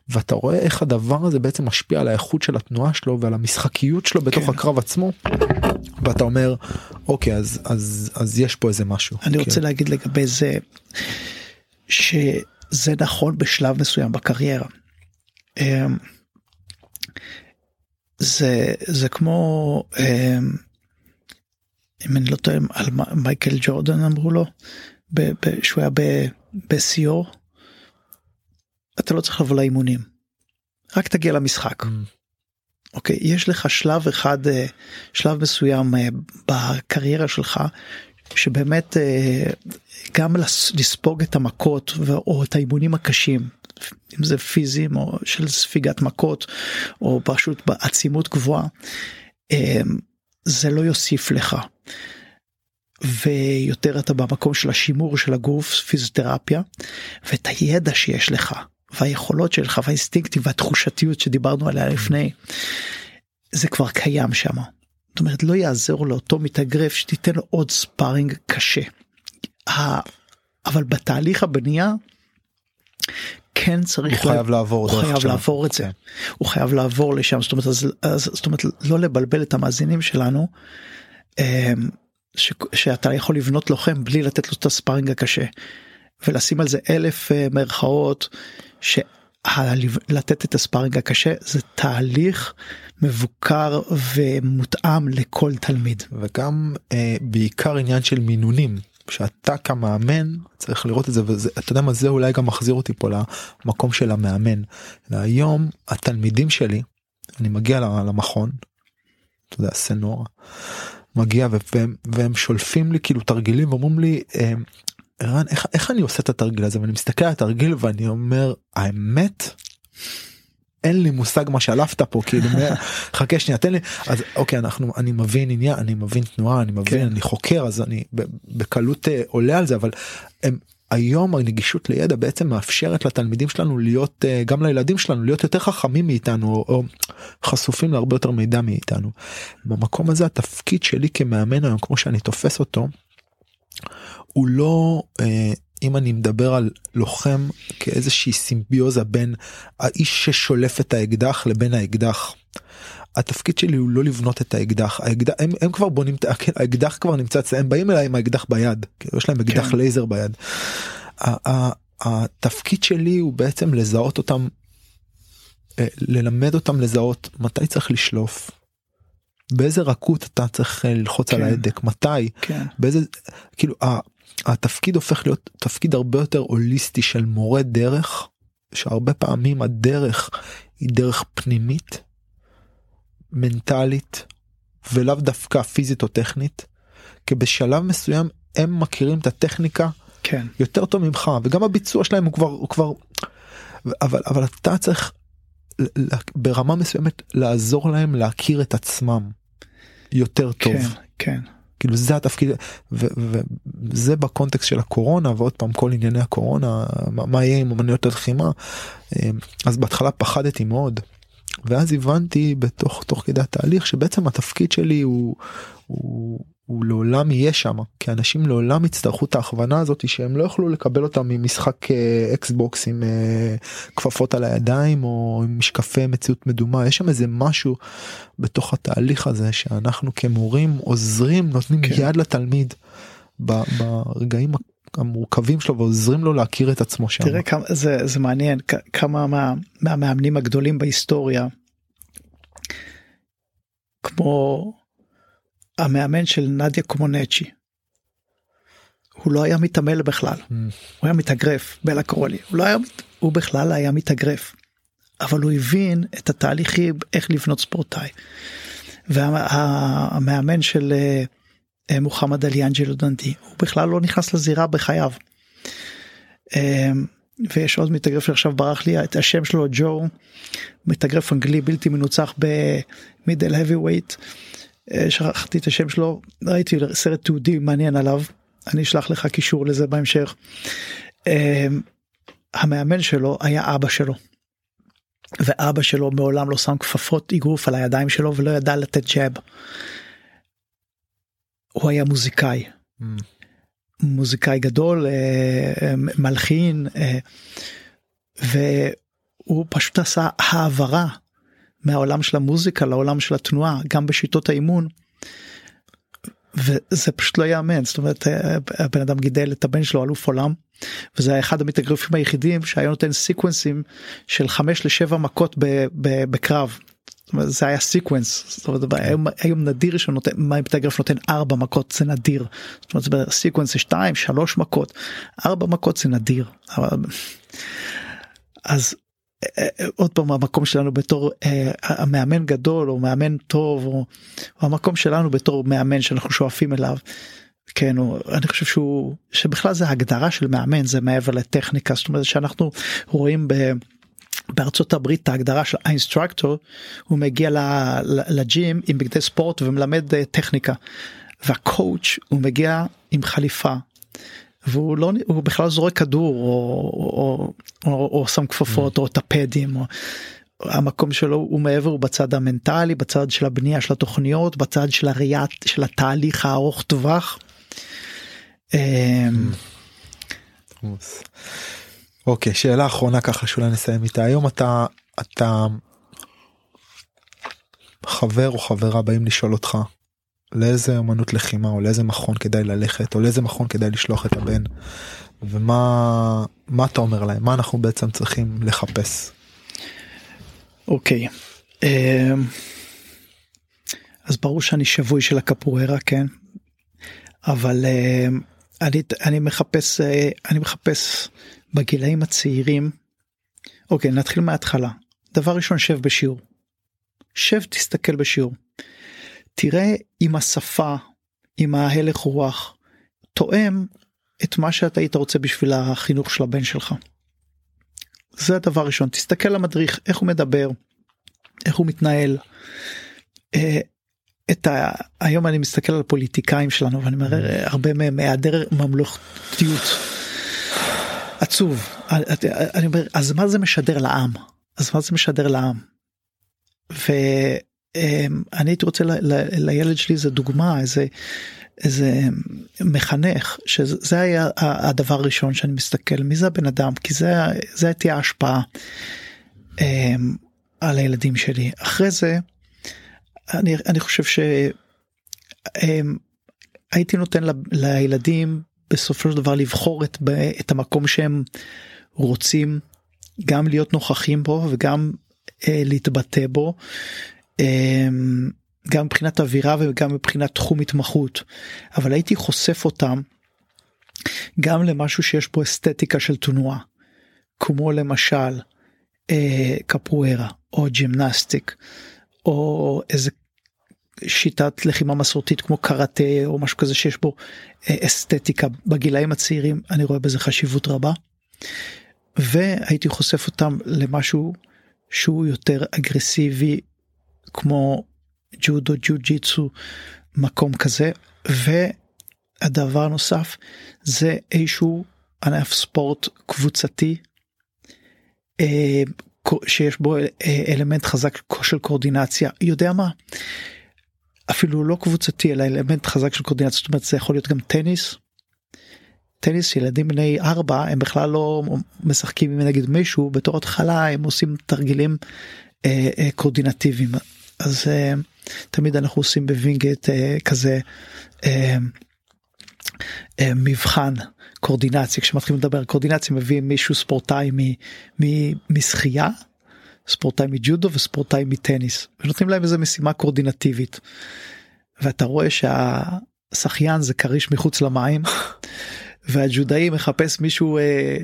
ואתה רואה איך הדבר הזה בעצם משפיע על האיכות של התנועה שלו ועל המשחקיות שלו בתוך כן. הקרב עצמו. ואתה אומר אוקיי אז אז אז יש פה איזה משהו. אני כן. רוצה להגיד לגבי זה שזה נכון בשלב מסוים בקריירה. אמ, זה זה כמו אמ, אם אני לא טועה על מייקל ג'ורדן אמרו לו שהוא היה בשיאו אתה לא צריך לבוא לאימונים. רק תגיע למשחק. Mm. אוקיי יש לך שלב אחד אה, שלב מסוים אה, בקריירה שלך שבאמת אה, גם לספוג את המכות או את האימונים הקשים אם זה פיזיים או של ספיגת מכות או פשוט בעצימות גבוהה זה לא יוסיף לך. ויותר אתה במקום של השימור של הגוף פיזיותרפיה ואת הידע שיש לך והיכולות שלך והאינסטינקטים והתחושתיות שדיברנו עליה לפני זה כבר קיים שם. זאת אומרת לא יעזור לאותו מתאגרף שתיתן לו עוד ספארינג קשה. אבל בתהליך הבנייה כן צריך הוא חייב לעבור הוא חייב לעבור את זה כן. הוא חייב לעבור לשם זאת אומרת אז, אז זאת אומרת לא לבלבל את המאזינים שלנו אמ, ש, שאתה יכול לבנות לוחם בלי לתת לו את הספארינג הקשה ולשים על זה אלף אה, מרכאות שלתת את הספארינג הקשה זה תהליך מבוקר ומותאם לכל תלמיד. וגם אה, בעיקר עניין של מינונים שאתה כמאמן צריך לראות את זה ואתה יודע מה זה אולי גם מחזיר אותי פה למקום של המאמן. היום התלמידים שלי אני מגיע למכון. אתה יודע סנורה מגיע והם, והם שולפים לי כאילו תרגילים ואומרים לי אה, ערן איך, איך אני עושה את התרגיל הזה ואני מסתכל על התרגיל ואני אומר האמת. אין לי מושג מה שלפת פה כאילו חכה שנייה תן לי אז אוקיי אנחנו אני מבין עניין אני מבין תנועה אני מבין כן. אני חוקר אז אני בקלות אה, עולה על זה אבל הם היום הנגישות לידע בעצם מאפשרת לתלמידים שלנו להיות אה, גם לילדים שלנו להיות יותר חכמים מאיתנו או, או חשופים להרבה יותר מידע מאיתנו. במקום הזה התפקיד שלי כמאמן היום כמו שאני תופס אותו הוא לא אה, אם אני מדבר על לוחם כאיזושהי סימביוזה בין האיש ששולף את האקדח לבין האקדח. התפקיד שלי הוא לא לבנות את האקדח האקדח הם, הם כבר בונים כן, האקדח כבר נמצא אצלם באים אליי עם האקדח ביד כאילו, יש להם אקדח כן. לייזר ביד. התפקיד שלי הוא בעצם לזהות אותם אה, ללמד אותם לזהות מתי צריך לשלוף. באיזה רכות אתה צריך אה, ללחוץ כן. על ההדק מתי כן. באיזה כאילו התפקיד הופך להיות תפקיד הרבה יותר הוליסטי של מורה דרך שהרבה פעמים הדרך היא דרך פנימית מנטלית ולאו דווקא פיזית או טכנית כי בשלב מסוים הם מכירים את הטכניקה כן. יותר טוב ממך וגם הביצוע שלהם הוא כבר הוא כבר אבל אבל אתה צריך ברמה מסוימת לעזור להם להכיר את עצמם יותר טוב. כן, כן. כאילו זה התפקיד וזה בקונטקסט של הקורונה ועוד פעם כל ענייני הקורונה מה, מה יהיה עם אמנויות הלחימה אמ, אז בהתחלה פחדתי מאוד. ואז הבנתי בתוך תוך כדי התהליך שבעצם התפקיד שלי הוא, הוא, הוא לעולם יהיה שם כי אנשים לעולם יצטרכו את ההכוונה הזאת שהם לא יוכלו לקבל אותה ממשחק אקסבוקס עם אה, כפפות על הידיים או עם משקפי מציאות מדומה יש שם איזה משהו בתוך התהליך הזה שאנחנו כמורים עוזרים נותנים כן. יד לתלמיד ברגעים המורכבים שלו ועוזרים לו להכיר את עצמו שם. תראה כמה זה, זה מעניין כמה מה, מהמאמנים הגדולים בהיסטוריה כמו המאמן של נדיה קומונצ'י. הוא לא היה מתעמל בכלל, mm. הוא היה מתאגרף, בלה קרולי, הוא לא היה, הוא בכלל היה מתאגרף. אבל הוא הבין את התהליכים איך לבנות ספורטאי. והמאמן של אה, מוחמד עלי אנג'לו דנדי הוא בכלל לא נכנס לזירה בחייו. אה, ויש עוד מתאגרף שעכשיו ברח לי את השם שלו ג'ו מתאגרף אנגלי בלתי מנוצח במידל weight אה, שכחתי את השם שלו ראיתי סרט תיעודי מעניין עליו אני אשלח לך קישור לזה בהמשך. אה, המאמן שלו היה אבא שלו. ואבא שלו מעולם לא שם כפפות אגרוף על הידיים שלו ולא ידע לתת ג'אב. הוא היה מוזיקאי. Mm. מוזיקאי גדול אה, מלחין והוא פשוט עשה העברה מהעולם של המוזיקה לעולם של התנועה גם בשיטות האימון. וזה פשוט לא יאמן זאת אומרת הבן אדם גידל את הבן שלו אלוף עולם וזה היה אחד המתאגרפים היחידים שהיה נותן sequence ים של 5 ל-7 מכות בקרב. זה היה sequence זאת אומרת היום, היום נדיר שנותן מה מתאגרף נותן 4 מכות זה נדיר. זאת אומרת sequence 2 3 מכות 4 מכות זה נדיר. אז עוד פעם המקום שלנו בתור אה, המאמן גדול או מאמן טוב או, או המקום שלנו בתור מאמן שאנחנו שואפים אליו. כן הוא, אני חושב שהוא שבכלל זה הגדרה של מאמן זה מעבר לטכניקה. זאת אומרת שאנחנו רואים ב, בארצות הברית ההגדרה של האינסטרקטור הוא מגיע לג'ים עם בגדי ספורט ומלמד אה, טכניקה. והקואוץ' הוא מגיע עם חליפה והוא לא הוא בכלל זורק כדור או, או, או, או, או שם כפפות mm. או טפדים. או, המקום שלו הוא מעבר הוא בצד המנטלי בצד של הבנייה של התוכניות בצד של הראייה של התהליך הארוך טווח. אמ. אוקיי שאלה אחרונה ככה שאולי נסיים איתה היום אתה אתה חבר או חברה באים לשאול אותך לאיזה אמנות לחימה או לאיזה מכון כדאי ללכת או לאיזה מכון כדאי לשלוח את הבן ומה מה אתה אומר להם מה אנחנו בעצם צריכים לחפש. אוקיי אמ, אז ברור שאני שבוי של הקפוארה כן אבל אמ, אני אני מחפש אה, אני מחפש בגילאים הצעירים אוקיי נתחיל מההתחלה דבר ראשון שב בשיעור. שב תסתכל בשיעור. תראה אם השפה, אם ההלך רוח, תואם את מה שאתה היית רוצה בשביל החינוך של הבן שלך. זה הדבר הראשון, תסתכל על המדריך, איך הוא מדבר, איך הוא מתנהל. אה, את ה... היום אני מסתכל על הפוליטיקאים שלנו ואני אומר הרבה מהם היעדר ממלכתיות עצוב אני אומר אז מה זה משדר לעם אז מה זה משדר לעם. ו... אמ, אני הייתי רוצה ל, ל, לילד שלי איזה דוגמה איזה איזה מחנך שזה היה הדבר הראשון שאני מסתכל מי זה הבן אדם כי זה זה תהיה ההשפעה אמ, על הילדים שלי אחרי זה אני אני חושב שהייתי אמ, נותן לילדים בסופו של דבר לבחור את, את המקום שהם רוצים גם להיות נוכחים בו וגם אה, להתבטא בו. אה, גם מבחינת אווירה וגם מבחינת תחום התמחות אבל הייתי חושף אותם גם למשהו שיש בו אסתטיקה של תנועה כמו למשל אה, קפוארה או ג'ימנסטיק או איזה שיטת לחימה מסורתית כמו קראטה או משהו כזה שיש בו אה, אסתטיקה בגילאים הצעירים אני רואה בזה חשיבות רבה. והייתי חושף אותם למשהו שהוא יותר אגרסיבי כמו ג'ודו ג'ו ג'יצו מקום כזה. והדבר נוסף זה איזשהו ענף ספורט קבוצתי אה, שיש בו אה, אלמנט חזק של קורדינציה יודע מה? אפילו לא קבוצתי אלא אלמנט חזק של קורדינציה זאת אומרת זה יכול להיות גם טניס. טניס ילדים בני ארבע הם בכלל לא משחקים עם נגיד מישהו בתור התחלה הם עושים תרגילים אה, אה, קורדינטיביים אז אה, תמיד אנחנו עושים בווינגייט אה, כזה אה, אה, מבחן קורדינציה כשמתחילים לדבר על קורדינציה מביאים מישהו ספורטאי משחייה ספורטאי מג'ודו וספורטאי מטניס ונותנים להם איזה משימה קורדינטיבית. ואתה רואה שהשחיין זה כריש מחוץ למים והג'ודאי מחפש מישהו אה,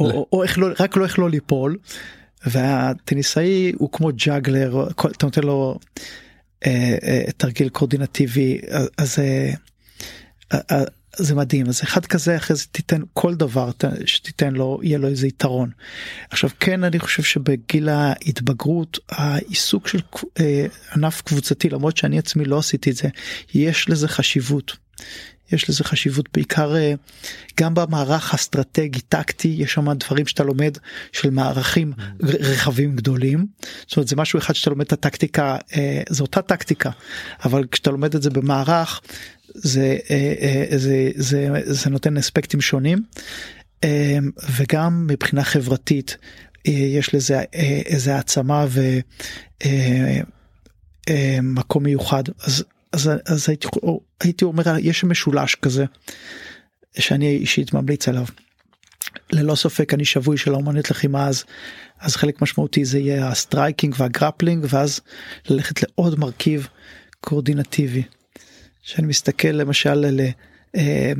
או, או, או איך לא רק לא איך לא ליפול והטניסאי הוא כמו ג'אגלר אתה נותן לו אה, אה, תרגיל קורדינטיבי אז אה, אה, זה מדהים אז אחד כזה אחרי זה תיתן כל דבר שתיתן לו יהיה לו איזה יתרון. עכשיו כן אני חושב שבגיל ההתבגרות העיסוק של אה, ענף קבוצתי למרות שאני עצמי לא עשיתי את זה יש לזה חשיבות. יש לזה חשיבות בעיקר אה, גם במערך אסטרטגי טקטי יש שם דברים שאתה לומד של מערכים mm. רחבים גדולים. זאת אומרת זה משהו אחד שאתה לומד את הטקטיקה אה, זה אותה טקטיקה אבל כשאתה לומד את זה במערך זה אה, זה זה זה נותן אספקטים שונים. וגם מבחינה חברתית יש לזה איזה העצמה ומקום מיוחד. אז אז, אז הייתי, הייתי אומר יש משולש כזה שאני אישית ממליץ עליו. ללא ספק אני שבוי של האומנות לחימה אז אז חלק משמעותי זה יהיה ה striking וה grappling ואז ללכת לעוד מרכיב קואורדינטיבי. שאני מסתכל למשל אה,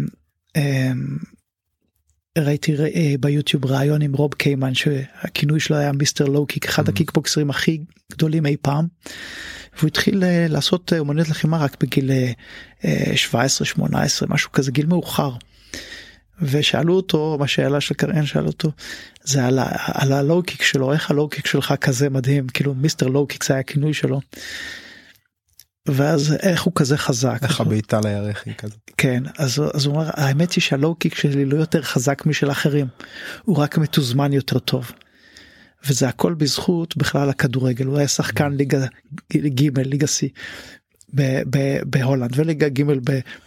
ראיתי אה, ביוטיוב ראיון עם רוב קיימן שהכינוי שלו היה מיסטר לואו קיק אחד mm-hmm. הקיקבוקסרים הכי גדולים אי פעם. והוא התחיל אה, לעשות אה, אומנות לחימה רק בגיל 17 18 משהו כזה גיל מאוחר. ושאלו אותו מה שאלה של קרן שאל אותו זה על, על ה low kick שלו איך ה low kick שלך כזה מדהים כאילו Mister Low Kick זה היה הכינוי שלו. ואז איך הוא כזה חזק איך הבעיטה לירך היא כזה כן אז, אז הוא אומר האמת היא שה low kick שלי לא יותר חזק משל אחרים הוא רק מתוזמן יותר טוב. וזה הכל בזכות בכלל הכדורגל הוא היה שחקן ליגה ג' ליגה C בהולנד וליגה ג'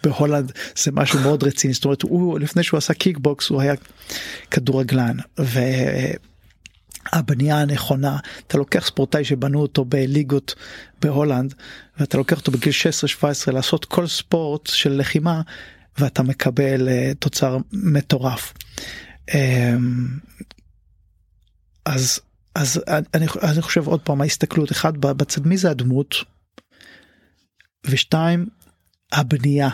בהולנד זה משהו מאוד רציני זאת אומרת הוא לפני שהוא עשה קיקבוקס הוא היה כדורגלן. הבנייה הנכונה. אתה לוקח ספורטאי שבנו אותו בליגות בהולנד ואתה לוקח אותו בגיל 16-17 לעשות כל ספורט של לחימה ואתה מקבל uh, תוצר מטורף. Um, אז אז אני, אני חושב עוד פעם ההסתכלות אחד בצד מי זה הדמות? ושתיים הבנייה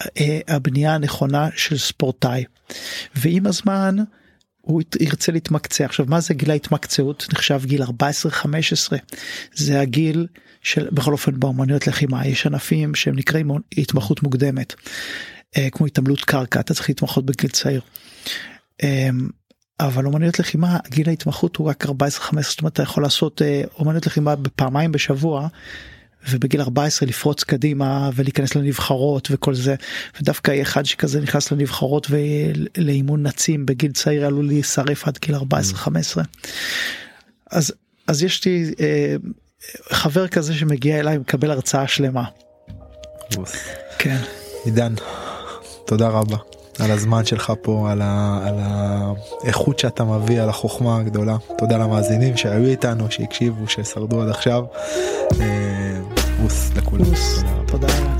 אה, הבנייה הנכונה של ספורטאי. ועם הזמן הוא ירצה להתמקצע. עכשיו מה זה גיל ההתמקצעות? נחשב גיל 14-15 זה הגיל של בכל אופן באומנויות לחימה. יש ענפים שהם נקראים התמחות מוקדמת אה, כמו התעמלות קרקע. אתה צריך להתמחות בגיל צעיר. אמ, אבל אומנויות לחימה גיל ההתמחות הוא רק 14-15 זאת אומרת אתה יכול לעשות אה, אומנויות לחימה בפעמיים בשבוע ובגיל 14 לפרוץ קדימה ולהיכנס לנבחרות וכל זה ודווקא אחד שכזה נכנס לנבחרות ולאימון נצים בגיל צעיר עלול להישרף עד גיל 14-15 אז אז יש לי אה, חבר כזה שמגיע אליי מקבל הרצאה שלמה. כן. עידן, תודה רבה על הזמן שלך פה, על, ה, על האיכות שאתה מביא, על החוכמה הגדולה. תודה למאזינים שהיו איתנו, שהקשיבו, ששרדו עד עכשיו. אה, בוס לכולם. תודה רבה.